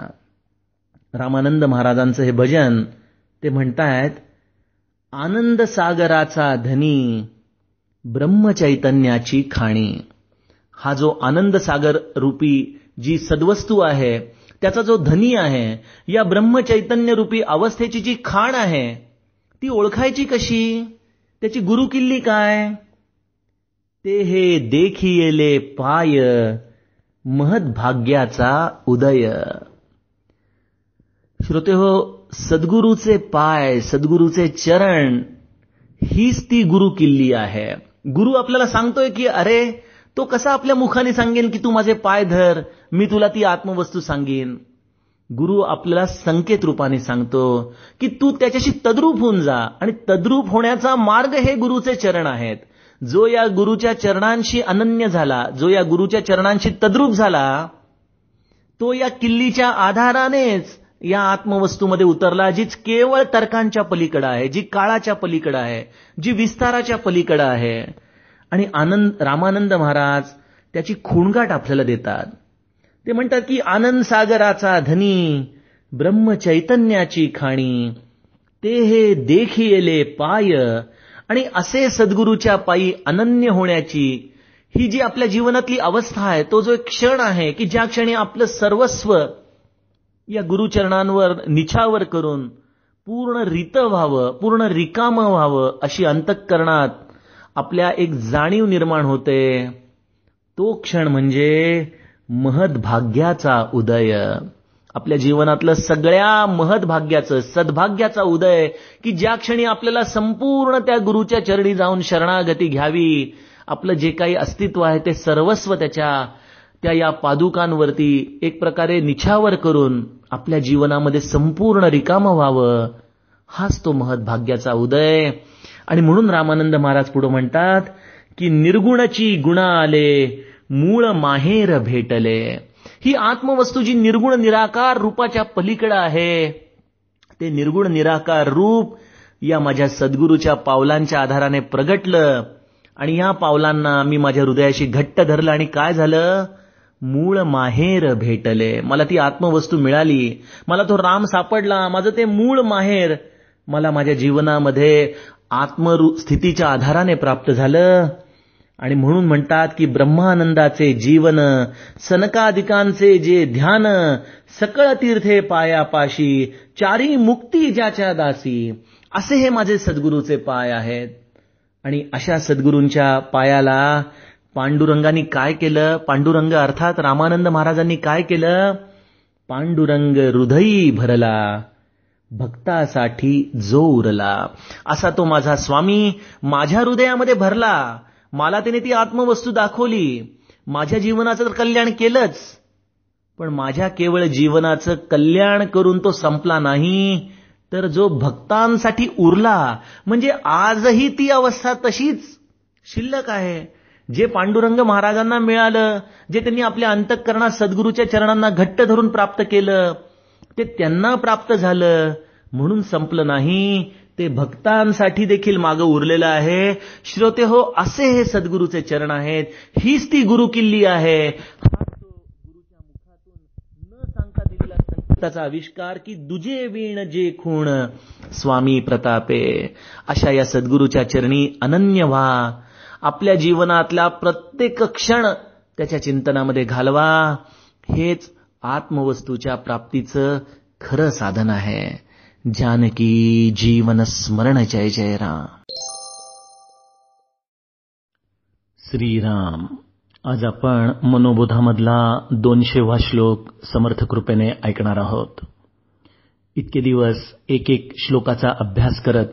रामानंद महाराजांचं हे भजन ते म्हणतायत आनंद सागराचा धनी ब्रह्मचैतन्याची खाणी. हा जो आनंद सागर रूपी जी सद्वस्तू आहे त्याचा जो धनी आहे या ब्रह्मचैतन्य रूपी अवस्थेची जी खाण आहे ती ओळखायची कशी? त्याची गुरुकिल्ली काय? ते हे देखिले पाय महद्भाग्याचा उदय. श्रोते हो सद्गुरूचे पाय सद्गुरूचे चरण हीच ती गुरु किल्ली आहे. गुरु आपल्याला सांगतोय की अरे तो कसा आपल्या मुखाने सांगेन की तू माझे पाय धर मी तुला ती आत्मवस्तू सांगेन? गुरु आपल्याला संकेत रूपाने सांगतो की तू त्याच्याशी तद्रूप होऊन जा आणि तद्रूप होण्याचा मार्ग हे गुरुचे चरण आहेत. जो या गुरुच्या चरणांशी अनन्य झाला जो या गुरुच्या चरणांशी तद्रूप झाला तो या किल्लीच्या आधारानेच या आत्मवस्तूमध्ये उतरला जीच केवळ तर्कांच्या पलीकडं आहे जी काळाच्या पलीकडं आहे जी विस्ताराच्या पलीकडं आहे. आणि आनंद रामानंद महाराज त्याची खूणगाठ आपल्याला देतात. ते म्हणतात की आनंद सागराचा धनी ब्रह्मचैतन्याची खाणी ते हे देखिले पाय आणि असे सद्गुरूच्या पायी अनन्य होण्याची ही जी आपल्या जीवनातली अवस्था आहे तो जो एक क्षण आहे की ज्या क्षणी आपलं सर्वस्व या गुरुचरणांवर निछावर करून पूर्ण रित व्हावं पूर्ण रिकाम व्हावं अशी अंतःकरणात आपल्या एक जाणीव निर्माण होते. तो क्षण म्हणजे महद्भाग्याचा उदय. आपल्या जीवनातलं सगळ्या महद्भाग्याचं सद्भाग्याचा उदय की ज्या क्षणी आपल्याला संपूर्ण त्या गुरुच्या चरणी जाऊन शरणागती घ्यावी आपलं जे काही अस्तित्व आहे ते सर्वस्व त्याच्या त्या या पादुकांवरती एक प्रकारे निछावर करून आपल्या जीवनामध्ये संपूर्ण रिकाम व्हावं हाच तो महद्भाग्याचा उदय. आणि म्हणून रामानंद महाराज पुढे म्हणतात की निर्गुणची गुणा आले मूळ माहेर भेटले. ही आत्मवस्तू जी निर्गुण निराकार रूपाच्या पलीकडे आहे ते निर्गुण निराकार रूप या माझ्या सद्गुरूच्या पावलांच्या आधाराने प्रगटलं आणि या पावलांना मी माझ्या हृदयाशी घट्ट धरलं आणि काय झालं? मूळ माहेर भेटले. मला ती आत्मवस्तू मिळाली. मला तो राम सापडला. माझं ते मूळ माहेर मला माझ्या जीवनामध्ये आत्मस्थितीच्या आधाराने प्राप्त झालं. आणि म्हणून म्हणतात की ब्रह्मानंदाचे जीवन सनकादिकांचे जे ध्यान सकळ तीर्थे पायापाशी चारी मुक्ती ज्याच्या दासी असे हे माझे सद्गुरूचे पाय आहेत. आणि अशा सद्गुरूंच्या पायाला पांडुरंगाने काय केलं? पांडुरंग अर्थात रामानंद महाराजांनी काय केलं? पांडुरंग हृदयी भरला. भक्तासाठी जो उरला असा तो माझा स्वामी माझ्या हृदयामध्ये भरला. मला त्याने ती आत्मवस्तू दाखवली. माझ्या जीवनाचं तर कल्याण केलंच. पण माझ्या केवळ जीवनाचं कल्याण करून तो संपला नाही तर जो भक्तांसाठी उरला म्हणजे आजही ती अवस्था तशीच. शिल्लक आहे. जे पांडुरंग महाराजांना मिळालं जे त्यांनी आपल्या अंतःकरणात सद्गुरूच्या चरणांना घट्ट धरून प्राप्त केलं ते त्यांना प्राप्त झालं. म्हणून संपलं नाही. ते भक्तांसाठी देखील मागं उरलेलं आहे. श्रोते हो असे हे सद्गुरूचे चरण आहेत. हीच ती गुरु किल्ली आहे. गुरुच्या मुखातून न सांगता दिलेला संकेताचा आविष्कार की दुजे वीण जे खूण. स्वामी प्रतापे अशा या सद्गुरूच्या चरणी अनन्य व्हा. आपल्या जीवनातला प्रत्येक क्षण त्याच्या चिंतनामध्ये घालवा. हेच आत्मवस्तूच्या प्राप्तीचं खरं साधन आहे. जानकी जीवन स्मरण जय जय राम. श्रीराम. आज आपण मनोबोधामधला दोनशेवा श्लोक समर्थ कृपेने ऐकणार आहोत. इतके दिवस एक एक श्लोकाचा अभ्यास करत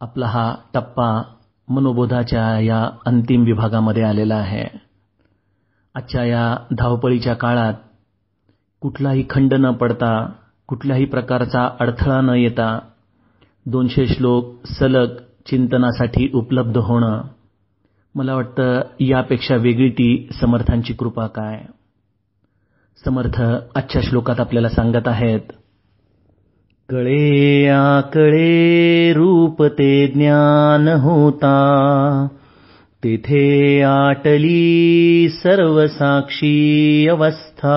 आपला हा टप्पा मनोबोधाच्या या अंतिम विभागामध्ये आलेला आहे. आजच्या या धावपळीच्या काळात कुठलाही खंड न पडता कुठल्याही प्रकारचा अडथळा न येता दोनशे श्लोक सलग चिंतनासाठी उपलब्ध होणं. मला वाटतं यापेक्षा वेगळी ती समर्थांची कृपा काय? समर्थ आजच्या श्लोकात आपल्याला सांगत आहेत कळे आकळे रूप ते ज्ञान होता तेथे आटली सर्व साक्षी अवस्था.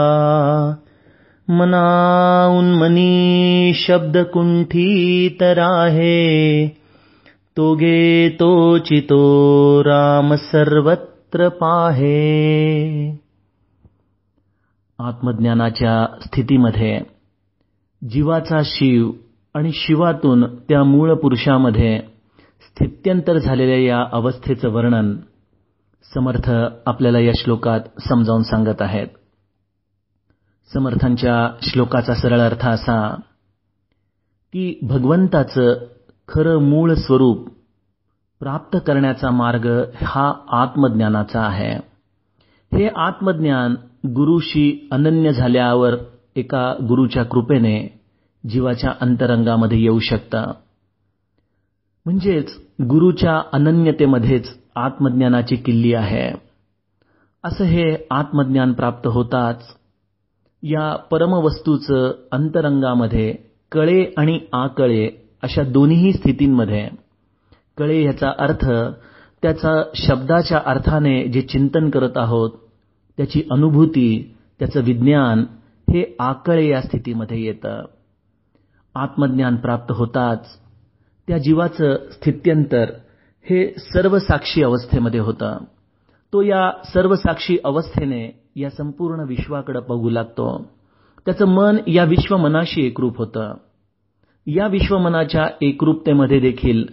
मनाऊन मनी शब्द कुंठित राहे तो गे तो चितो राम सर्वत्र पाहे। आत्मज्ञानाच्या स्थितीमध्ये जीवाचा शिव आणि शिवातून त्या मूळ पुरुषामध्ये स्थित्यंतर झालेल्या या अवस्थेचं वर्णन समर्थ आपल्याला या श्लोकात समजावून सांगत आहेत. समर्थांच्या श्लोकाचा सरळ अर्थ असा की भगवंताचं खरं मूळ स्वरूप प्राप्त करण्याचा मार्ग हा आत्मज्ञानाचा आहे. हे आत्मज्ञान गुरुशी अनन्य झाल्यावर एका गुरुच्या कृपेने जीवाच्या अंतरंगामध्ये येऊ शकतं. म्हणजेच गुरुच्या अनन्यतेमध्येच आत्मज्ञानाची किल्ली आहे. असं हे आत्मज्ञान प्राप्त होताच या परमवस्तूचं अंतरंगामध्ये कळे आणि आकळे अशा दोन्हीही स्थितींमध्ये. कळे याचा अर्थ त्याचा शब्दाच्या अर्थाने जे चिंतन करत आहोत त्याची अनुभूती त्याचं विज्ञान हे आकळे या स्थितीमध्ये येतं. आत्मज्ञान प्राप्त होताच त्या जीवाचं स्थित्यंतर हे सर्वसाक्षी अवस्थेमध्ये होतं. तो या सर्वसाक्षी अवस्थेने या संपूर्ण विश्वाकडे बघू लागतो. त्याचं मन या विश्वमनाशी एकरूप होतं. या विश्वमनाच्या एकरूपतेमध्ये देखील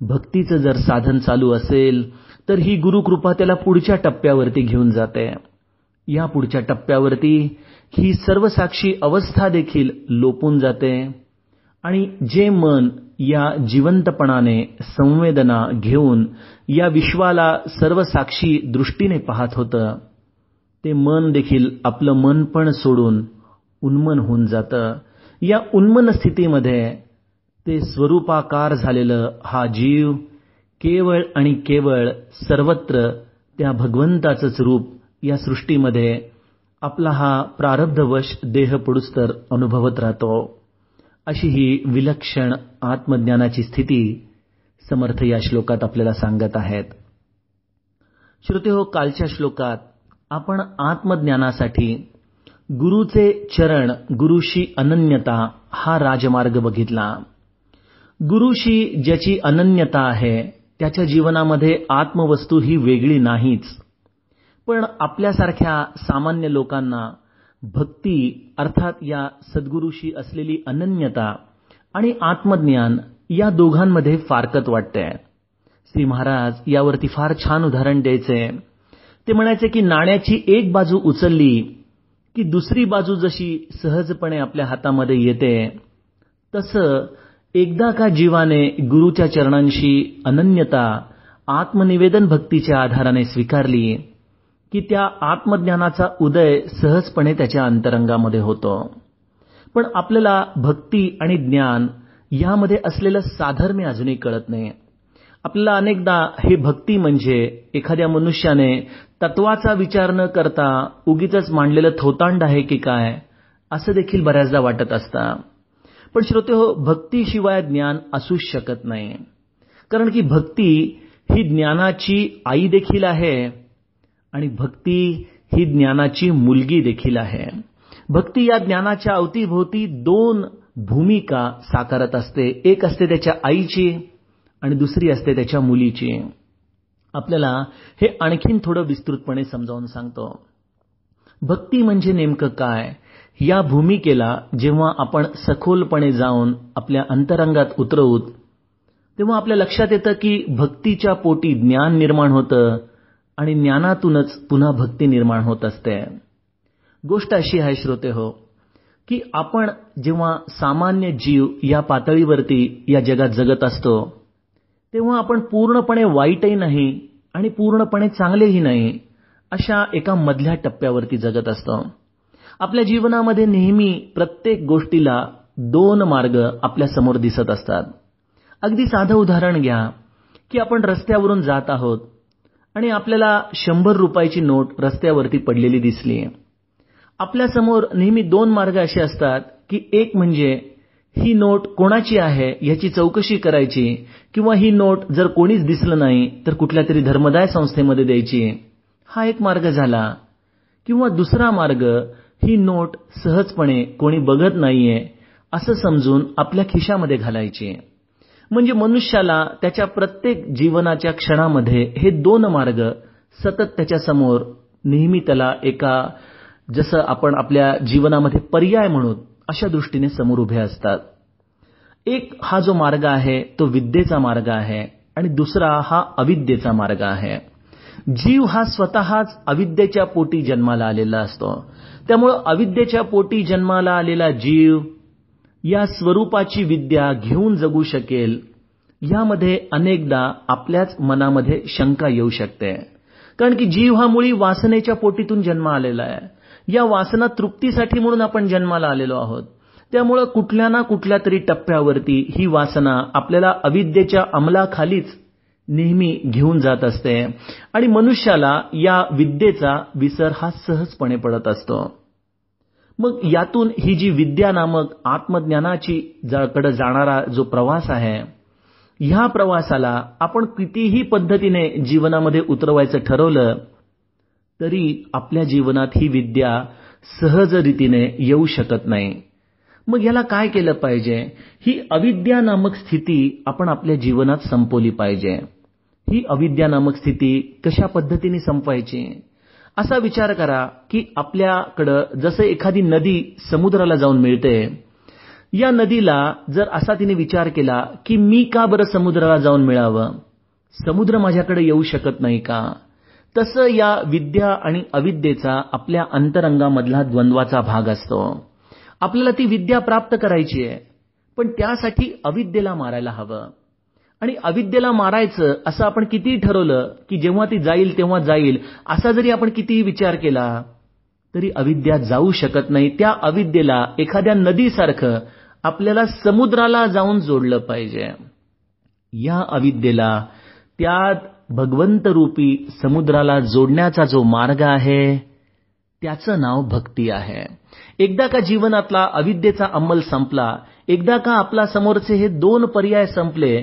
भक्तीचं जर साधन चालू असेल तर ही गुरुकृपा त्याला पुढच्या टप्प्यावरती घेऊन जाते. या पुढच्या टप्प्यावरती ही सर्वसाक्षी अवस्था देखील लोपून जाते आणि जे मन या जिवंतपणाने संवेदना घेऊन या विश्वाला सर्वसाक्षी दृष्टीने पाहत होतं ते मन देखील आपलं मन पण सोडून उन्मन होऊन जातं. या उन्मन स्थितीमध्ये ते स्वरूपाकार झालेलं हा जीव केवळ आणि केवळ सर्वत्र त्या भगवंताचंच रूप या सृष्टीमध्ये आपला हा प्रारब्धवश देह पुडुस्तर अनुभवत राहतो. अशी ही विलक्षण आत्मज्ञानाची स्थिती समर्थ या श्लोकात आपल्याला सांगत आहेत. श्रोते हो कालच्या श्लोकात आपण आत्मज्ञानासाठी गुरुचे चरण गुरुशी अनन्यता हा राजमार्ग बघितला. गुरुशी ज्याची अनन्यता आहे त्याच्या जीवनामध्ये आत्मवस्तू ही वेगळी नाहीच. पण आपल्यासारख्या सामान्य लोकांना भक्ती अर्थात या सद्गुरूशी असलेली अनन्यता आणि आत्मज्ञान या दोघांमध्ये फारकत वाटते श्री महाराज यावरती फार छान उदाहरण द्यायचे ते म्हणायचे की नाण्याची एक बाजू उचलली की दुसरी बाजू जशी सहजपणे आपल्या हातामध्ये येते तसं एकदा का जीवाने गुरुच्या चरणांशी अनन्यता आत्मनिवेदन भक्तीच्या आधाराने स्वीकारली की त्या आत्मज्ञानाचा उदय सहजपणे त्याच्या अंतरंगामध्ये होतो. पण आपल्याला भक्ती आणि ज्ञान यामध्ये असलेलं साधर्म्य अजूनही कळत नाही. आपल्याला अनेकदा हे भक्ती म्हणजे एखाद्या मनुष्याने तत्वाचा विचार न करता उगीच मांडलेलं थोतांड आहे की काय असं देखील बऱ्याचदा वाटत असतं. पण श्रोते हो भक्तीशिवाय ज्ञान असूच शकत नाही. कारण की भक्ती ही ज्ञानाची आई देखील आहे आणि भक्ती ही ज्ञानाची मुलगी देखील आहे. भक्ती या ज्ञानाच्या अवतीभोवती दोन भूमिका साकारत असते. एक असते त्याच्या आईची आणि दुसरी असते त्याच्या मुलीची. आपल्याला हे आणखीन थोडं विस्तृतपणे समजावून सांगतो. भक्ती म्हणजे नेमकं काय? या भूमिकेला जेव्हा आपण सखोलपणे जाऊन आपल्या अंतरंगात उतरवूत तेव्हा आपल्या लक्षात येतं की भक्तीच्या पोटी ज्ञान निर्माण होतं आणि ज्ञानातूनच पुन्हा भक्ती निर्माण होत असते. गोष्ट अशी आहे श्रोते हो की आपण जेव्हा सामान्य जीव या पातळीवरती या जगात जगत असतो तेव्हा आपण पूर्णपणे वाईटही नाही आणि पूर्णपणे चांगलेही नाही अशा एका मधल्या टप्प्यावरती जगत असतो. आपल्या जीवनामध्ये नेहमी प्रत्येक गोष्टीला दोन मार्ग आपल्यासमोर दिसत असतात. अगदी साधं उदाहरण घ्या की आपण रस्त्यावरून जात आहोत आणि आपल्याला शंभर रुपयाची नोट रस्त्यावरती पडलेली दिसली आपल्यासमोर नेहमी दोन मार्ग असे असतात की एक म्हणजे ही नोट कोणाची आहे याची चौकशी करायची किंवा ही नोट जर कोणीच दिसलं नाही तर कुठल्या तरी धर्मदाय संस्थेमध्ये द्यायची. हा एक मार्ग झाला. किंवा दुसरा मार्ग ही नोट सहजपणे कोणी बघत नाहीये असं समजून आपल्या खिशामध्ये घालायची. म्हणजे मनुष्याला त्याच्या प्रत्येक जीवनाच्या क्षणामध्ये हे दोन मार्ग सतत त्याच्यासमोर नेहमी त्याला एका जसं आपण आपल्या जीवनामध्ये पर्याय म्हणून अशा दृष्टीने समोर उभे असतात. एक हा जो मार्ग आहे तो विद्येचा मार्ग आहे आणि दुसरा हा अविद्येचा मार्ग आहे. जीव हा स्वतःच अविद्येच्या पोटी जन्माला आलेला असतो. त्यामुळं अविद्येच्या पोटी जन्माला आलेला जीव या स्वरूपाची विद्या घेऊन जगू शकेल यामध्ये अनेकदा आपल्याच मनामध्ये शंका येऊ शकते. कारण की जीव हा मुळी वासनेच्या पोटीतून जन्म आलेला आहे. या वासना तृप्तीसाठी म्हणून आपण जन्माला आलेलो आहोत. त्यामुळं कुठल्या ना कुठल्या तरी टप्प्यावरती ही वासना आपल्याला अविद्येच्या अंमलाखालीच नेहमी घेऊन जात असते आणि मनुष्याला या विद्येचा विसर हा सहजपणे पडत असतो. मग यातून ही जी विद्या नामक आत्मज्ञानाची कडे जाणारा जो प्रवास आहे ह्या प्रवासाला आपण कितीही पद्धतीने जीवनामध्ये उतरवायचं ठरवलं तरी आपल्या जीवनात ही विद्या सहज रीतीने येऊ शकत नाही. मग याला काय केलं पाहिजे? ही अविद्या नामक स्थिती आपण आपल्या जीवनात संपवली पाहिजे. ही अविद्या नामक स्थिती कशा पद्धतीने संपवायची? असा विचार करा की आपल्याकडं जसं एखादी नदी समुद्राला जाऊन मिळते या नदीला जर असा तिने विचार केला की मी का बरं समुद्राला जाऊन मिळावं? समुद्र माझ्याकडे येऊ शकत नाही का? तसं या विद्या आणि अविद्येचा आपल्या अंतरंगामधला द्वंद्वाचा भाग असतो. आपल्याला ती विद्या प्राप्त करायची आहे पण त्यासाठी अविद्येला मारायला हवं. आणि अविद्येला मारायचं असं आपण कितीही ठरवलं की जेव्हा ती जाईल तेव्हा जाईल असा जरी आपण कितीही विचार केला तरी अविद्या जाऊ शकत नाही. त्या अविद्येला एखाद्या नदीसारखं आपल्याला समुद्राला जाऊन जोडलं पाहिजे. या अविद्येला त्या भगवंत रूपी समुद्राला जोडण्याचा जो मार्ग आहे त्याचं नाव भक्ती आहे. एकदा का जीवनातला अविद्येचा अंमल संपला एकदा का आपला समोरचे हे दोन पर्याय संपले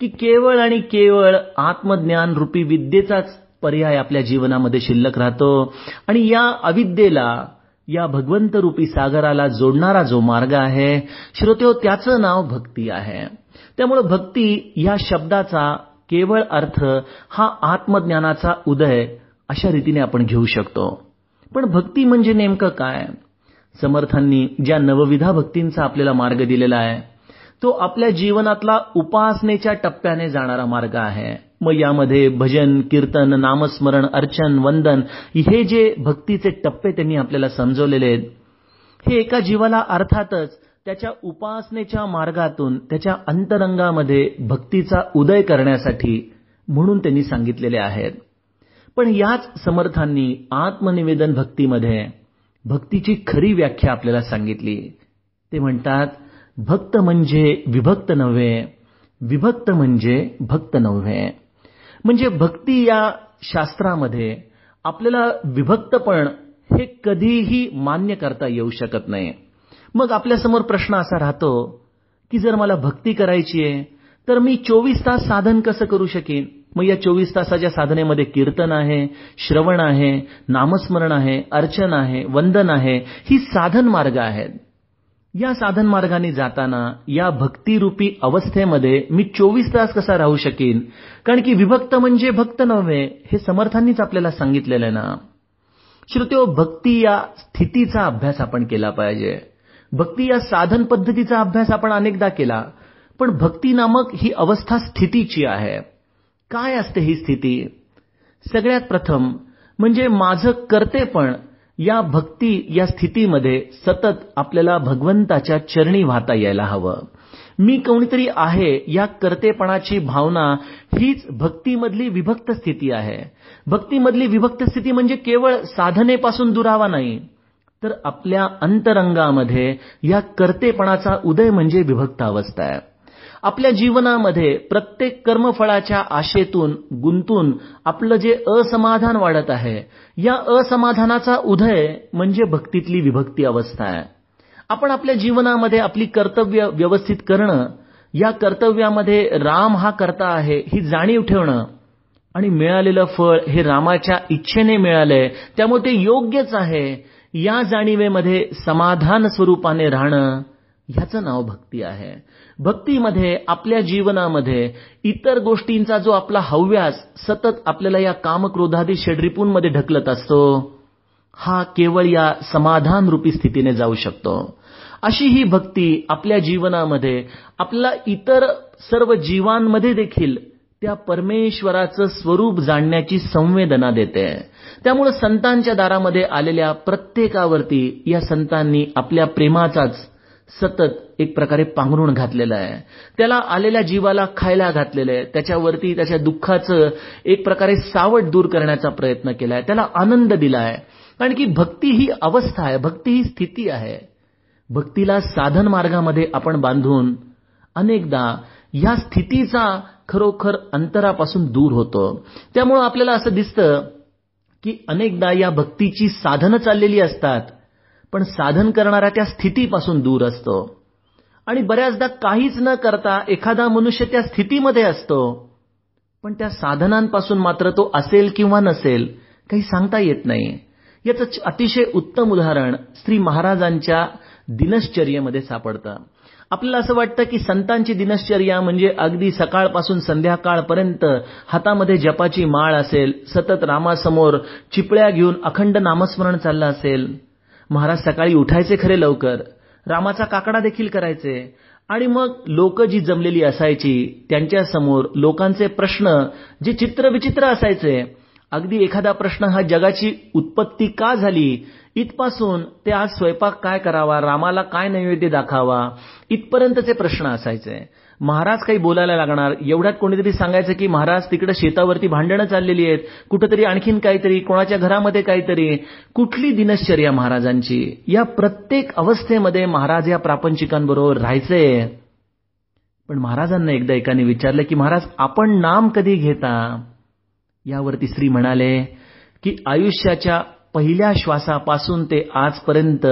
की केवळ आणि केवळ आत्मज्ञान रूपी विद्येचाच पर्याय आपल्या जीवनामध्ये शिल्लक राहतो आणि या अविद्येला या भगवंत रूपी सागराला जोडणारा जो मार्ग आहे श्रोत्यो त्याचं नाव भक्ती आहे. त्यामुळे भक्ती या शब्दाचा केवळ अर्थ हा आत्मज्ञानाचा उदय अशा रीतीने आपण घेऊ शकतो. पण भक्ती म्हणजे नेमकं काय? समर्थांनी ज्या नवविधा भक्तींचा आपल्याला मार्ग दिलेला आहे तो आपल्या जीवनातला उपासनेच्या टप्प्याने जाणारा मार्ग आहे. मग यामध्ये भजन कीर्तन नामस्मरण अर्चन वंदन हे जे भक्तीचे टप्पे त्यांनी आपल्याला समजवलेले आहेत हे एका जीवाला अर्थातच त्याच्या उपासनेच्या मार्गातून त्याच्या अंतरंगामध्ये भक्तीचा उदय करण्यासाठी म्हणून त्यांनी सांगितलेले आहेत. पण याच समर्थांनी आत्मनिवेदन भक्तीमध्ये भक्तीची खरी व्याख्या आपल्याला सांगितली. ते म्हणतात भक्त म्हणजे विभक्त नव्हे विभक्त म्हणजे भक्त नव्हे. म्हणजे भक्ती या शास्त्रामध्ये आपल्याला विभक्तपण हे कधीही मान्य करता येऊ शकत नाही. मग आपल्यासमोर प्रश्न असा राहतो की जर मला भक्ती करायची आहे तर मी चोवीस तास साधन कसं करू शकेन? मग या चोवीस तासाच्या साधनेमध्ये कीर्तन आहे श्रवण आहे नामस्मरण आहे अर्चन आहे वंदन आहे ही साधन मार्ग आहेत. या साधन मार्गाने जाताना या भक्तिरूपी अवस्थेमध्ये मी चोवीस तास कसा राहू शकेन? कारण की विभक्त म्हणजे भक्त नव्हे हे समर्थांनीच आपल्याला सांगितलेलं ना. श्रुतो भक्ती या स्थितीचा अभ्यास आपण केला पाहिजे. भक्ती या साधन पद्धतीचा अभ्यास आपण अनेकदा केला पण भक्ती नामक ही अवस्था स्थितीची आहे. काय असते ही स्थिती? सगळ्यात प्रथम म्हणजे माझं करतेपण या भक्ती या स्थितीमध्ये सतत आपल्याला भगवंताच्या चरणी वाहता यायला हवं. मी कोणीतरी आहे या कर्तेपणाची भावना हीच भक्तीमधली विभक्त स्थिती आहे. भक्तीमधली विभक्त स्थिती म्हणजे केवळ साधनेपासून दुरावा नाही. तर आपल्या अंतरंगामध्ये या कर्तेपणाचा उदय म्हणजे विभक्त अवस्था आहे. आपल्या जीवनामध्ये प्रत्येक कर्मफळाच्या आशेतून गुंतून आपलं जे असमाधान वाढत आहे या असमाधानाचा उदय म्हणजे भक्तीतली विभक्ती अवस्था आहे. आपण आपल्या जीवनामध्ये आपली कर्तव्य व्यवस्थित करणं या कर्तव्यामध्ये राम हा करता आहे ही जाणीव ठेवणं आणि मिळालेलं फळ हे रामाच्या इच्छेने मिळालंय त्यामुळे ते योग्यच आहे या जाणीवेमध्ये समाधान स्वरूपाने राहणं ह्याचं नाव भक्ती आहे. भक्तीमध्ये आपल्या जीवनामध्ये इतर गोष्टींचा जो आपला हव्यास सतत आपल्याला या कामक्रोधादी षड्रिपूंमध्ये ढकलत असतो हा केवळ या समाधान रूपी स्थितीने जाऊ शकतो. अशी ही भक्ती आपल्या जीवनामध्ये आपला इतर सर्व जीवांमध्ये देखील त्या परमेश्वराचं स्वरूप जाणण्याची संवेदना देते. त्यामुळे संतांच्या दारामध्ये आलेल्या प्रत्येकावरती या संतांनी आपल्या प्रेमाचाच सतत एक प्रकारे पांघरून घातलेलं आहे. त्याला आलेल्या जीवाला खायला घातलेलं आहे. त्याच्यावरती त्याच्या दुःखाचं एक प्रकारे सावट दूर करण्याचा प्रयत्न केलाय. त्याला आनंद दिलाय. कारण की भक्ती ही अवस्था आहे. भक्ती ही स्थिती आहे. भक्तीला साधन मार्गामध्ये आपण बांधून अनेकदा या स्थितीचा खरोखर अंतरापासून दूर होतं. त्यामुळं आपल्याला असं दिसतं की अनेकदा या भक्तीची साधनं चाललेली असतात पण साधन करणाऱ्या त्या स्थितीपासून दूर असतो. आणि बऱ्याचदा काहीच न करता एखादा मनुष्य त्या स्थितीमध्ये असतो. पण त्या साधनांपासून मात्र तो असेल किंवा नसेल काही सांगता येत नाही. याचं अतिशय उत्तम उदाहरण श्री महाराजांच्या दिनश्चर्येमध्ये सापडतं. आपल्याला असं वाटतं की संतांची दिनश्चर्या म्हणजे अगदी सकाळपासून संध्याकाळपर्यंत हातामध्ये जपाची माळ असेल सतत रामासमोर चिपळ्या घेऊन अखंड नामस्मरण चाललं असेल महाराज सकाळी उठायचे खरे लवकर रामाचा काकडा देखील करायचे आणि मग लोक जी जमलेली असायची त्यांच्यासमोर लोकांचे प्रश्न जे चित्रविचित्र असायचे अगदी एखादा प्रश्न हा जगाची उत्पत्ती का झाली इथपासून ते आज स्वयंपाक काय करावा रामाला काय नैवेद्य दाखावा इथपर्यंतचे प्रश्न असायचे. महाराज काही बोलायला लागणार एवढ्यात कोणीतरी सांगायचं की महाराज तिकडे शेतावरती भांडणं चाललेली आहेत कुठंतरी आणखीन काहीतरी कोणाच्या घरामध्ये काहीतरी कुठली दिनश्चर्या महाराजांची? या प्रत्येक अवस्थेमध्ये महाराज या प्रापंचिकांबरोबर राहायचे. पण महाराजांना एकदा एकाने विचारलं की महाराज आपण नाम कधी घेता? यावरती श्री म्हणाले की आयुष्याच्या पहिल्या श्वासापासून ते आजपर्यंत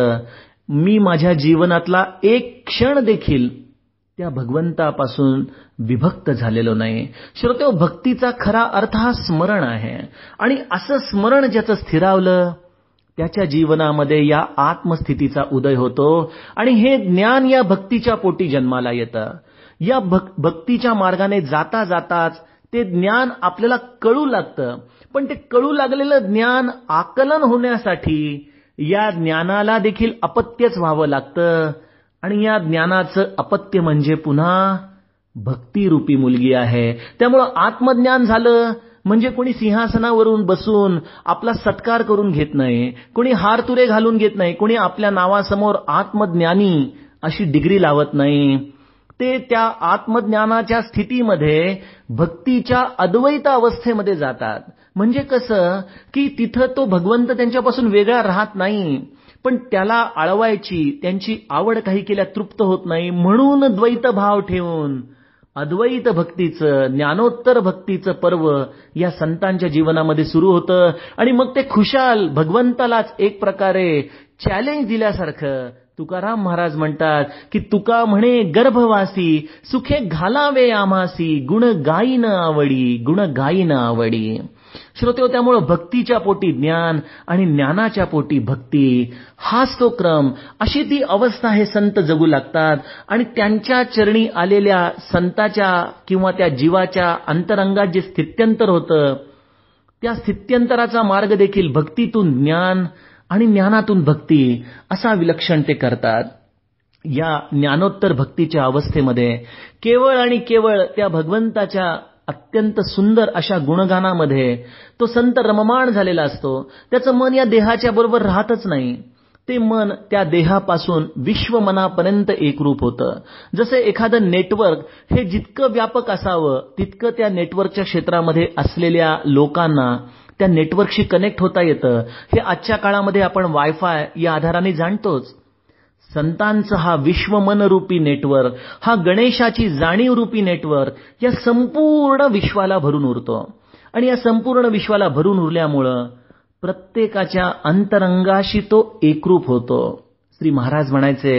मी माझ्या जीवनातला एक क्षण देखील त्या भगवंतापासून विभक्त झालेलो नाही. श्रोते हो, भक्तीचा खरा अर्थ हा स्मरण आहे. आणि असं स्मरण ज्याचं स्थिरावलं त्याच्या जीवनामध्ये या आत्मस्थितीचा उदय होतो. आणि हे ज्ञान या भक्तीच्या पोटी जन्माला येतं. या भक्तीच्या मार्गाने जाता जाताच ते ज्ञान आपल्याला कळू लागतं. पण ते कळू लागलेलं ज्ञान आकलन होण्यासाठी या ज्ञानाला देखील अपत्यच व्हावं लागतं. आणि या ज्ञानाचं अपत्य म्हणजे पुन्हा भक्तिरूपी मुलगी आहे. त्यामुळं आत्मज्ञान झालं म्हणजे कोणी सिंहासनावरून बसून आपला सत्कार करून घेत नाही कोणी हारतुरे घालून घेत नाही कोणी आपल्या नावासमोर आत्मज्ञानी अशी डिग्री लावत नाही. ते त्या आत्मज्ञानाच्या स्थितीमध्ये भक्तीच्या अद्वैत अवस्थेमध्ये जातात. म्हणजे कसं की तिथं तो भगवंत त्यांच्यापासून वेगळा राहत नाही पण त्याला आळवायची त्यांची आवड काही केल्या तृप्त होत नाही म्हणून द्वैत भाव ठेवून अद्वैत भक्तीचं ज्ञानोत्तर भक्तीचं पर्व या संतांच्या जीवनामध्ये सुरू होतं. आणि मग ते खुशाल भगवंतालाच एक प्रकारे चॅलेंज दिल्यासारखं तुकाराम महाराज म्हणतात की तुका म्हणे गर्भवासी सुखे घालावे आमासी गुण गायीन आवडी गुण गायीन आवडी. श्रोते त्यामुळं भक्तीच्या पोटी ज्ञान आणि ज्ञानाच्या पोटी भक्ती. हाच तो क्रम. अशी ती अवस्था हे संत जगू लागतात आणि त्यांच्या चरणी आलेल्या संताच्या किंवा त्या जीवाच्या अंतरंगात जे स्थित्यंतर होतं त्या स्थित्यंतराचा मार्ग देखील भक्तीतून ज्ञान आणि ज्ञानातून भक्ती असा विलक्षण ते करतात. या ज्ञानोत्तर भक्तीच्या अवस्थेमध्ये केवळ आणि केवळ त्या भगवंताच्या अत्यंत सुंदर अशा गुणगानामध्ये तो संत रममाण झालेला असतो. त्याचं मन या देहाच्या बरोबर राहतच नाही. ते मन त्या देहापासून विश्वमनापर्यंत एकरूप होतं. जसे एखादं नेटवर्क हे जितकं व्यापक असावं तितकं त्या नेटवर्कच्या क्षेत्रामध्ये असलेल्या लोकांना त्या नेटवर्कशी कनेक्ट होता येतं. हे आजच्या काळामध्ये आपण वायफाय या आधाराने जाणतोच. संतांचं हा विश्वमनरूपी नेटवर्क हा गणेशाची जाणीवरूपी नेटवर्क या संपूर्ण विश्वाला भरून उरतो. आणि या संपूर्ण विश्वाला भरून उरल्यामुळं प्रत्येकाच्या अंतरंगाशी तो एकरूप होतो. श्री महाराज म्हणायचे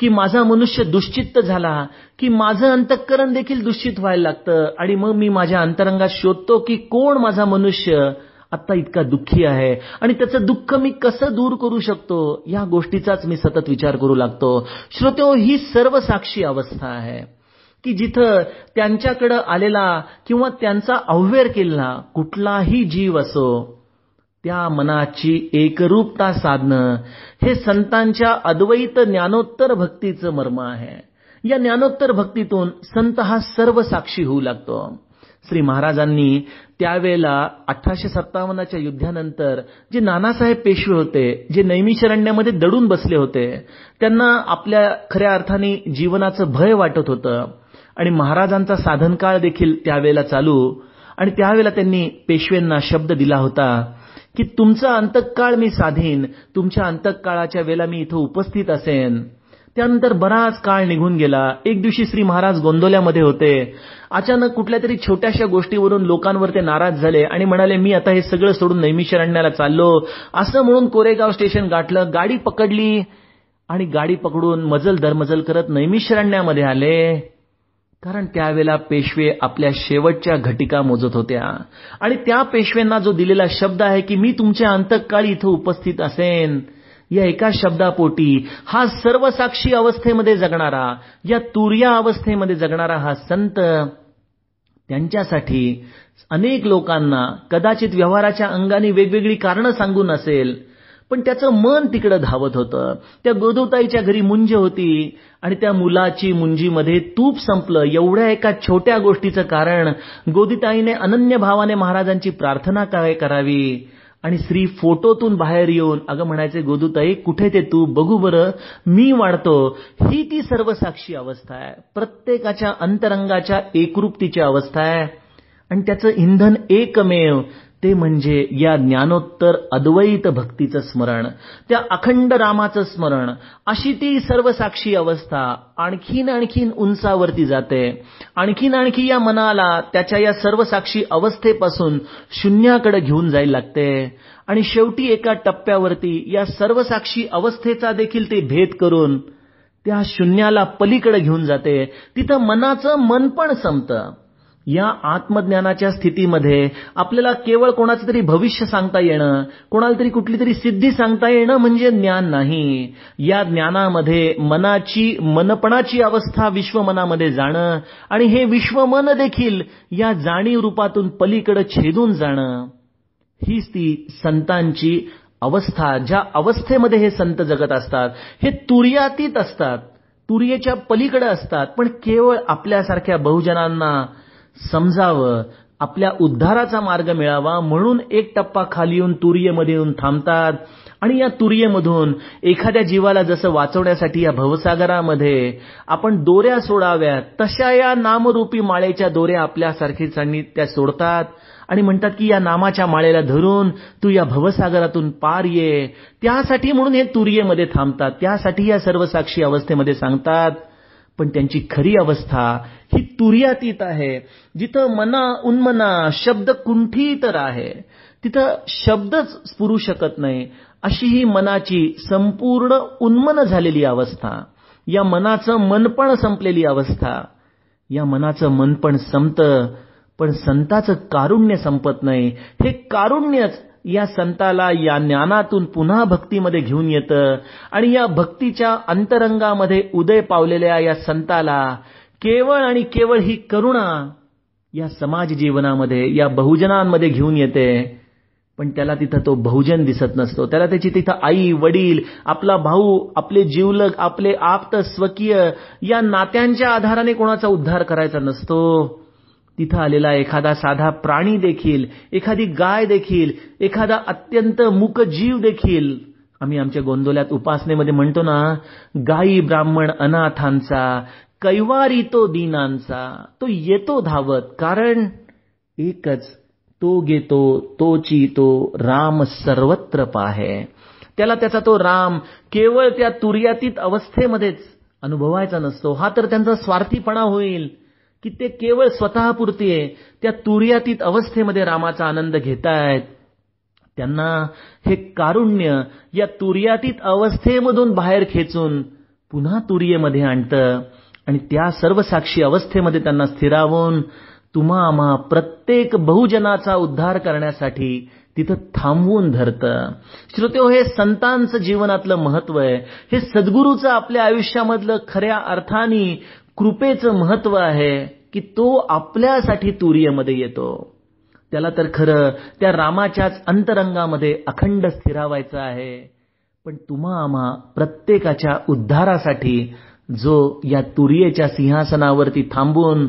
की माझा मनुष्य दुश्चित्त झाला की माझं अंतःकरण देखील दुश्चित व्हायला लागतं आणि मग मी माझ्या अंतरंगात शोधतो की कोण माझा मनुष्य आता इतका दुःखी आहे. आणि त्याचं दुःख मी कसं दूर करू शकतो? या गोष्टीचाच मी सतत विचार करू लागतो. श्रोतो ही सर्व साक्षी अवस्था आहे. की जिथं त्यांच्याकडं आलेला किंवा त्यांचा अव्हेर केलेला कुठलाही जीव असो त्या मनाची एकरूपता साधणं हे संतांच्या अद्वैत ज्ञानोत्तर भक्तीचं मर्म आहे. या ज्ञानोत्तर भक्तीतून संत हा सर्व साक्षी होऊ लागतो. श्री महाराजांनी त्यावेळेला अठराशे सत्तावन्नच्या युद्धानंतर जे नानासाहेब पेशवे होते जे नैमिशरण्यामध्ये दडून बसले होते त्यांना आपल्या खऱ्या अर्थाने जीवनाचं भय वाटत होतं. आणि महाराजांचा साधनकाळ देखील त्यावेळेला चालू. आणि त्यावेळेला त्यांनी पेशव्यांना शब्द दिला होता की तुमचा अंतकाळ मी साधीन तुमच्या अंतकाळाच्या वेळेला मी इथं उपस्थित असेन. त्यानंतर बराच काळ निघून गेला. एक दिवशी श्री महाराज गोंदोल्यामध्ये होते. अचानक कुठल्या तरी छोट्याशा गोष्टीवरून लोकांवर ते नाराज झाले आणि म्हणाले मी आता हे सगळं सोडून नैमिषरण्याला चाललो. असं म्हणून कोरेगाव स्टेशन गाठलं गाडी पकडली आणि गाडी पकडून मजल दरमजल करत नैमिषरण्यामध्ये आले. कारण त्यावेळेला पेशवे आपल्या शेवटच्या घटिका मोजत होत्या. आणि त्या पेशव्यांना जो दिलेला शब्द आहे की मी तुमच्या अंतकाळी इथं उपस्थित असेन या एका शब्दापोटी हा सर्वसाक्षी अवस्थेमध्ये जगणारा या तुर्या अवस्थेमध्ये जगणारा हा संत त्यांच्यासाठी अनेक लोकांना कदाचित व्यवहाराच्या अंगाने वेगवेगळी कारणं सांगून असेल पण त्याचं मन तिकडं धावत होतं. त्या गोदवताईच्या घरी मुंज होती आणि त्या मुलाची मुंजीमध्ये तूप संपलं. एवढ्या एका छोट्या गोष्टीचं कारण गोदिताईने अनन्य भावाने महाराजांची प्रार्थना काय करावी? आणि स्त्री फोटोतून बाहेर येऊन अगं म्हणायचे गोदूताई कुठे ते तू? बघू बरं. मी वाढतो. ही ती सर्वसाक्षी अवस्था आहे. प्रत्येकाच्या अंतरंगाच्या एकरूपतीची अवस्था आहे. आणि त्याचं इंधन एकमेव. ते म्हणजे या ज्ञानोत्तर अद्वैत भक्तीचं स्मरण त्या अखंड रामाचं स्मरण अशी ती सर्वसाक्षी अवस्था आणखीन आणखीन उंचावरती जाते. आणखीन आणखी या मनाला त्याच्या या सर्वसाक्षी अवस्थेपासून शून्याकडे घेऊन जायला लागते. आणि शेवटी एका टप्प्यावरती या सर्वसाक्षी अवस्थेचा देखील ते भेद करून त्या शून्याला पलीकडे घेऊन जाते. तिथं मनाचं मन पण संपतं. या आत्मज्ञानाच्या स्थितीमध्ये आपल्याला केवळ कोणाचं तरी भविष्य सांगता येणं कोणाला तरी कुठली तरी सिद्धी सांगता येणं म्हणजे ज्ञान नाही. या ज्ञानामध्ये मनाची मनपणाची अवस्था विश्वमनामध्ये जाणं आणि हे विश्वमन देखील या जाणीव रूपातून पलीकडे छेदून जाणं. हीच ती संतांची अवस्था ज्या अवस्थेमध्ये हे संत जगत असतात. हे तुर्यातीत असतात. तुर्येच्या पलीकडे असतात. पण केवळ आपल्यासारख्या बहुजनांना समजावं आपल्या उद्धाराचा मार्ग मिळावा म्हणून एक टप्पा खाली येऊन तुर्येमध्ये येऊन थांबतात. आणि या तुर्येमधून एखाद्या जीवाला जसं वाचवण्यासाठी या भवसागरामध्ये आपण दोऱ्या सोडाव्यात तशा या नामरूपी माळेच्या दोऱ्या आपल्यासारखी त्या सोडतात. आणि म्हणतात की या नामाच्या माळेला धरून तू या भवसागरातून पार ये. त्यासाठी म्हणून हे तुर्येमध्ये थांबतात. त्यासाठी या सर्वसाक्षी अवस्थेमध्ये सांगतात पण त्यांची खरी अवस्था ही तुर्यातीत आहे. जिथं मना उन्मना शब्द कुंठी तर आहे तिथं शब्दच स्फुरू शकत नाही. अशी ही मनाची संपूर्ण उन्मन झालेली अवस्था. या मनाचं मनपण संपलेली अवस्था. या मनाचं मनपण संपतं पण संताचं कारुण्य संपत नाही. हे कारुण्यच या संताला या ज्ञानातून पुन्हा भक्तीमध्ये घेऊन येतं आणि या भक्तीच्या अंतरंगामध्ये उदय पावलेल्या या संताला केवळ आणि केवळ ही करुणा या समाज जीवनामध्ये या बहुजनांमध्ये घेऊन येते. पण त्याला तिथं तो बहुजन दिसत नसतो. त्याला त्याची तिथं आई वडील आपला भाऊ आपले जीवलग आपले आप्त स्वकीय या नात्यांच्या आधाराने कोणाचा उद्धार करायचा नसतो. तिथं आलेला एखादा साधा प्राणी देखील एखादी गाय देखील एखादा अत्यंत मूक जीव देखील. आम्ही आमच्या गोंदोल्यात उपासनेमध्ये म्हणतो ना गायी ब्राह्मण अनाथांचा कैवारी तो दीनांचा तो येतो धावत कारण एकच तो घेतो तोची तो राम सर्वत्र पाहे. त्याला त्याचा तो राम केवळ त्या तुर्यातीत अवस्थेमध्येच अनुभवायचा नसतो. हा तर त्यांचा स्वार्थीपणा होईल. की ते केवळ स्वतःपुरती आहे. त्या तुर्यातीत अवस्थेमध्ये रामाचा आनंद घेतायत. त्यांना हे कारुण्य या तुर्यातीत अवस्थेमधून बाहेर खेचून पुन्हा तुर्येमध्ये आणतं आणि त्या सर्वसाक्षी अवस्थेमध्ये त्यांना स्थिरावून तुम्हा आम्हा प्रत्येक बहुजनाचा उद्धार करण्यासाठी तिथं थांबवून धरतं. श्रोते हो, हे संतांचं जीवनातलं महत्त्व आहे. हे सद्गुरूचं आपल्या आयुष्यामधलं खऱ्या अर्थाने कृपेचं महत्त्व आहे की तो आपल्यासाठी तुरीयमध्ये येतो. त्याला तर खरं त्या रामाच्याच अंतरंगामध्ये अखंड स्थिरावायचं आहे. पण तुम्हा आम्हा प्रत्येकाच्या उद्धारासाठी जो या तुर्येच्या सिंहासनावरती थांबून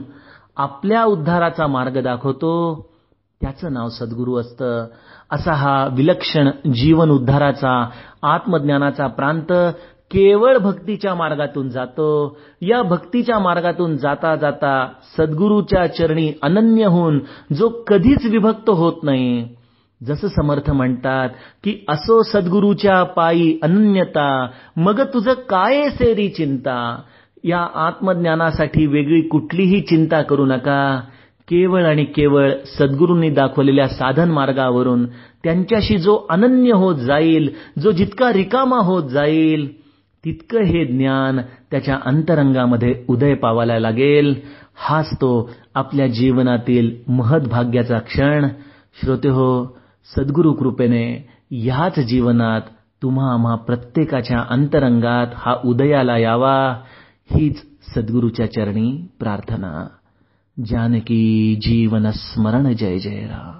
आपल्या उद्धाराचा मार्ग दाखवतो त्याचं नाव सद्गुरू असतं. असा हा विलक्षण जीवन उद्धाराचा आत्मज्ञानाचा प्रांत केवळ भक्तीच्या मार्गातून जातो. या भक्तीच्या मार्गातून जाता जाता सद्गुरूच्या चरणी अनन्य होऊन जो कधीच विभक्त होत नाही. जसं समर्थ म्हणतात की असो सद्गुरूच्या पायी अनन्यता मग तुझं काय सेरी चिंता? या आत्मज्ञानासाठी वेगळी कुठलीही चिंता करू नका. केवळ आणि केवळ सद्गुरूंनी दाखवलेल्या साधन मार्गावरून त्यांच्याशी जो अनन्य होत जाईल जो जितका रिकामा होत जाईल तितकं हे ज्ञान त्याच्या अंतरंगामध्ये उदय पावायला लागेल. हाच तो आपल्या जीवनातील महद्भाग्याचा क्षण. श्रोते हो सद्गुरू कृपेने ह्याच जीवनात तुम्हा आम्हा प्रत्येकाच्या अंतरंगात हा उदयाला यावा. हीच सद्गुरूच्या चरणी प्रार्थना. जानकी जीवन स्मरण जय जय राम.